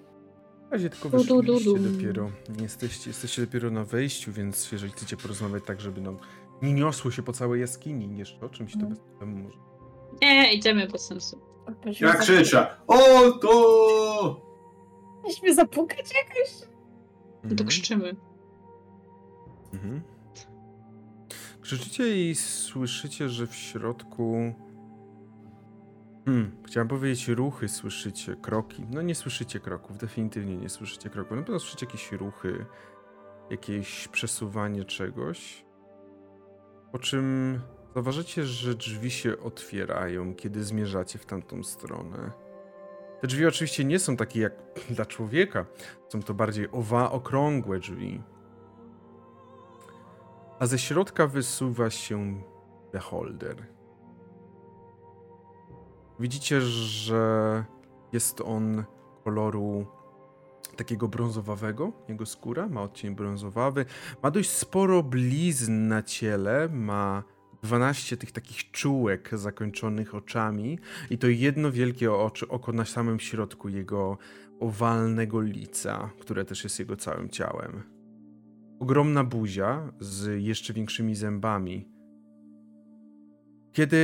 W razie tylko wyszliście dopiero. Nie jesteście, jesteście dopiero na wejściu, więc jeżeli chcecie porozmawiać tak, żeby no, nie niosło się po całej jaskini, jeszcze o czymś, to Mhm. bez problemu może. Nie, idziemy bez sensu. Ja krzyczę. O, to! Mieliśmy zapukać jakoś? To Mhm. krzyczymy. Mhm. Krzyczycie i słyszycie, że w środku. Hmm, chciałem powiedzieć ruchy, słyszycie kroki. No nie słyszycie kroków, definitywnie nie słyszycie kroków. Na pewno słyszycie jakieś ruchy, jakieś przesuwanie czegoś. Po czym zauważycie, że drzwi się otwierają, kiedy zmierzacie w tamtą stronę. Te drzwi oczywiście nie są takie jak dla człowieka. Są to bardziej owa, okrągłe drzwi a ze środka wysuwa się beholder. Widzicie, że jest on koloru takiego brązowawego, jego skóra ma odcień brązowawy, ma dość sporo blizn na ciele, ma 12 tych takich czułek zakończonych oczami i to jedno wielkie oczy, oko na samym środku jego owalnego lica, które też jest jego całym ciałem. Ogromna buzia z jeszcze większymi zębami. Kiedy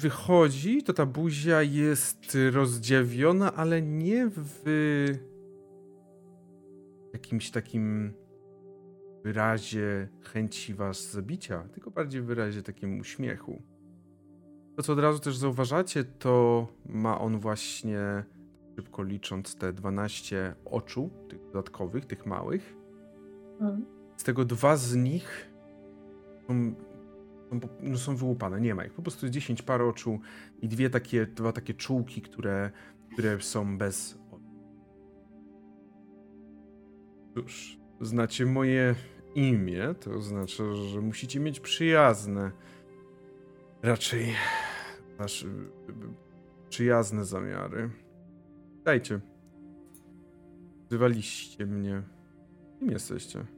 wychodzi, to ta buzia jest rozdziawiona, ale nie w jakimś takim wyrazie chęci was zabicia, tylko bardziej w wyrazie takim uśmiechu. To, co od razu też zauważacie, to ma on właśnie, szybko licząc, te 12 oczu, tych dodatkowych, tych małych. Mhm. Z tego dwa z nich są, są, no są wyłupane, nie ma ich. Po prostu jest 10 par oczu i dwie takie, dwa takie czułki, które, które są bez. Cóż, znacie moje imię, to oznacza, że musicie mieć przyjazne, raczej nasz, przyjazne zamiary. Dajcie. Wzywaliście mnie. Kim jesteście?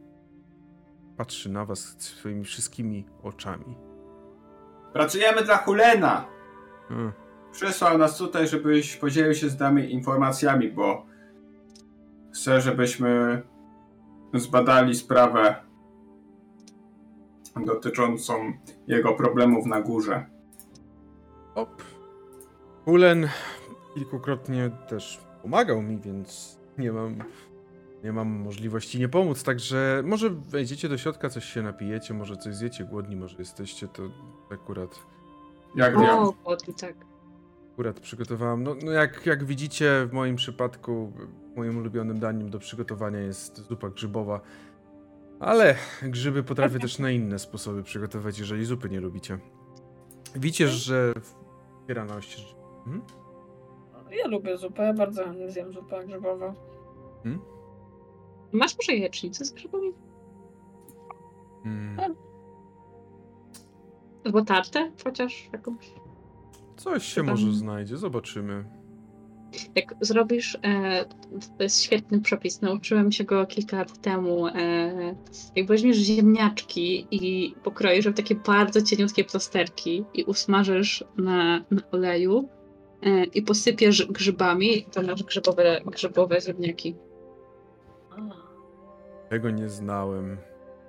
Patrzy na was swoimi wszystkimi oczami. Pracujemy dla Hulena! Hmm. Przysłał nas tutaj, żebyś podzielił się z nami informacjami, bo chce, żebyśmy zbadali sprawę dotyczącą jego problemów na górze. Op. Hulen kilkukrotnie też pomagał mi, więc nie mam, nie mam możliwości nie pomóc. Także może wejdziecie do środka, coś się napijecie, może coś zjecie, głodni może jesteście, to akurat, Jak nie? O, o, tak. akurat przygotowałam. No, no jak, jak widzicie, w moim przypadku moim ulubionym daniem do przygotowania jest zupa grzybowa. Ale grzyby potrafię też na inne sposoby przygotować, jeżeli zupy nie lubicie. Widzicie, że wspiera na oścież. Mhm. Ja lubię zupę, ja bardzo chętnie zjem zupę grzybową. Masz może jajecznicę z grzybami? Mm. Albo tartę chociaż jakąś? Coś się Chyba- może znajdzie, zobaczymy. Jak zrobisz, e, to jest świetny przepis, nauczyłem się go kilka lat temu. E, jak weźmiesz ziemniaczki i pokroisz w takie bardzo cieniutkie plasterki i usmażysz na, na oleju e, i posypiesz grzybami, to masz grzybowe, grzybowe ziemniaki. Tego nie znałem.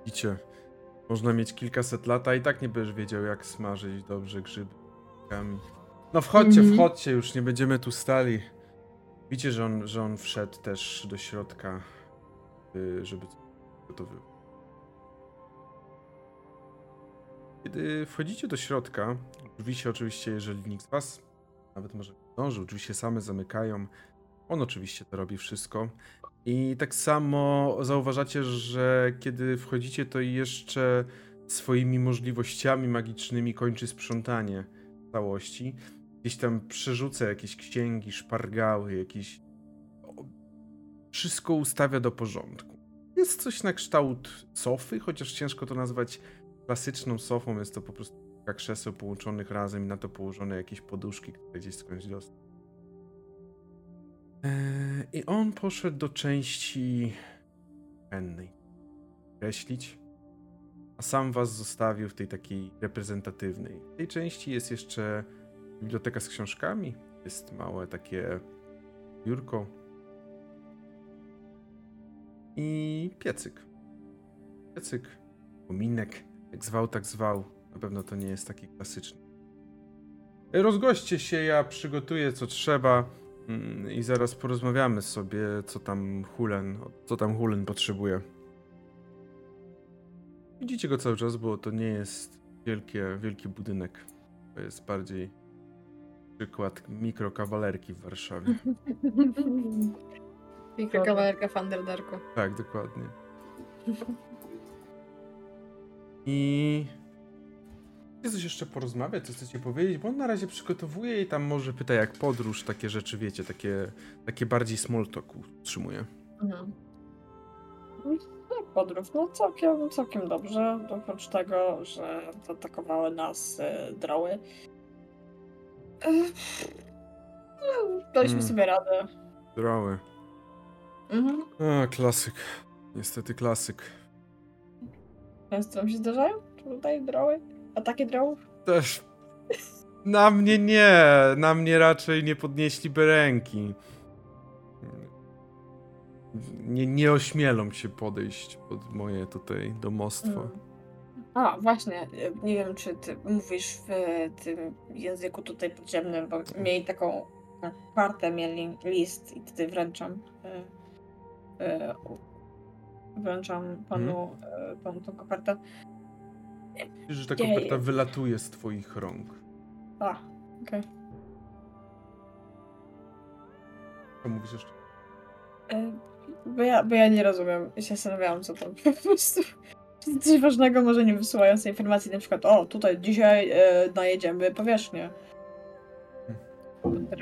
Widzicie, można mieć kilkaset lat, a i tak nie będziesz wiedział, jak smażyć dobrze grzyby. No wchodźcie, Mhm. wchodźcie, już nie będziemy tu stali. Widzicie, że on, że on wszedł też do środka, y, żeby coś gotowywać. Kiedy wchodzicie do środka, drzwi się oczywiście, jeżeli nikt z was nawet może nie zdążył, drzwi się same zamykają. On oczywiście to robi wszystko. I tak samo zauważacie, że kiedy wchodzicie, to jeszcze swoimi możliwościami magicznymi kończy sprzątanie całości. Gdzieś tam przerzuca jakieś księgi, szpargały, jakieś. Wszystko ustawia do porządku. Jest coś na kształt sofy, chociaż ciężko to nazwać klasyczną sofą. Jest to po prostu kilka krzeseł połączonych razem i na to położone jakieś poduszki, które gdzieś skądś dostał. Eee, I on poszedł do części hennej. Kreślić. A sam was zostawił w tej takiej reprezentatywnej. W tej części jest jeszcze biblioteka z książkami. Jest małe takie biurko. I piecyk. Piecyk, kominek, jak zwał, tak zwał. Na pewno to nie jest taki klasyczny. Rozgoście się, ja przygotuję co trzeba. Mm, I zaraz porozmawiamy sobie, co tam Hulen, co tam Hulen potrzebuje. Widzicie go cały czas, bo to nie jest wielkie, wielki budynek. To jest bardziej przykład mikrokawalerki w Warszawie. (laughs) Piękna kawalerka w Underdarku. Tak, dokładnie. (laughs) I chcecie coś jeszcze porozmawiać, co chcecie powiedzieć? Bo on na razie przygotowuje i tam może pyta jak podróż, takie rzeczy, wiecie, takie, takie bardziej small talk utrzymuje. Mhm. No, podróż, no całkiem, całkiem dobrze, oprócz tego, że zaatakowały nas e, droły. E, no, daliśmy Mm. sobie radę. Droły. Mhm. A, klasyk. Niestety klasyk. Często nam się zdarzają tutaj droły? Ataki drołów? Też. Na mnie nie. Na mnie raczej nie podnieśliby ręki. Nie, nie ośmielą się podejść pod moje tutaj domostwo. Mm. A, właśnie, nie wiem, czy ty mówisz w tym języku tutaj podziemnym, bo mieli taką kartę, mieli list i tutaj wręczam. e, e, Wręczam panu, e, panu tą kopertę. Widzisz, że ta Jej. koperta wylatuje z twoich rąk. A, okej. Co mówisz jeszcze? E, Bo ja, bo ja nie rozumiem. Ja się zastanawiałam, co to (laughs) po prostu. Coś ważnego może nie wysyłając informacji, na przykład, o, tutaj dzisiaj e, najedziemy powierzchnię.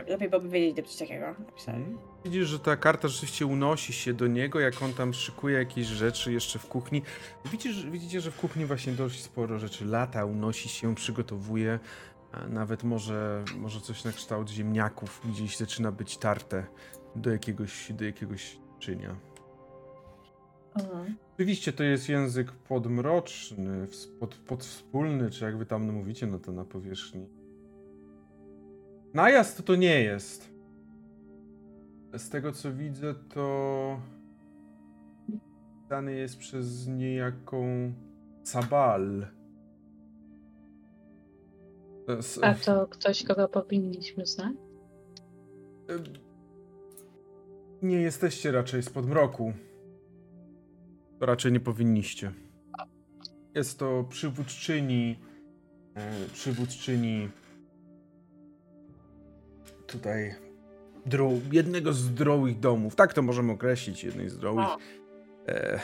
Lepiej byłoby wiedzieć, gdzie coś takiego napisali. Mhm. Widzisz, że ta karta rzeczywiście unosi się do niego, jak on tam szykuje jakieś rzeczy jeszcze w kuchni. Widzisz, widzicie, że w kuchni właśnie dość sporo rzeczy lata, unosi się, przygotowuje. Nawet może, może coś na kształt ziemniaków gdzieś zaczyna być tarte do jakiegoś, do jakiegoś czynia. Mhm. Oczywiście to jest język podmroczny, pod, podwspólny, czy jak wy tam mówicie, no to na powierzchni. Najazd to to nie jest. Z tego co widzę, to dany jest przez niejaką Sabal. A to ktoś, kogo powinniśmy znać? Nie jesteście raczej z podmroku. To raczej nie powinniście. Jest to przywódczyni. E, przywódczyni. Tutaj. Jednego z drołych domów. Tak to możemy określić. Jednej z drołych. E,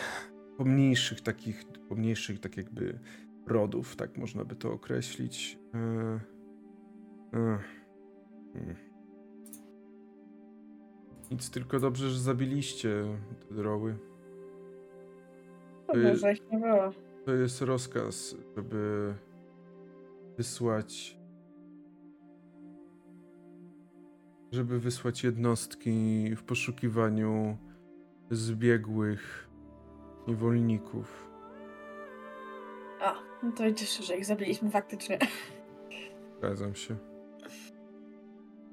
pomniejszych takich. Pomniejszych tak jakby rodów. Tak można by to określić. E, e, hmm. Nic, tylko dobrze, że zabiliście te droły. To było. To jest rozkaz, żeby wysłać. Żeby wysłać jednostki w poszukiwaniu zbiegłych niewolników. A, no to cieszę, że ich zabiliśmy faktycznie. Zgadzam się.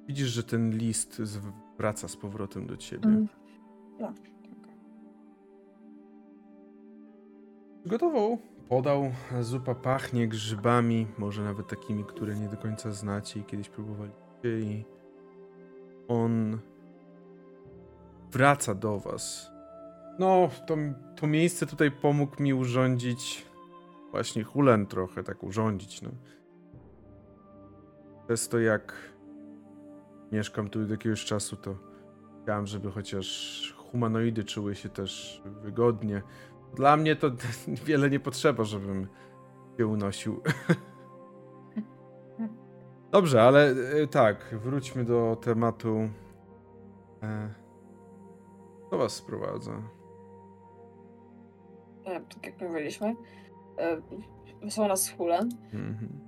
Widzisz, że ten list wraca z powrotem do ciebie. Mm. No, Gotował, podał. Zupa pachnie grzybami, może nawet takimi, które nie do końca znacie i kiedyś próbowaliście. I on wraca do was. No, to, to miejsce tutaj pomógł mi urządzić. Właśnie Hulen trochę tak urządzić. No. Przez to, jak mieszkam tu od jakiegoś czasu, to chciałem, żeby chociaż humanoidy czuły się też wygodnie. Dla mnie to (laughs) wiele nie potrzeba, żebym się unosił. (laughs) Dobrze, ale e, tak, wróćmy do tematu. E, Co was sprowadza? e, tak jak mówiliśmy. E, wysłał nas Hulen. Mhm.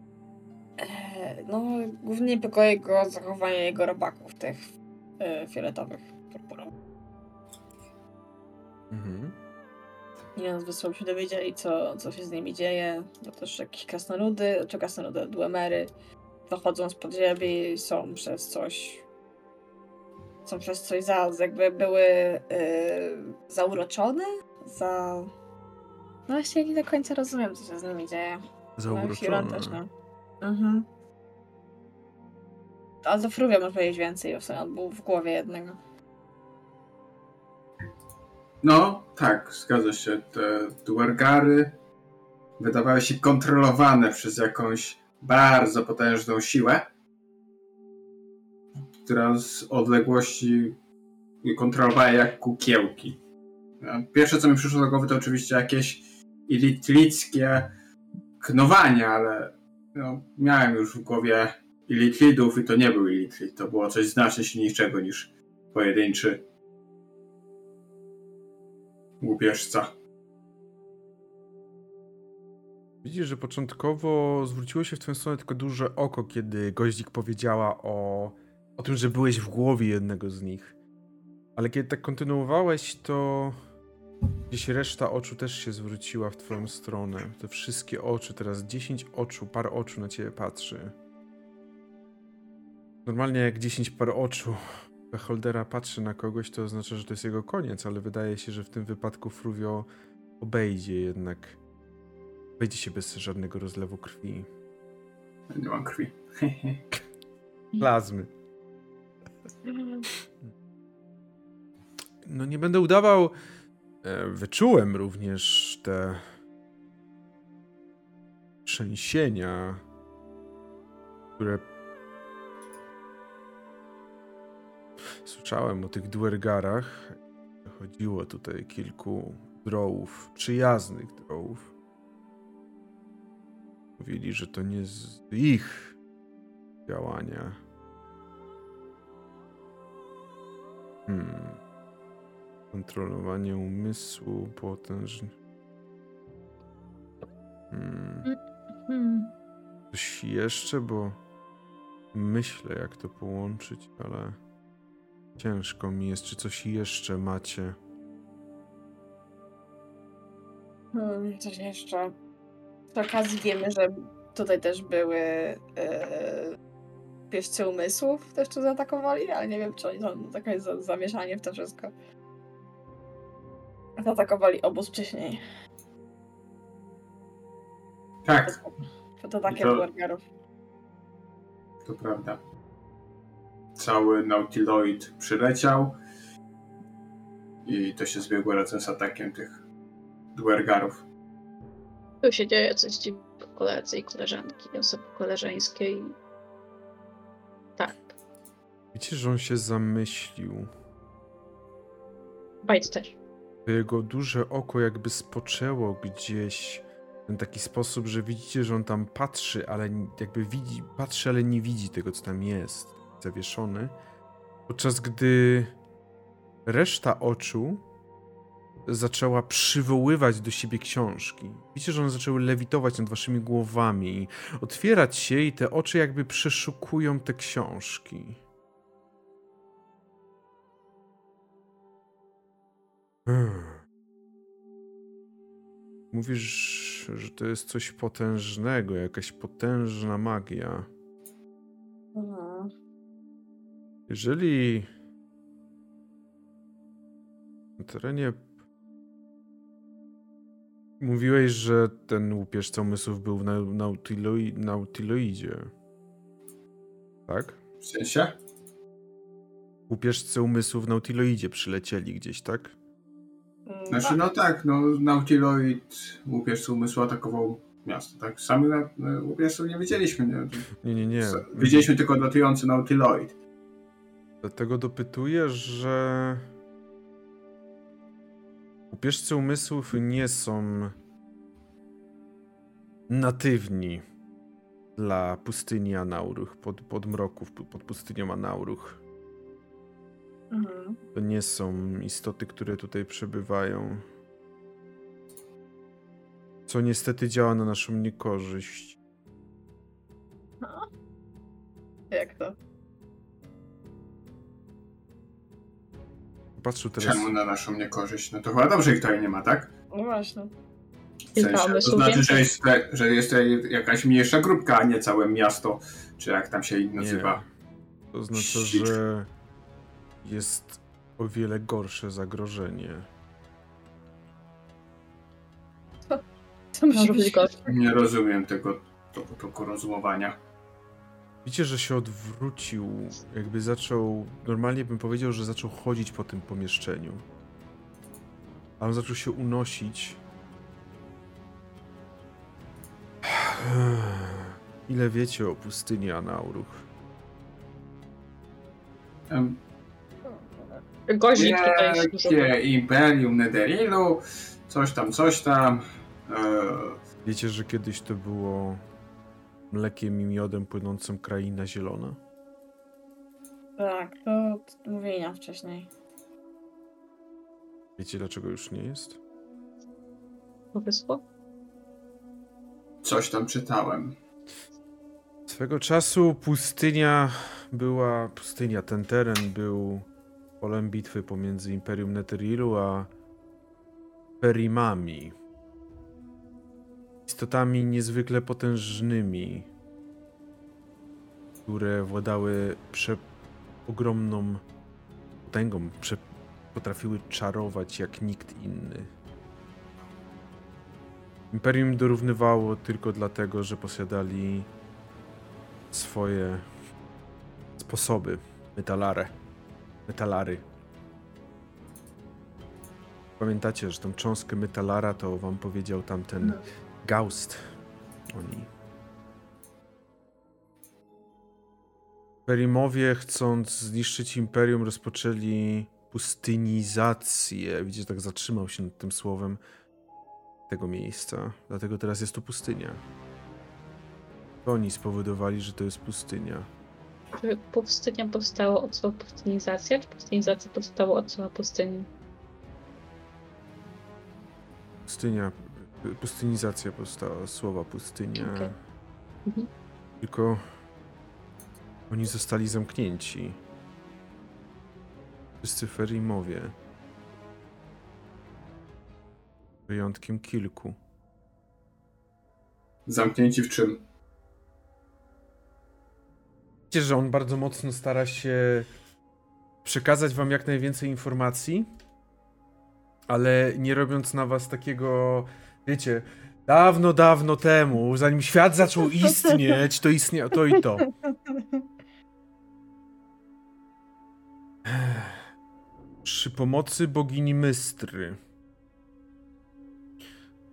No, głównie niepokoi go zachowanie jego robaków, tych fioletowych, purpurowych. Mhm. I nas wysłał się dowiedzieli, co, co się z nimi dzieje. No też jakieś krasnoludy, czy krasnoludy, dwemery wychodzą z podziemi, są przez coś są przez coś za, jakby były e, zauroczone, za... No właśnie nie do końca rozumiem, co się z nimi dzieje. No, też, no. Mhm. Ale to Fruvia może powiedzieć więcej, bo w sumie on był w głowie jednego. No, tak, zgadza się. Te duergary wydawały się kontrolowane przez jakąś bardzo potężną siłę, która z odległości kontrolowała jak kukiełki. Pierwsze, co mi przyszło do głowy, to oczywiście jakieś ilitlickie knowania, ale no, miałem już w głowie ilitlidów i to nie był ilitlid. To było coś znacznie silniejszego niż pojedynczy łupieżca. Widzisz, że początkowo zwróciło się w twoją stronę tylko duże oko, kiedy goździk powiedziała o, o tym, że byłeś w głowie jednego z nich. Ale kiedy tak kontynuowałeś, to gdzieś reszta oczu też się zwróciła w twoją stronę. Te wszystkie oczy, teraz 10 oczu, par oczu na ciebie patrzy. Normalnie jak 10 par oczu Beholdera patrzy na kogoś, to oznacza, że to jest jego koniec, ale wydaje się, że w tym wypadku Fruvio obejdzie jednak Wejdzie się bez żadnego rozlewu krwi. Nie mam krwi. (laughs) Plazmy. No nie będę udawał. E, Wyczułem również te trzęsienia, które słyszałem o tych duergarach. Chodziło tutaj kilku drołów, przyjaznych drołów. Mówili, że to nie z ich działania. Hmm. Kontrolowanie umysłu potężne. Hmm. Hmm. Coś jeszcze, bo myślę, jak to połączyć, ale ciężko mi jest. Czy coś jeszcze macie? Hmm, coś jeszcze. Przy okazji wiemy, że tutaj też były e, pieszcy umysłów, też tu zaatakowali, ale nie wiem, czy oni są takie za, zamieszanie w to wszystko. Zaatakowali obóz wcześniej. Tak, To takie To- burgerów. to prawda. Cały Nautiloid przyleciał i to się zbiegło razem z atakiem tych duergarów. Tu się dzieje coś dziwnego, koledzy i koleżanki, osoby koleżeńskie i... Tak, Wiecie, że on się zamyślił. Bajt też. Jego duże oko jakby spoczęło gdzieś w ten taki sposób, że widzicie, że on tam patrzy, ale jakby widzi, patrzy, ale nie widzi tego, co tam jest, zawieszony. Podczas gdy reszta oczu zaczęła przywoływać do siebie książki. Widzicie, że one zaczęły lewitować nad waszymi głowami, otwierać się i te oczy jakby przeszukują te książki. Hmm. Mówisz, że to jest coś potężnego, jakaś potężna magia. Mhm. Jeżeli na terenie mówiłeś, że ten łupieżca umysłów był w nau- nautilo- nautiloidzie, tak? W sensie? Łupieżcy umysłów w nautiloidzie przylecieli gdzieś, tak? Mm, Znaczy, no tak, no Nautiloid, łupieżcy umysłu atakował miasto, tak? Sami na, na łupieżców nie widzieliśmy, nie? Nie, nie, nie. Widzieliśmy tylko latujący Nautiloid. Dlatego dopytuję, że upierzcy umysłów nie są natywni dla pustyni Anauruch, pod, pod pod pustynią Anauruch. Mhm. To nie są istoty, które tutaj przebywają. Co niestety działa na naszą niekorzyść. Jak to? Patrzył teraz. Czemu na naszą niekorzyść? No to chyba dobrze ich tutaj nie ma, tak? No właśnie. W sensie, to znaczy, że jest, że jest jakaś mniejsza grupka, a nie całe miasto, czy jak tam się nazywa. To znaczy, że jest o wiele gorsze zagrożenie. To musi Może być być gorzej. Nie rozumiem tego tego toku rozumowania. Widzicie, że się odwrócił, jakby zaczął. Normalnie bym powiedział, że zaczął chodzić po tym pomieszczeniu. A on zaczął się unosić. (sighs) Ile wiecie o pustyni Anauruch? Em, Gozik tutaj jest dużo. Imperium Nederilu, coś tam, coś tam. E, Wiecie, że kiedyś to było mlekiem i miodem płynącą kraina zielona? Tak, to mówienia wcześniej. Wiecie, dlaczego już nie jest? Wyspo? coś tam czytałem. Swego czasu pustynia była. Pustynia, ten teren był polem bitwy pomiędzy Imperium Netherrilu a Perimami. Istotami niezwykle potężnymi, które władały prze... ogromną potęgą, prze... potrafiły czarować jak nikt inny. Imperium dorównywało tylko dlatego, że posiadali swoje sposoby. Metalare. Metalary. Pamiętacie, że tą cząstkę metalara to wam powiedział tamten Gaust. Oni. Perimowie, chcąc zniszczyć imperium, rozpoczęli pustynizację. Widzicie, tak zatrzymał się nad tym słowem tego miejsca. Dlatego teraz jest tu pustynia. To oni spowodowali, że to jest pustynia. Czy pustynia powstała od słowa pustynizacja, czy pustynizacja powstała od słowa pustyni? Pustynia, pustynizacja powstała, słowa pustynia. Okej. Mhm. Tylko oni zostali zamknięci. Wszyscy Ferimowie. Wyjątkiem kilku. Zamknięci w czym? Wiecie, że on bardzo mocno stara się przekazać wam jak najwięcej informacji, ale nie robiąc na was takiego, wiecie, dawno, dawno temu, zanim świat zaczął (laughs) istnieć, to istniało to i to. (laughs) Przy pomocy bogini Mystry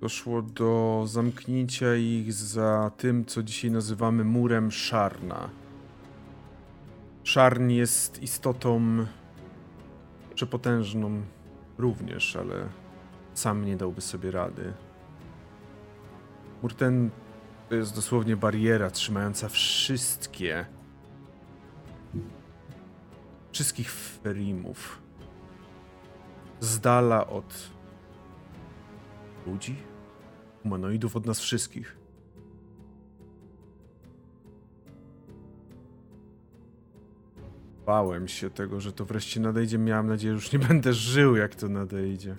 doszło do zamknięcia ich za tym, co dzisiaj nazywamy murem Szarna. Szarn jest istotą przepotężną również, ale sam nie dałby sobie rady. Mur ten to jest dosłownie bariera trzymająca wszystkie wszystkich ferimów z dala od ludzi, humanoidów, od nas wszystkich. Bałem się tego, że to wreszcie nadejdzie. Miałem nadzieję, że już nie będę żył, jak to nadejdzie.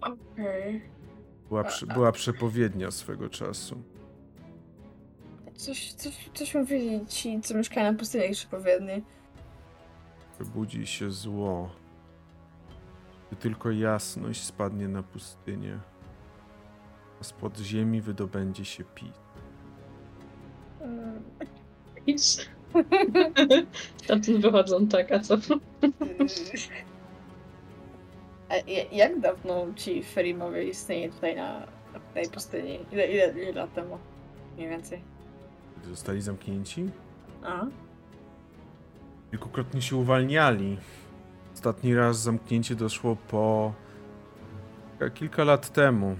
Okej. Była, prze, była przepowiednia swego czasu. Coś, coś, coś mówili ci, co mieszkają na pustyni, przepowiedni. Wybudzi się zło. Gdy tylko jasność spadnie na pustynię, a spod ziemi wydobędzie się pit. Nic. Stamtąd (laughs) wychodzą, tak, a co? (laughs) A jak dawno ci Ferimowie istnieje tutaj na, na tej pustyni? Ile, ile, ile lat temu? Mniej więcej. Gdy zostali zamknięci, A? kilkukrotnie się uwalniali. Ostatni raz zamknięcie doszło po e, kilka lat temu.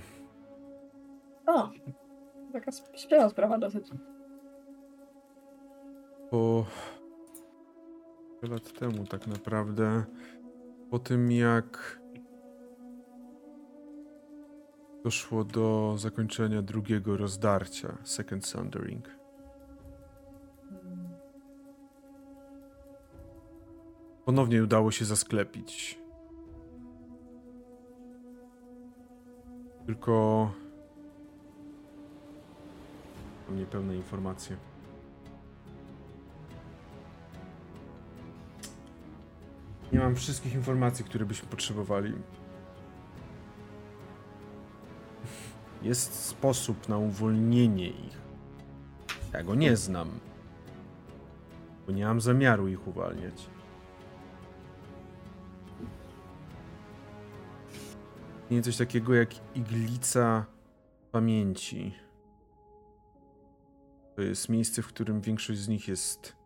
O! Taka śpiała sprawa dosyć. Po kilka lat temu tak naprawdę. Po tym jak doszło do zakończenia drugiego rozdarcia, Second Sundering. Ponownie udało się zasklepić. Tylko. Mam niepełne informacje. Nie mam wszystkich informacji, które byśmy potrzebowali. Jest sposób na uwolnienie ich. Ja go nie znam. Bo nie mam zamiaru ich uwalniać. Nie coś takiego jak iglica pamięci. To jest miejsce, w którym większość z nich jest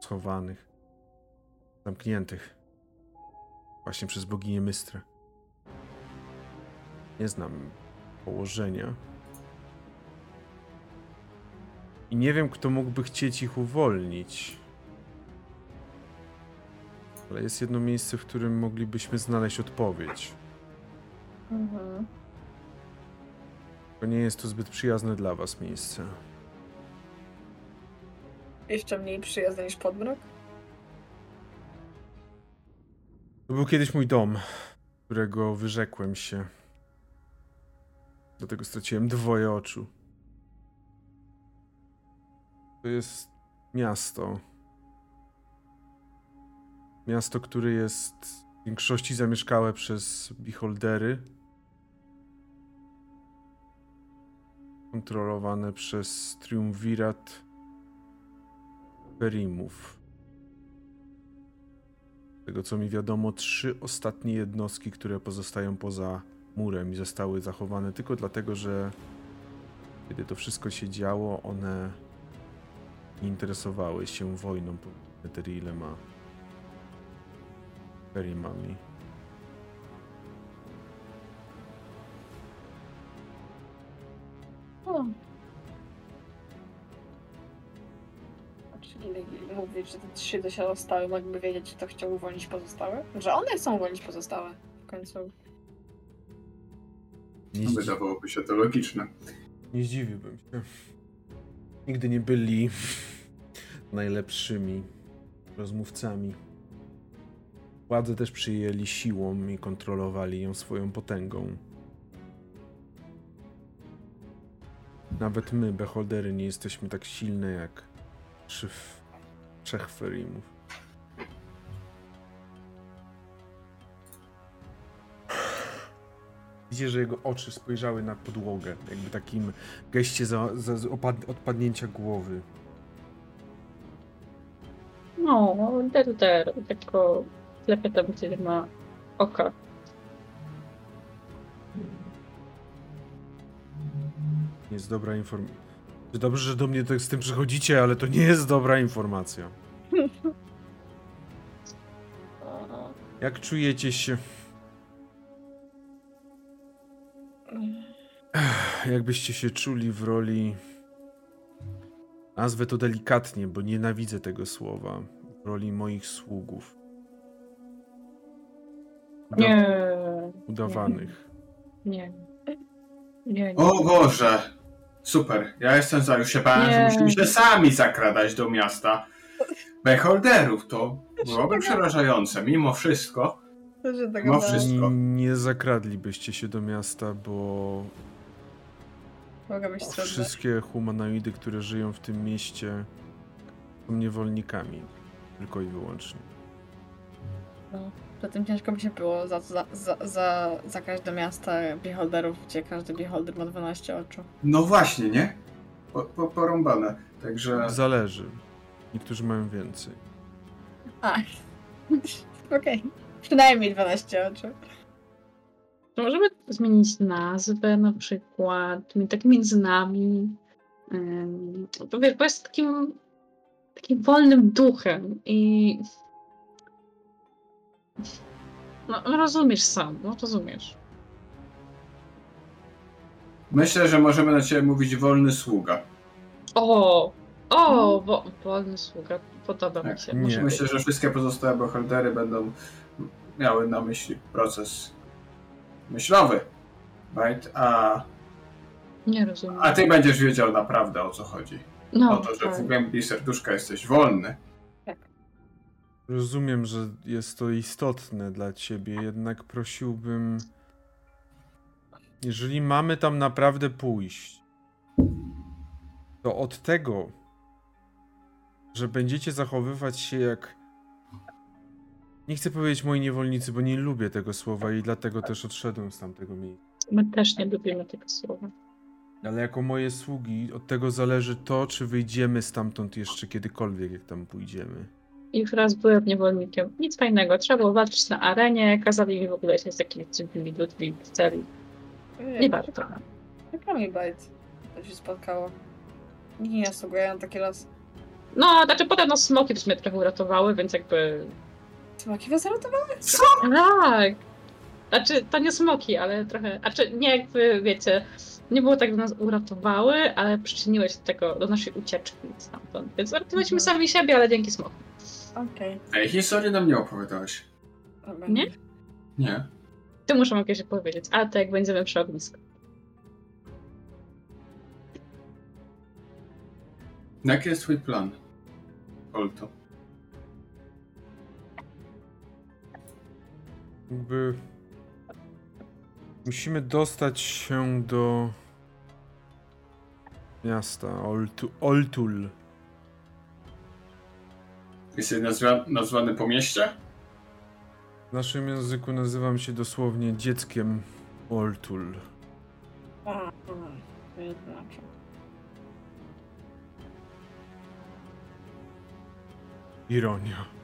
schowanych, zamkniętych. Właśnie przez boginię Mystrę. Nie znam położenia. I nie wiem, kto mógłby chcieć ich uwolnić. Ale jest jedno miejsce, w którym moglibyśmy znaleźć odpowiedź. Mhm. To nie jest to zbyt przyjazne dla was miejsce. Jeszcze mniej przyjazny niż podmrok? To był kiedyś mój dom, którego wyrzekłem się. Dlatego straciłem dwoje oczu. To jest miasto. Miasto, które jest w większości zamieszkałe przez beholdery. kontrolowane przez triumvirat Perimów. Z tego co mi wiadomo, trzy ostatnie jednostki, które pozostają poza murem i zostały zachowane tylko dlatego, że kiedy to wszystko się działo, one nie interesowały się wojną pomiędzy Netherillem a Perimami. O. Czyli mówić, że te trzy do siebie zostały, mogliby wiedzieć, kto chciał uwolnić pozostałe? Że one chcą uwolnić pozostałe w końcu. Nie, No, wydawałoby się to logiczne. nie zdziwiłbym się. Nigdy nie byli (laughs) najlepszymi rozmówcami. Władzę też przyjęli siłą i kontrolowali ją swoją potęgą. Nawet my, beholdery, nie jesteśmy tak silne jak trzy trzech ferimów. Widzicie, że jego oczy spojrzały na podłogę, jakby takim geście za, za, za opad, odpadnięcia głowy. No, der, der, tylko klepie tam, gdzie ma oka. Nie jest dobra informacja. Dobrze, że do mnie tak z tym przychodzicie, ale to nie jest dobra informacja. (laughs) Jak czujecie się? Jakbyście się czuli w roli. Nazwę to delikatnie, bo nienawidzę tego słowa. W roli moich sługów. Uda- Nie, Udawanych. nie. Nie, nie. O Boże! Super, ja jestem za, już się bałem, że musimy się sami zakradać do miasta. Beholderów to byłoby (laughs) przerażające, mimo wszystko. No ma- wszystko. Nie zakradlibyście się do miasta, bo Mogę być trudne. Wszystkie humanoidy, które żyją w tym mieście, są niewolnikami. Tylko i wyłącznie. No. Zatem ciężko by się było za, za, za, za, zakraść do miasta beholderów, gdzie każdy beholder ma 12 oczu. No właśnie, nie? Po, po, porąbane. Także Zależy. Niektórzy mają więcej. A, (laughs) okej. Przynajmniej 12 oczu. Możemy zmienić nazwę na przykład, mi- tak między nami. Bo wiesz, bo jest takim, takim wolnym duchem i no, no rozumiesz sam, no rozumiesz. myślę, że możemy na ciebie mówić wolny sługa. O, o, wo, wolny sługa, podoba mi Tak, się. nie. Myślę, że wszystkie pozostałe beholdery będą miały na myśli proces myślowy. Right? A, Nie rozumiem. a ty będziesz wiedział naprawdę o co chodzi. no, o to, że tak. w głębi serduszka jesteś wolny. Rozumiem, że jest to istotne dla ciebie, jednak prosiłbym. Jeżeli mamy tam naprawdę pójść, to od tego, że będziecie zachowywać się jak. Nie chcę powiedzieć moi niewolnicy, bo nie lubię tego słowa i dlatego też odszedłem z tamtego miejsca. My też nie lubimy tego słowa. Ale jako moje sługi, od tego zależy to, czy wyjdziemy stamtąd jeszcze kiedykolwiek, jak tam pójdziemy. Już raz byłem niewolnikiem. Nic fajnego. Trzeba było walczyć na arenie, kazali mi w ogóle się z jakimiś dziwnymi ludźmi w celi. Nie warto. Jak mi bajt. To się spotkało. Nikt nie zasługuje na taki los. No, znaczy potem no smoki też mnie trochę uratowały, więc jakby... Smaki was ratowały? Co? Tak! Znaczy, to nie smoki, ale trochę... Znaczy, nie jakby, wiecie, nie było tak, że nas uratowały, ale przyczyniły się do tego, do naszej ucieczki stamtąd. Więc uratowaliśmy Mhm. sami siebie, ale dzięki smokom. Okej. Ej, historię nam nie opowiadałeś. Dobra. Nie? Nie. Ty muszę mogę się powiedzieć, ale to jak będziemy przy ognisku. Jaki jest twój plan? Olto. Jakby. Musimy dostać się do miasta Oltu, Oltul. Jesteś nazwa, nazwany po mieście? W naszym języku nazywam się dosłownie dzieckiem Oltul. A, znaczy. Ironia.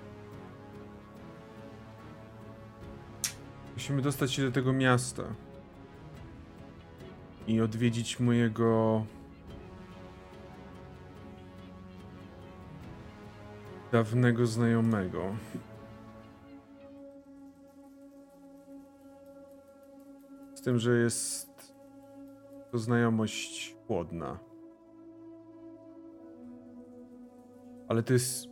Musimy dostać się do tego miasta. I odwiedzić mojego. dawnego znajomego. Z tym, że jest to znajomość chłodna. Ale to jest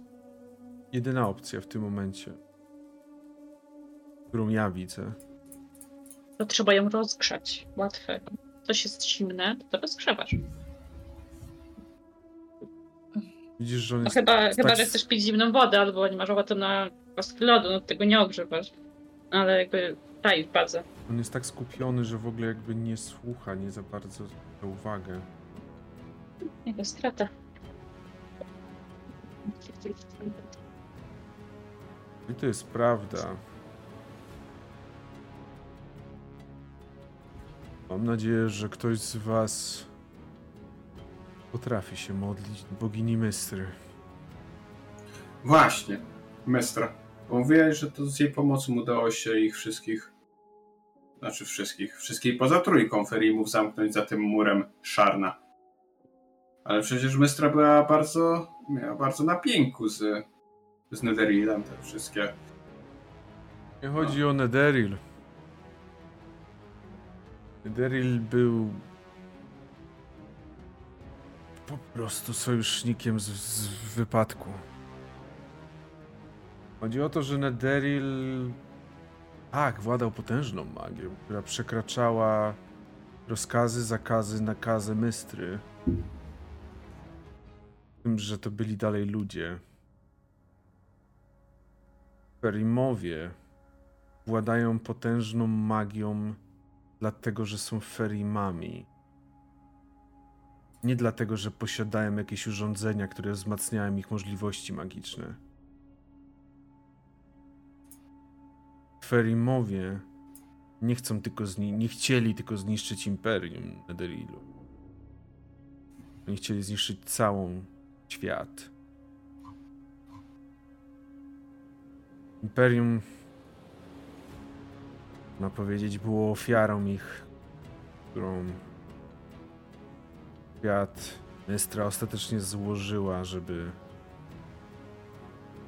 jedyna opcja w tym momencie, którą ja widzę. To trzeba ją rozgrzać. Łatwe. Coś jest zimne, to rozgrzewasz. Widzisz, że on No jest chyba, tak chyba, że chcesz pić zimną wodę, albo nie masz ochoty na kostki lodu, no tego nie ogrzewasz. Ale jakby daj bazę. On jest tak skupiony, że w ogóle jakby nie słucha, nie za bardzo zwraca uwagę. Jego strata. I to jest prawda. Mam nadzieję, że ktoś z was potrafi się modlić bogini Mystry. Właśnie, Mestra. Bo mówiłeś, że to z jej pomocą udało się ich wszystkich, znaczy wszystkich, wszystkich poza trójką Ferimów zamknąć za tym murem Szarna. Ale przecież Mestra była bardzo, miała bardzo na pięku z, z Netherillem, te wszystkie. Nie chodzi o Netheril. Netheril był po prostu sojusznikiem z, z wypadku. Chodzi o to, że Netheril tak, władał potężną magią, która przekraczała rozkazy, zakazy, nakazy Mystry. Tym, że to byli dalej ludzie. Ferimowie władają potężną magią, dlatego że są ferimami. Nie dlatego, że posiadają jakieś urządzenia, które wzmacniają ich możliwości magiczne. Ferimowie nie chcą tylko zni- nie chcieli tylko zniszczyć imperium Netherilu. Oni chcieli zniszczyć całą świat. Imperium można powiedzieć, było ofiarą ich, którą świat Mystra ostatecznie złożyła, żeby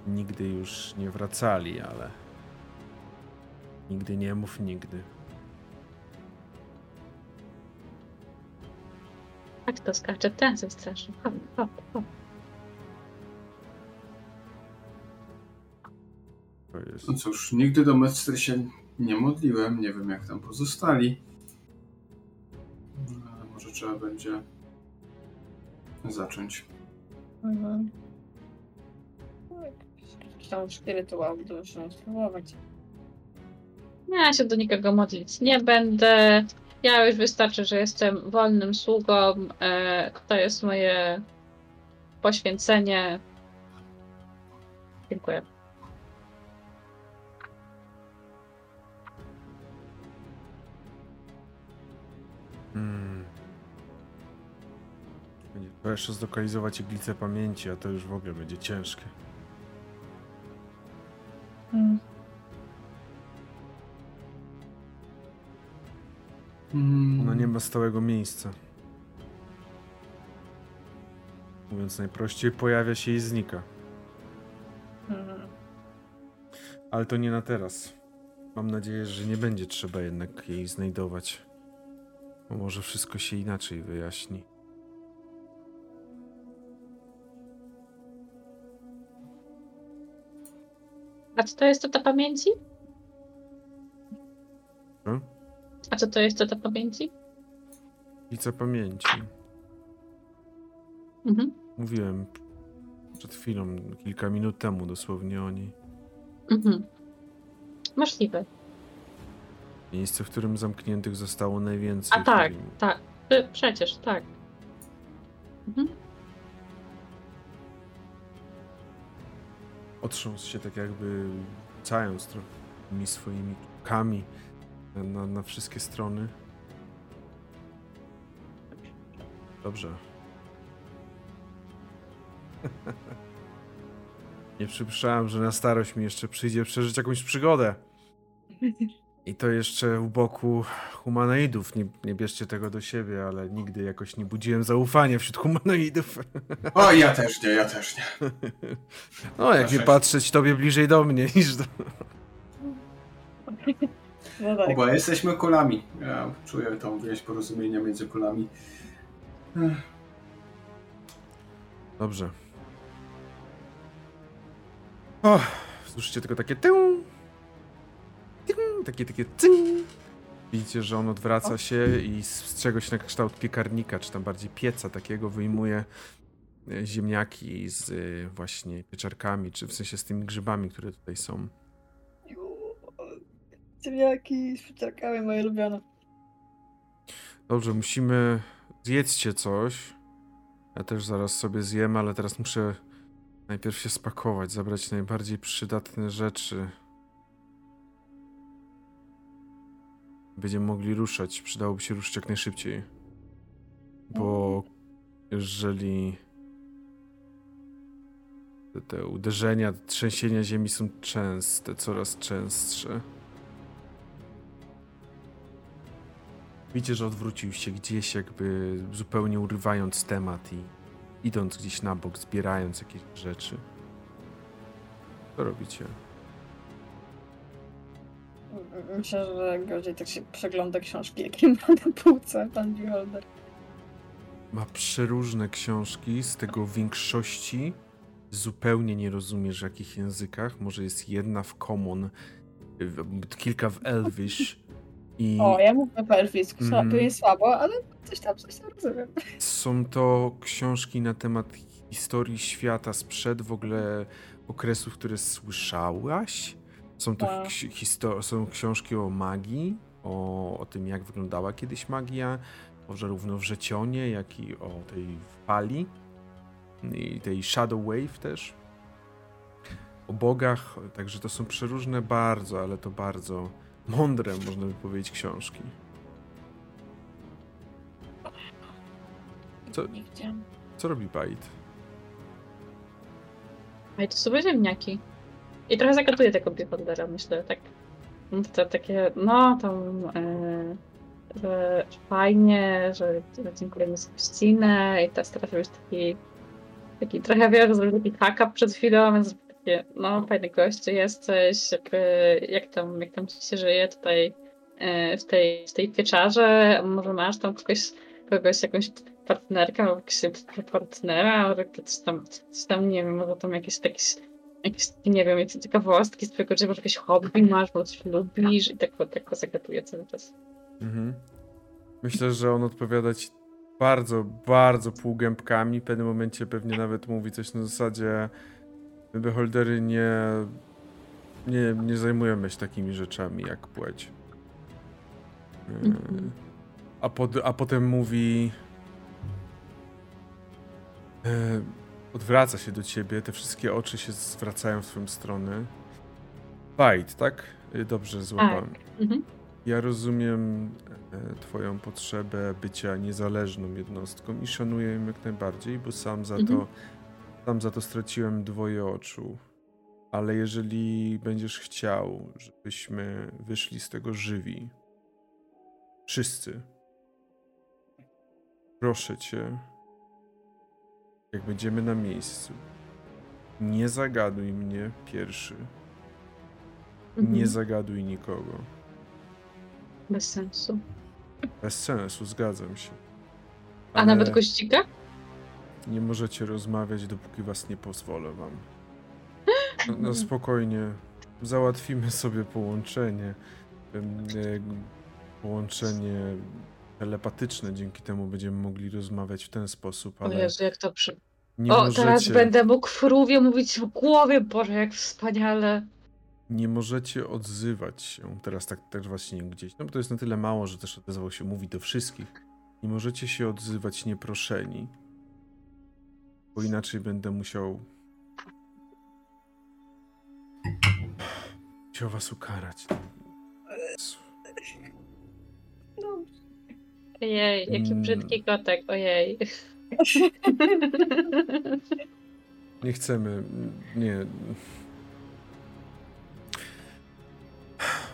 nigdy już nie wracali, ale nigdy nie mów nigdy. Tak to skacze, ten ze straszny. Hop, hop, hop. To jest. No cóż, nigdy do Mestry się nie modliłem, nie wiem jak tam pozostali. No, Ale może trzeba będzie zacząć. Mhm. Spirytuał, to muszę spróbować. Ja się do nikogo modlić nie będę. Ja już wystarczy, że jestem wolnym sługą. E, to jest moje poświęcenie. Dziękuję. Hmm. Będzie to jeszcze zlokalizować iglicę pamięci, a to już w ogóle będzie ciężkie. Mm. Mm, Ona nie ma stałego miejsca. Mówiąc najprościej, pojawia się i znika. Mhm. Ale to nie na teraz. Mam nadzieję, że nie będzie trzeba jednak jej znajdować. Może wszystko się inaczej wyjaśni. A co to jest to ta pamięci? Co? A co to jest to ta pamięci? Iglica pamięci. Mhm. Mówiłem przed chwilą, kilka minut temu dosłownie o niej. Mhm. Możliwe. Miejsce, w którym zamkniętych zostało najwięcej. A tak, tak. Przecież, tak. Mhm. Otrząsł się tak jakby rzucając trochę tymi swoimi na, na, na wszystkie strony. Dobrze. (laughs) Nie przypuszczałem, że na starość mi jeszcze przyjdzie przeżyć jakąś przygodę. (laughs) I to jeszcze u boku humanoidów. Nie, nie bierzcie tego do siebie, ale nigdy jakoś nie budziłem zaufania wśród humanoidów. O, ja też nie, ja też nie. (laughs) No, jak nie patrzeć tobie bliżej do mnie niż do... (laughs) No tak. Jesteśmy kulami. Ja czuję tą więź porozumienia między kulami. Dobrze. O, słyszycie tylko takie tył, takie, takie cyng. Widzicie, że on odwraca się i z czegoś na kształt piekarnika, czy tam bardziej pieca takiego wyjmuje e, ziemniaki z e, właśnie pieczarkami, czy w sensie z tymi grzybami, które tutaj są. Ziemniaki z pieczarkami moje ulubione. Dobrze, musimy... Zjedzcie coś. Ja też zaraz sobie zjem, ale teraz muszę najpierw się spakować, zabrać najbardziej przydatne rzeczy. Będziemy mogli ruszać. Przydałoby się ruszyć jak najszybciej. Bo jeżeli te, te uderzenia, trzęsienia ziemi są częste, coraz częstsze. Widzicie, że odwrócił się gdzieś, jakby zupełnie urywając temat i idąc gdzieś na bok, zbierając jakieś rzeczy. Co robicie? Myślę, że gorzej tak się przegląda książki, jakie ma na półce pan Beholder. Ma przeróżne książki, z tego w większości zupełnie nie rozumiesz w jakich językach. Może jest jedna w Common, kilka w Elvish i O, ja mówię po elficku, Mhm. to jest słabo, ale coś tam, coś tam rozumiem. są to książki na temat historii świata sprzed w ogóle okresów, które słyszałaś. Są to Tak. ksi- histo- są książki o magii, o, o tym jak wyglądała kiedyś magia, o zarówno wrzecionie, jak i o tej fali i tej Shadow Wave też. O bogach, także to są przeróżne bardzo, ale to bardzo mądre, można by powiedzieć, książki. Co-. Co robi i to sobie ziemniaki. I trochę zagaduję tego Beholdera, myślę, tak. No To takie, no tam, e, że fajnie, że dziękujemy za gościnę i teraz teraz już taki, taki trochę wiesz, zrobił taki haka przed chwilą, więc takie, no fajny gościu jesteś, jakby, jak tam, jak tam ci się żyje tutaj e, w tej, w tej pieczarze, może masz tam kogoś, kogoś, jakąś partnerkę albo jakiegoś partnera, albo coś tam, coś tam, nie wiem, może tam jakieś, jakieś, jakieś nie wiem, jakieś ciekawostki z twojego życia, może jakieś hobby masz, może coś lubisz i tak, tak go zagaduję cały czas. Mhm. Myślę, że on odpowiada ci bardzo, bardzo półgębkami. W pewnym momencie pewnie nawet mówi coś na zasadzie beholdery nie, nie, nie zajmujemy się takimi rzeczami jak płeć. Mhm. A, pod, a potem mówi e, odwraca się do ciebie, te wszystkie oczy się zwracają w twoją stronę. Bite, tak? Y, Dobrze złapałem. Mhm. Ja rozumiem e, Twoją potrzebę bycia niezależną jednostką i szanuję ją jak najbardziej, bo sam za Mhm. to sam za to straciłem dwoje oczu. Ale jeżeli będziesz chciał, żebyśmy wyszli z tego żywi, wszyscy, proszę Cię, jak będziemy na miejscu, nie zagaduj mnie pierwszy. Mhm. Nie zagaduj nikogo. Bez sensu. Bez sensu, zgadzam się. A Ale nawet gościka? Nie możecie rozmawiać, dopóki was nie pozwolę wam. (gasps) No, no spokojnie. Załatwimy sobie połączenie. E, Połączenie telepatyczne. Dzięki temu będziemy mogli rozmawiać w ten sposób, O ale Jezu, jak to przy... nie O, teraz możecie, będę mógł fruwie mówić w głowie, Boże, jak wspaniale. nie możecie odzywać się. Teraz tak też właśnie gdzieś. No bo to jest na tyle mało, że też odezwał się mówi do wszystkich. Nie możecie się odzywać nieproszeni. Bo inaczej będę musiał. Musiał was ukarać. Ojej, jaki Mm. brzydki kotek, ojej. (laughs) Nie chcemy. Nie.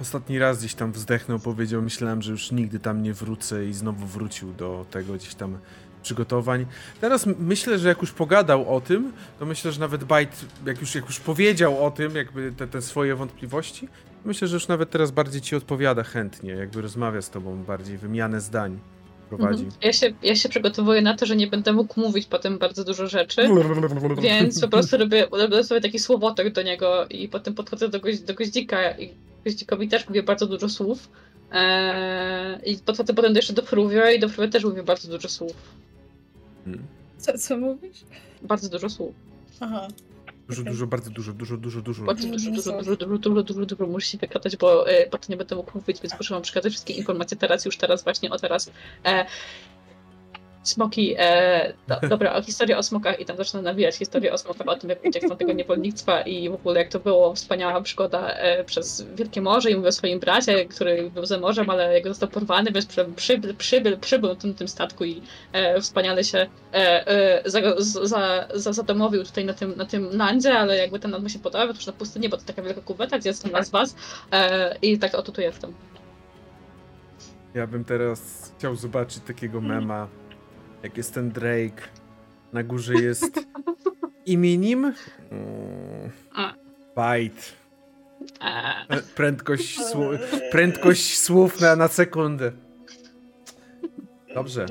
Ostatni raz gdzieś tam wzdechnął, powiedział, myślałem, że już nigdy tam nie wrócę i znowu wrócił do tego gdzieś tam przygotowań. Teraz myślę, że jak już pogadał o tym, to myślę, że nawet Byte, jak już, jak już powiedział o tym, jakby te, te swoje wątpliwości, myślę, że już nawet teraz bardziej ci odpowiada chętnie, jakby rozmawia z tobą bardziej, wymianę zdań prowadzi. Mhm. Ja się, ja się przygotowuję na to, że nie będę mógł mówić potem bardzo dużo rzeczy, (laughs) więc po prostu robię, robię sobie taki słowotok do niego i potem podchodzę do, goź, do goździka i goździkowi też mówię bardzo dużo słów. Eee, I podchodzę potem jeszcze do Fruvia i do Fruvia też mówię bardzo dużo słów. Mm. Co, co mówisz? Bardzo dużo słów. Aha. Dużo, dużo, bardzo dużo, dużo, dużo, dużo. Bardzo Dużo dużo, dużo, dużo, dużo, dużo, dużo, dużo musi się wykradać, bo e, potem nie będę mógł mówić, więc muszę wam przekazać wszystkie informacje teraz, już teraz, właśnie o teraz. Smoki, e, do, (laughs) dobra, o historię o smokach i tam zacznę nawijać historię o smokach, o tym jak uciekł z tego niewolnictwa i w ogóle jak to było wspaniała przygoda e, przez Wielkie Morze i mówię o swoim bracie, który był za morzem, ale jak został porwany, więc przy, przybył, przybył, przybył na tym, tym statku i e, wspaniale się e, e, za, za, za, zadomowił tutaj na tym, na tym nandzie, ale jakby ten nand mu się podoba, to już na pustyni, bo to taka wielka kuweta, gdzie jestem z was e, i tak oto tu jestem. Ja bym teraz chciał zobaczyć takiego mema, jak jest ten Drake. Na górze jest. (laughs) E, E, Prędkość, (laughs) słu- prędkość słów na, na sekundę. Dobrze.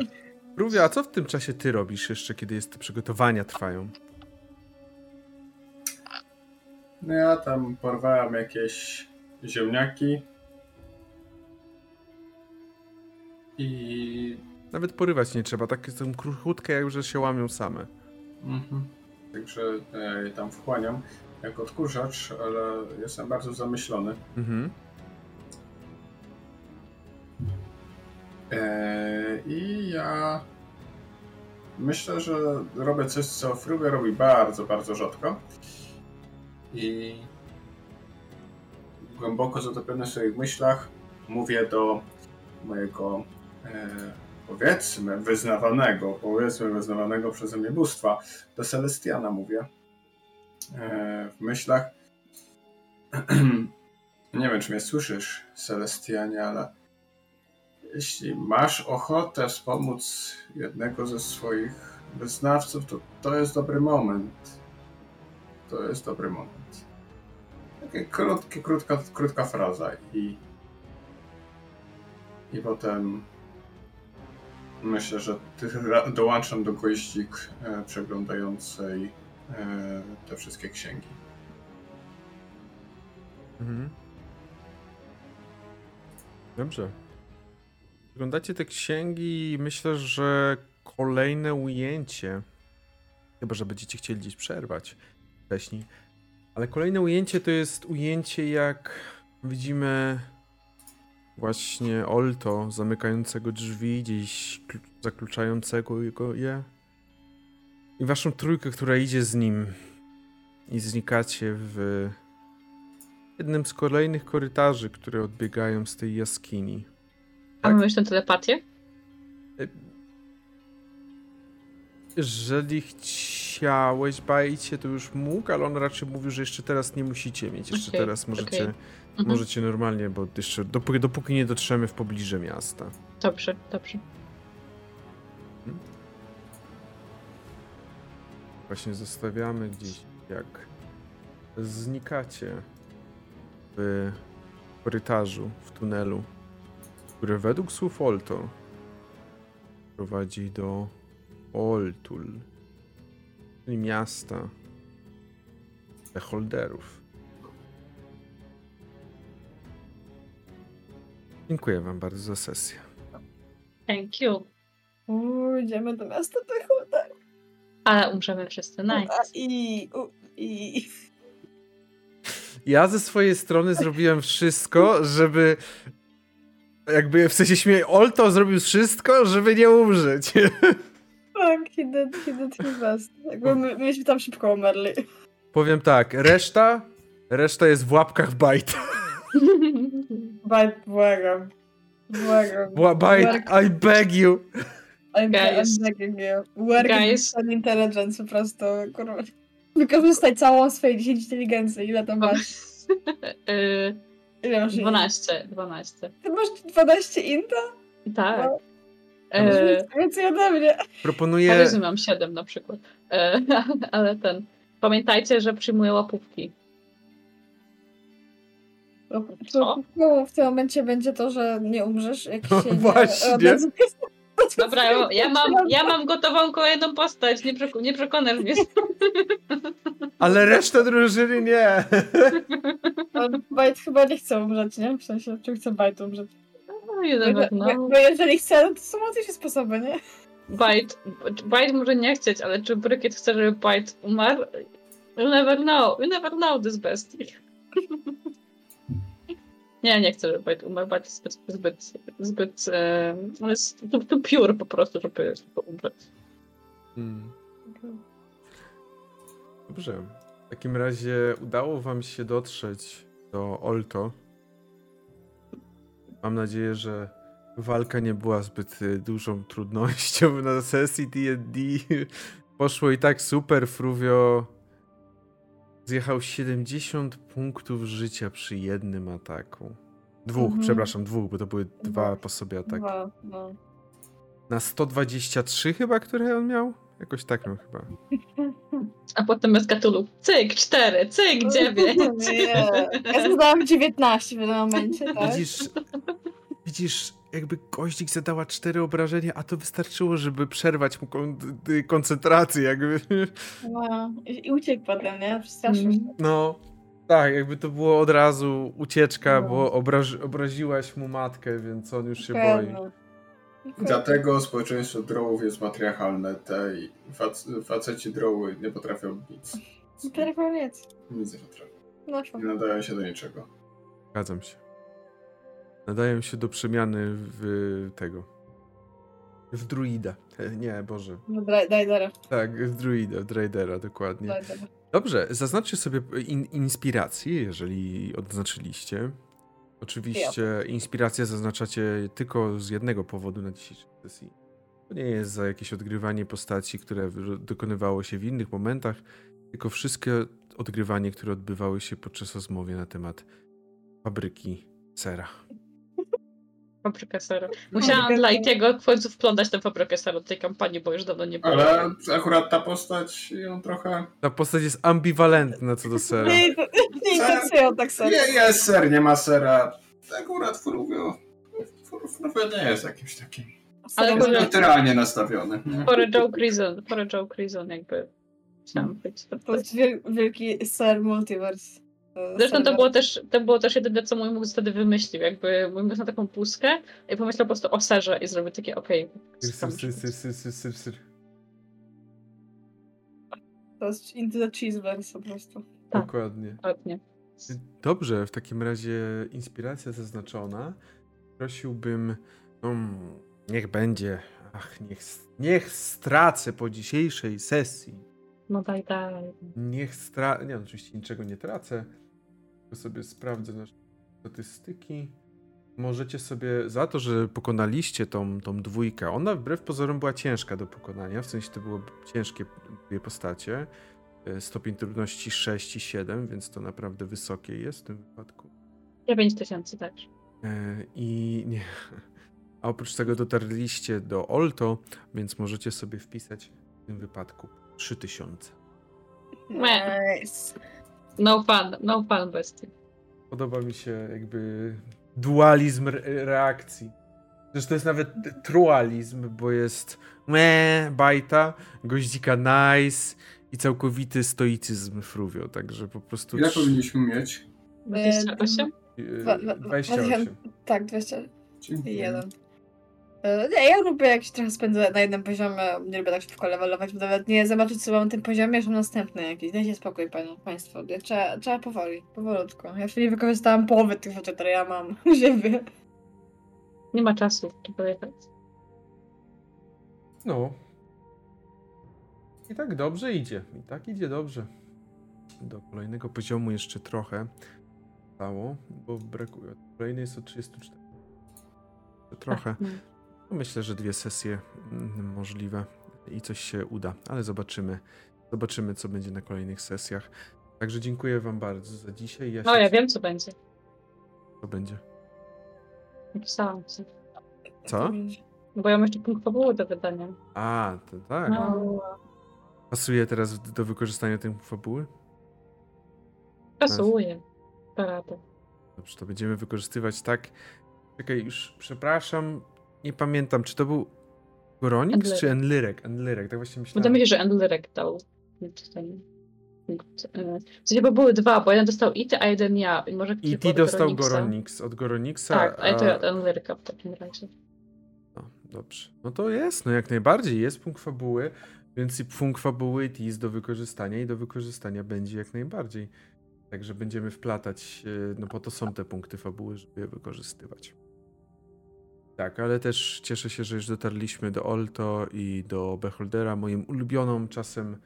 Rówia, a co w tym czasie ty robisz jeszcze, kiedy jest te przygotowania trwają? No ja tam porwałem jakieś ziemniaki. I. Nawet porywać nie trzeba, takie są krótkie, jak że się łamią same. Mhm. Także ja je tam wchłaniam jak odkurzacz, ale jestem bardzo zamyślony. Mhm. Eee, I ja myślę, że robię coś, co Fruga robi bardzo, bardzo rzadko. I głęboko zatopiony w swoich myślach mówię do mojego e, powiedzmy wyznawanego, powiedzmy wyznawanego przeze mnie bóstwa, do Celestiana mówię. E, w myślach (clears throat) nie wiem, czy mnie słyszysz, Celestianie, ale jeśli masz ochotę wspomóc jednego ze swoich wyznawców, to to jest dobry moment. To jest dobry moment. Takie krótkie, krótka, krótka fraza i i potem myślę, że dołączam do gościk e, przeglądającej e, te wszystkie księgi. Mhm. Dobrze. Oglądacie te księgi i myślę, że kolejne ujęcie, chyba że będziecie chcieli gdzieś przerwać wcześniej, ale kolejne ujęcie to jest ujęcie jak widzimy właśnie Olto zamykającego drzwi, gdzieś klu- zakluczającego je i waszą trójkę, która idzie z nim i znikacie w jednym z kolejnych korytarzy, które odbiegają z tej jaskini. a mamy już tę telepatię? Jeżeli chciałeś bajcie, to już mógł, ale on raczej mówił, że jeszcze teraz nie musicie mieć. Jeszcze Okej, teraz możecie, okej. Mhm. możecie normalnie, bo jeszcze dopóki, dopóki nie dotrzemy w pobliże miasta. Dobrze, dobrze. Właśnie zostawiamy gdzieś, jak znikacie w korytarzu, w tunelu, który według słów Olto prowadzi do Oltul, czyli miasta beholderów. Dziękuję wam bardzo za sesję. Thank you. Uuu, idziemy do miasta Beholder. Ale umrzemy wszyscy, nice. I, u, i... Ja ze swojej strony zrobiłem wszystko, żeby. Jakby w sensie śmieję, Olto zrobił wszystko, żeby nie umrzeć. Tak, he did, he did his best. Jakby my, myśmy tam szybko umarli. Powiem tak, reszta. Reszta jest w łapkach bajta. (laughs) Baj, błagam. Błagam. Bła- Bite, I beg you! I'm, Guys. I'm begging you. Work Guys. on intelligence po prostu, kurwa. Wykorzystaj całą swoją 10 inteligencji. Ile tam masz? Yy, (laughs) Ile masz? 12, 12. Ty masz 12 inta? Tak. No. Yy, Więcej ode mnie. Proponuję... Charyzmy mam 7 na przykład. E, (laughs) ale ten. Pamiętajcie, że przyjmuję łapówki. To w tym momencie będzie to, że nie umrzesz, jak No (laughs) się nie właśnie. Dobra, ja, mam, ja mam gotową kolejną postać, nie, przek- nie przekonasz mnie. (laughs) Ale reszta drużyny nie! (laughs) Bajt chyba nie chce umrzeć, nie? W sensie, czy chce Bajt umrzeć? No, Bo, never bo, jeżeli chce, no to są łatwiejsze sposoby, nie? Bite, Bite może nie chcieć, ale czy Brykiet chce, żeby Bite umarł? You never know, you never know this bestie. Nie, nie chcę, żeby Bite umarł, Bite jest zbyt, zbyt, zbyt, e, on jest too, too pure po prostu, żeby, żeby umrzeć. Hmm. Dobrze. W takim razie udało wam się dotrzeć do Olto. Mam nadzieję, że walka nie była zbyt y, dużą trudnością na sesji D&D. (laughs) Poszło i tak super. Fruvio zjechał 70 punktów życia przy jednym ataku. Dwóch, Mhm. przepraszam, dwóch, bo to były dwa Dwa. po sobie ataki. Dwa, no. Na 123 chyba, które on miał? Jakoś tak miał chyba. A potem bez Cthulhu. Cyk, cztery, cyk, (laughs) dziewięć. Nie. Ja zadałam 19 w tym momencie, tak? Widzisz, widzisz, jakby goździk zadała cztery obrażenia, a to wystarczyło, żeby przerwać mu kon y, koncentrację, jakby. No. I, uciekł potem, nie? Przestraszył się. No, tak, jakby to było od razu ucieczka, No. bo obraż obraziłaś mu matkę, więc on już się boi. Pewno. Dlatego społeczeństwo drołów jest matriarchalne. Te fac faceci droły nie potrafią nic. Teraz koniec. Nic nie potrafią. No, Nie nadają się do niczego. Zgadzam się. Nadają się do przemiany w tego. W druida. E, Nie, Boże. no daj, Tak, w druida, w Draidera, dokładnie. Dobrze, zaznaczcie sobie in, inspirację, jeżeli odznaczyliście. Oczywiście inspirację zaznaczacie tylko z jednego powodu na dzisiejszej sesji. To nie jest za jakieś odgrywanie postaci, które dokonywało się w innych momentach, tylko wszystkie odgrywanie, które odbywały się podczas rozmowy na temat fabryki sera. Fabrykę seru. Musiałam dla Itiego w końcu wplątać tę fabrykę seru do tej kampanii, bo już dawno nie było. Ale akurat ta postać ją trochę. Ta postać jest ambiwalentna co do sera. Nie, nie interesują tak sobie. Nie, jest ser, nie ma sera. Akurat Fruvio. Fruvio nie jest jakimś takim. Ale może- Literalnie nastawiony. For a joke reason, for a joke reason jakby chciałam być. To jest wiel, wielki ser multiverse. E, Zresztą to było też, to było też jedyne, co mój mózg wtedy wymyślił. Jakby mój mózg na taką pustkę i pomyślał po prostu o serze i zrobił takie okej. Syr, syr, syr, syr, syr, syr. To jest into the cheeseverse po prostu. Tak. Dokładnie. Dokładnie. Dobrze, w takim razie inspiracja zaznaczona. Prosiłbym, um, niech będzie, ach, niech, niech stracę po dzisiejszej sesji. No daj, daj. Niech stracę, nie, oczywiście niczego nie tracę, sobie sprawdzę nasze statystyki. Możecie sobie, za to, że pokonaliście tą, tą dwójkę, ona wbrew pozorom była ciężka do pokonania, w sensie to były ciężkie dwie postacie, e, stopień trudności 6 i 7, więc to naprawdę wysokie jest w tym wypadku. 9 tysięcy tak. E, I nie. A oprócz tego dotarliście do Olto, więc możecie sobie wpisać w tym wypadku 3000. Nice. No fun, no fun bestie. Podoba mi się jakby dualizm re- reakcji. Zresztą to jest nawet trualizm, bo jest me, bajta, goździka nice i całkowity stoicyzm fruvio, także po prostu Ile powinniśmy mieć? 28? e, Dwa- dwa- 28. Tak, 21. Dziękuję. E, Nie, ja lubię jak się trochę spędzę na jednym poziomie, nie lubię tak szybko levelować, bo nawet nie zobaczyć co mam na tym poziomie, że mam następny jakiś. Dajcie spokój, panie, państwo. Trzeba, trzeba powoli, powolutku. Ja jeszcze nie wykorzystałam połowy tych rzeczy, które ja mam u siebie. Nie ma czasu, żeby jechać. No. I tak dobrze idzie. I tak idzie dobrze. Do kolejnego poziomu jeszcze trochę stało, bo brakuje. Kolejny jest o 34. trochę. No. Myślę, że dwie sesje mm, możliwe i coś się uda, ale zobaczymy. Zobaczymy, co będzie na kolejnych sesjach. Także dziękuję Wam bardzo za dzisiaj. Ja No ja wiem, co będzie. Co będzie? Napisałam ci. Co? Bo ja mam jeszcze punkt fabuły do wydania. A, to tak. No. Pasuje teraz do wykorzystania tej fabuły? Pasuje. Parada. Dobrze, to będziemy wykorzystywać tak. Czekaj, już przepraszam, nie pamiętam, czy to był Goronix Enlyrek. czy Enlyrek? Enlyrek, tak właśnie myślałem. Wydaje mi się, że Endlyrek dał ten punkt. W sensie, bo były dwa, bo jeden dostał Ity, a jeden ja. I może I ty dostał. Goronix od Goronixa. Tak, a ja to od Endlyryka w takim razie. No, dobrze. No to jest, no jak najbardziej, jest punkt fabuły, więc i punkt fabuły jest do wykorzystania i do wykorzystania będzie jak najbardziej. Także będziemy wplatać, e, no po to są te punkty fabuły, żeby je wykorzystywać. Tak, ale też cieszę się, że już dotarliśmy do Olto i do Beholdera. Moim ulubioną czasem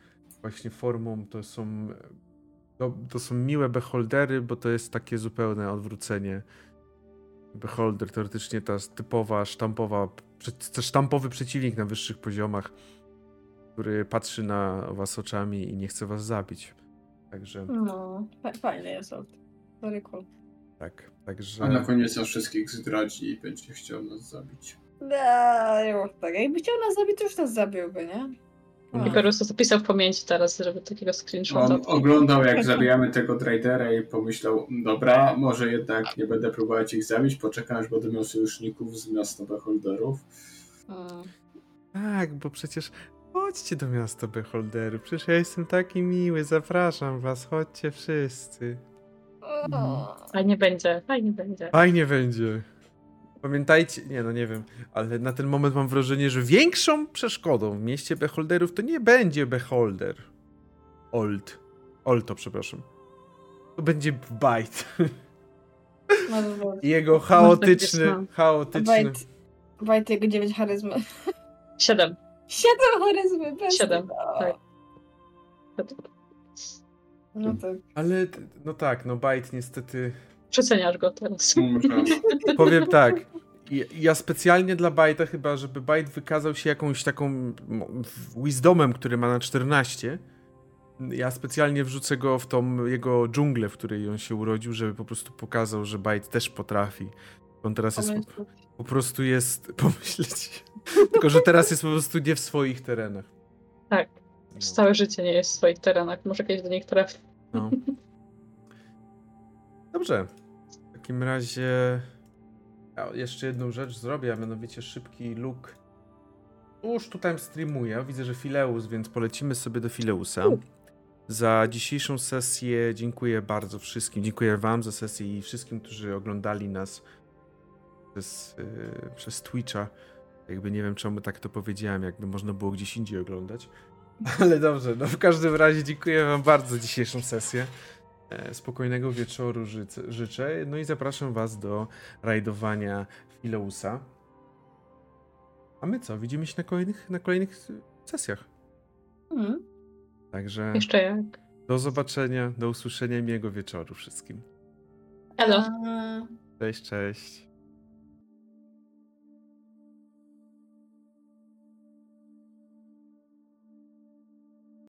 właśnie formą to są, to, to są miłe Beholdery, bo to jest takie zupełne odwrócenie. Beholder teoretycznie ta typowa, sztampowa, sztampowy przeciwnik na wyższych poziomach, który patrzy na was oczami i nie chce was zabić. Także No, fa- fajny jest od. Very cool. Tak, także... A na koniec nas wszystkich zdradzi i będzie chciał nas zabić. Ja, już tak. Jakby chciał nas zabić, to już nas zabiłby, nie? No. I po prostu zapisał w pamięci teraz, żeby takiego screenshota. On oglądał, jak zabijamy tego tradera i pomyślał, dobra, może jednak nie będę próbować ich zabić, poczekam, aż będę miał sojuszników z miasta Beholderów. Tak, bo przecież chodźcie do miasta Beholderu, przecież ja jestem taki miły, zapraszam was, chodźcie wszyscy. O. Fajnie będzie, fajnie będzie. Fajnie będzie. Pamiętajcie, nie no nie wiem, ale na ten moment mam wrażenie, że większą przeszkodą w mieście Beholderów to nie będzie Beholder. Old. Olto, przepraszam. To będzie Bite. No (laughs) jego chaotyczny, chaotyczny... Wajt. Wajt jego 9 charyzmy. Siedem. (laughs) 7 charyzmy, bez Siedem, tego. tak. No tak. Ale, no tak, no Bite niestety... Przeceniasz go teraz. Może Powiem tak. Ja- Ja specjalnie dla Bajta, chyba żeby Bajt wykazał się jakąś taką wisdomem, który ma na 14. Ja specjalnie wrzucę go w tą jego dżunglę, w której on się urodził, żeby po prostu pokazał, że Bajt też potrafi. On teraz jest po, po prostu jest (laughs) pomyśleć. Tylko, że teraz jest po prostu nie w swoich terenach. Tak. Przez całe życie nie jest w swoich terenach. Może kiedyś do nich trafi. No. (laughs) Dobrze. W takim razie ja jeszcze jedną rzecz zrobię, a mianowicie szybki look. Już tutaj streamuję. Widzę, że Fileus, więc polecimy sobie do Fileusa. Za dzisiejszą sesję dziękuję bardzo wszystkim. Dziękuję Wam za sesję i wszystkim, którzy oglądali nas przez, yy, przez Twitcha. Jakby nie wiem, czemu tak to powiedziałem, jakby można było gdzieś indziej oglądać. (laughs) Ale dobrze, no w każdym razie dziękuję Wam bardzo za dzisiejszą sesję. E, Spokojnego wieczoru życzę. No i zapraszam Was do rajdowania Fileusa. A my co? Widzimy się na kolejnych, na kolejnych sesjach. Mm. Także Jeszcze jak. do zobaczenia, do usłyszenia miłego wieczoru wszystkim. A... Cześć, cześć.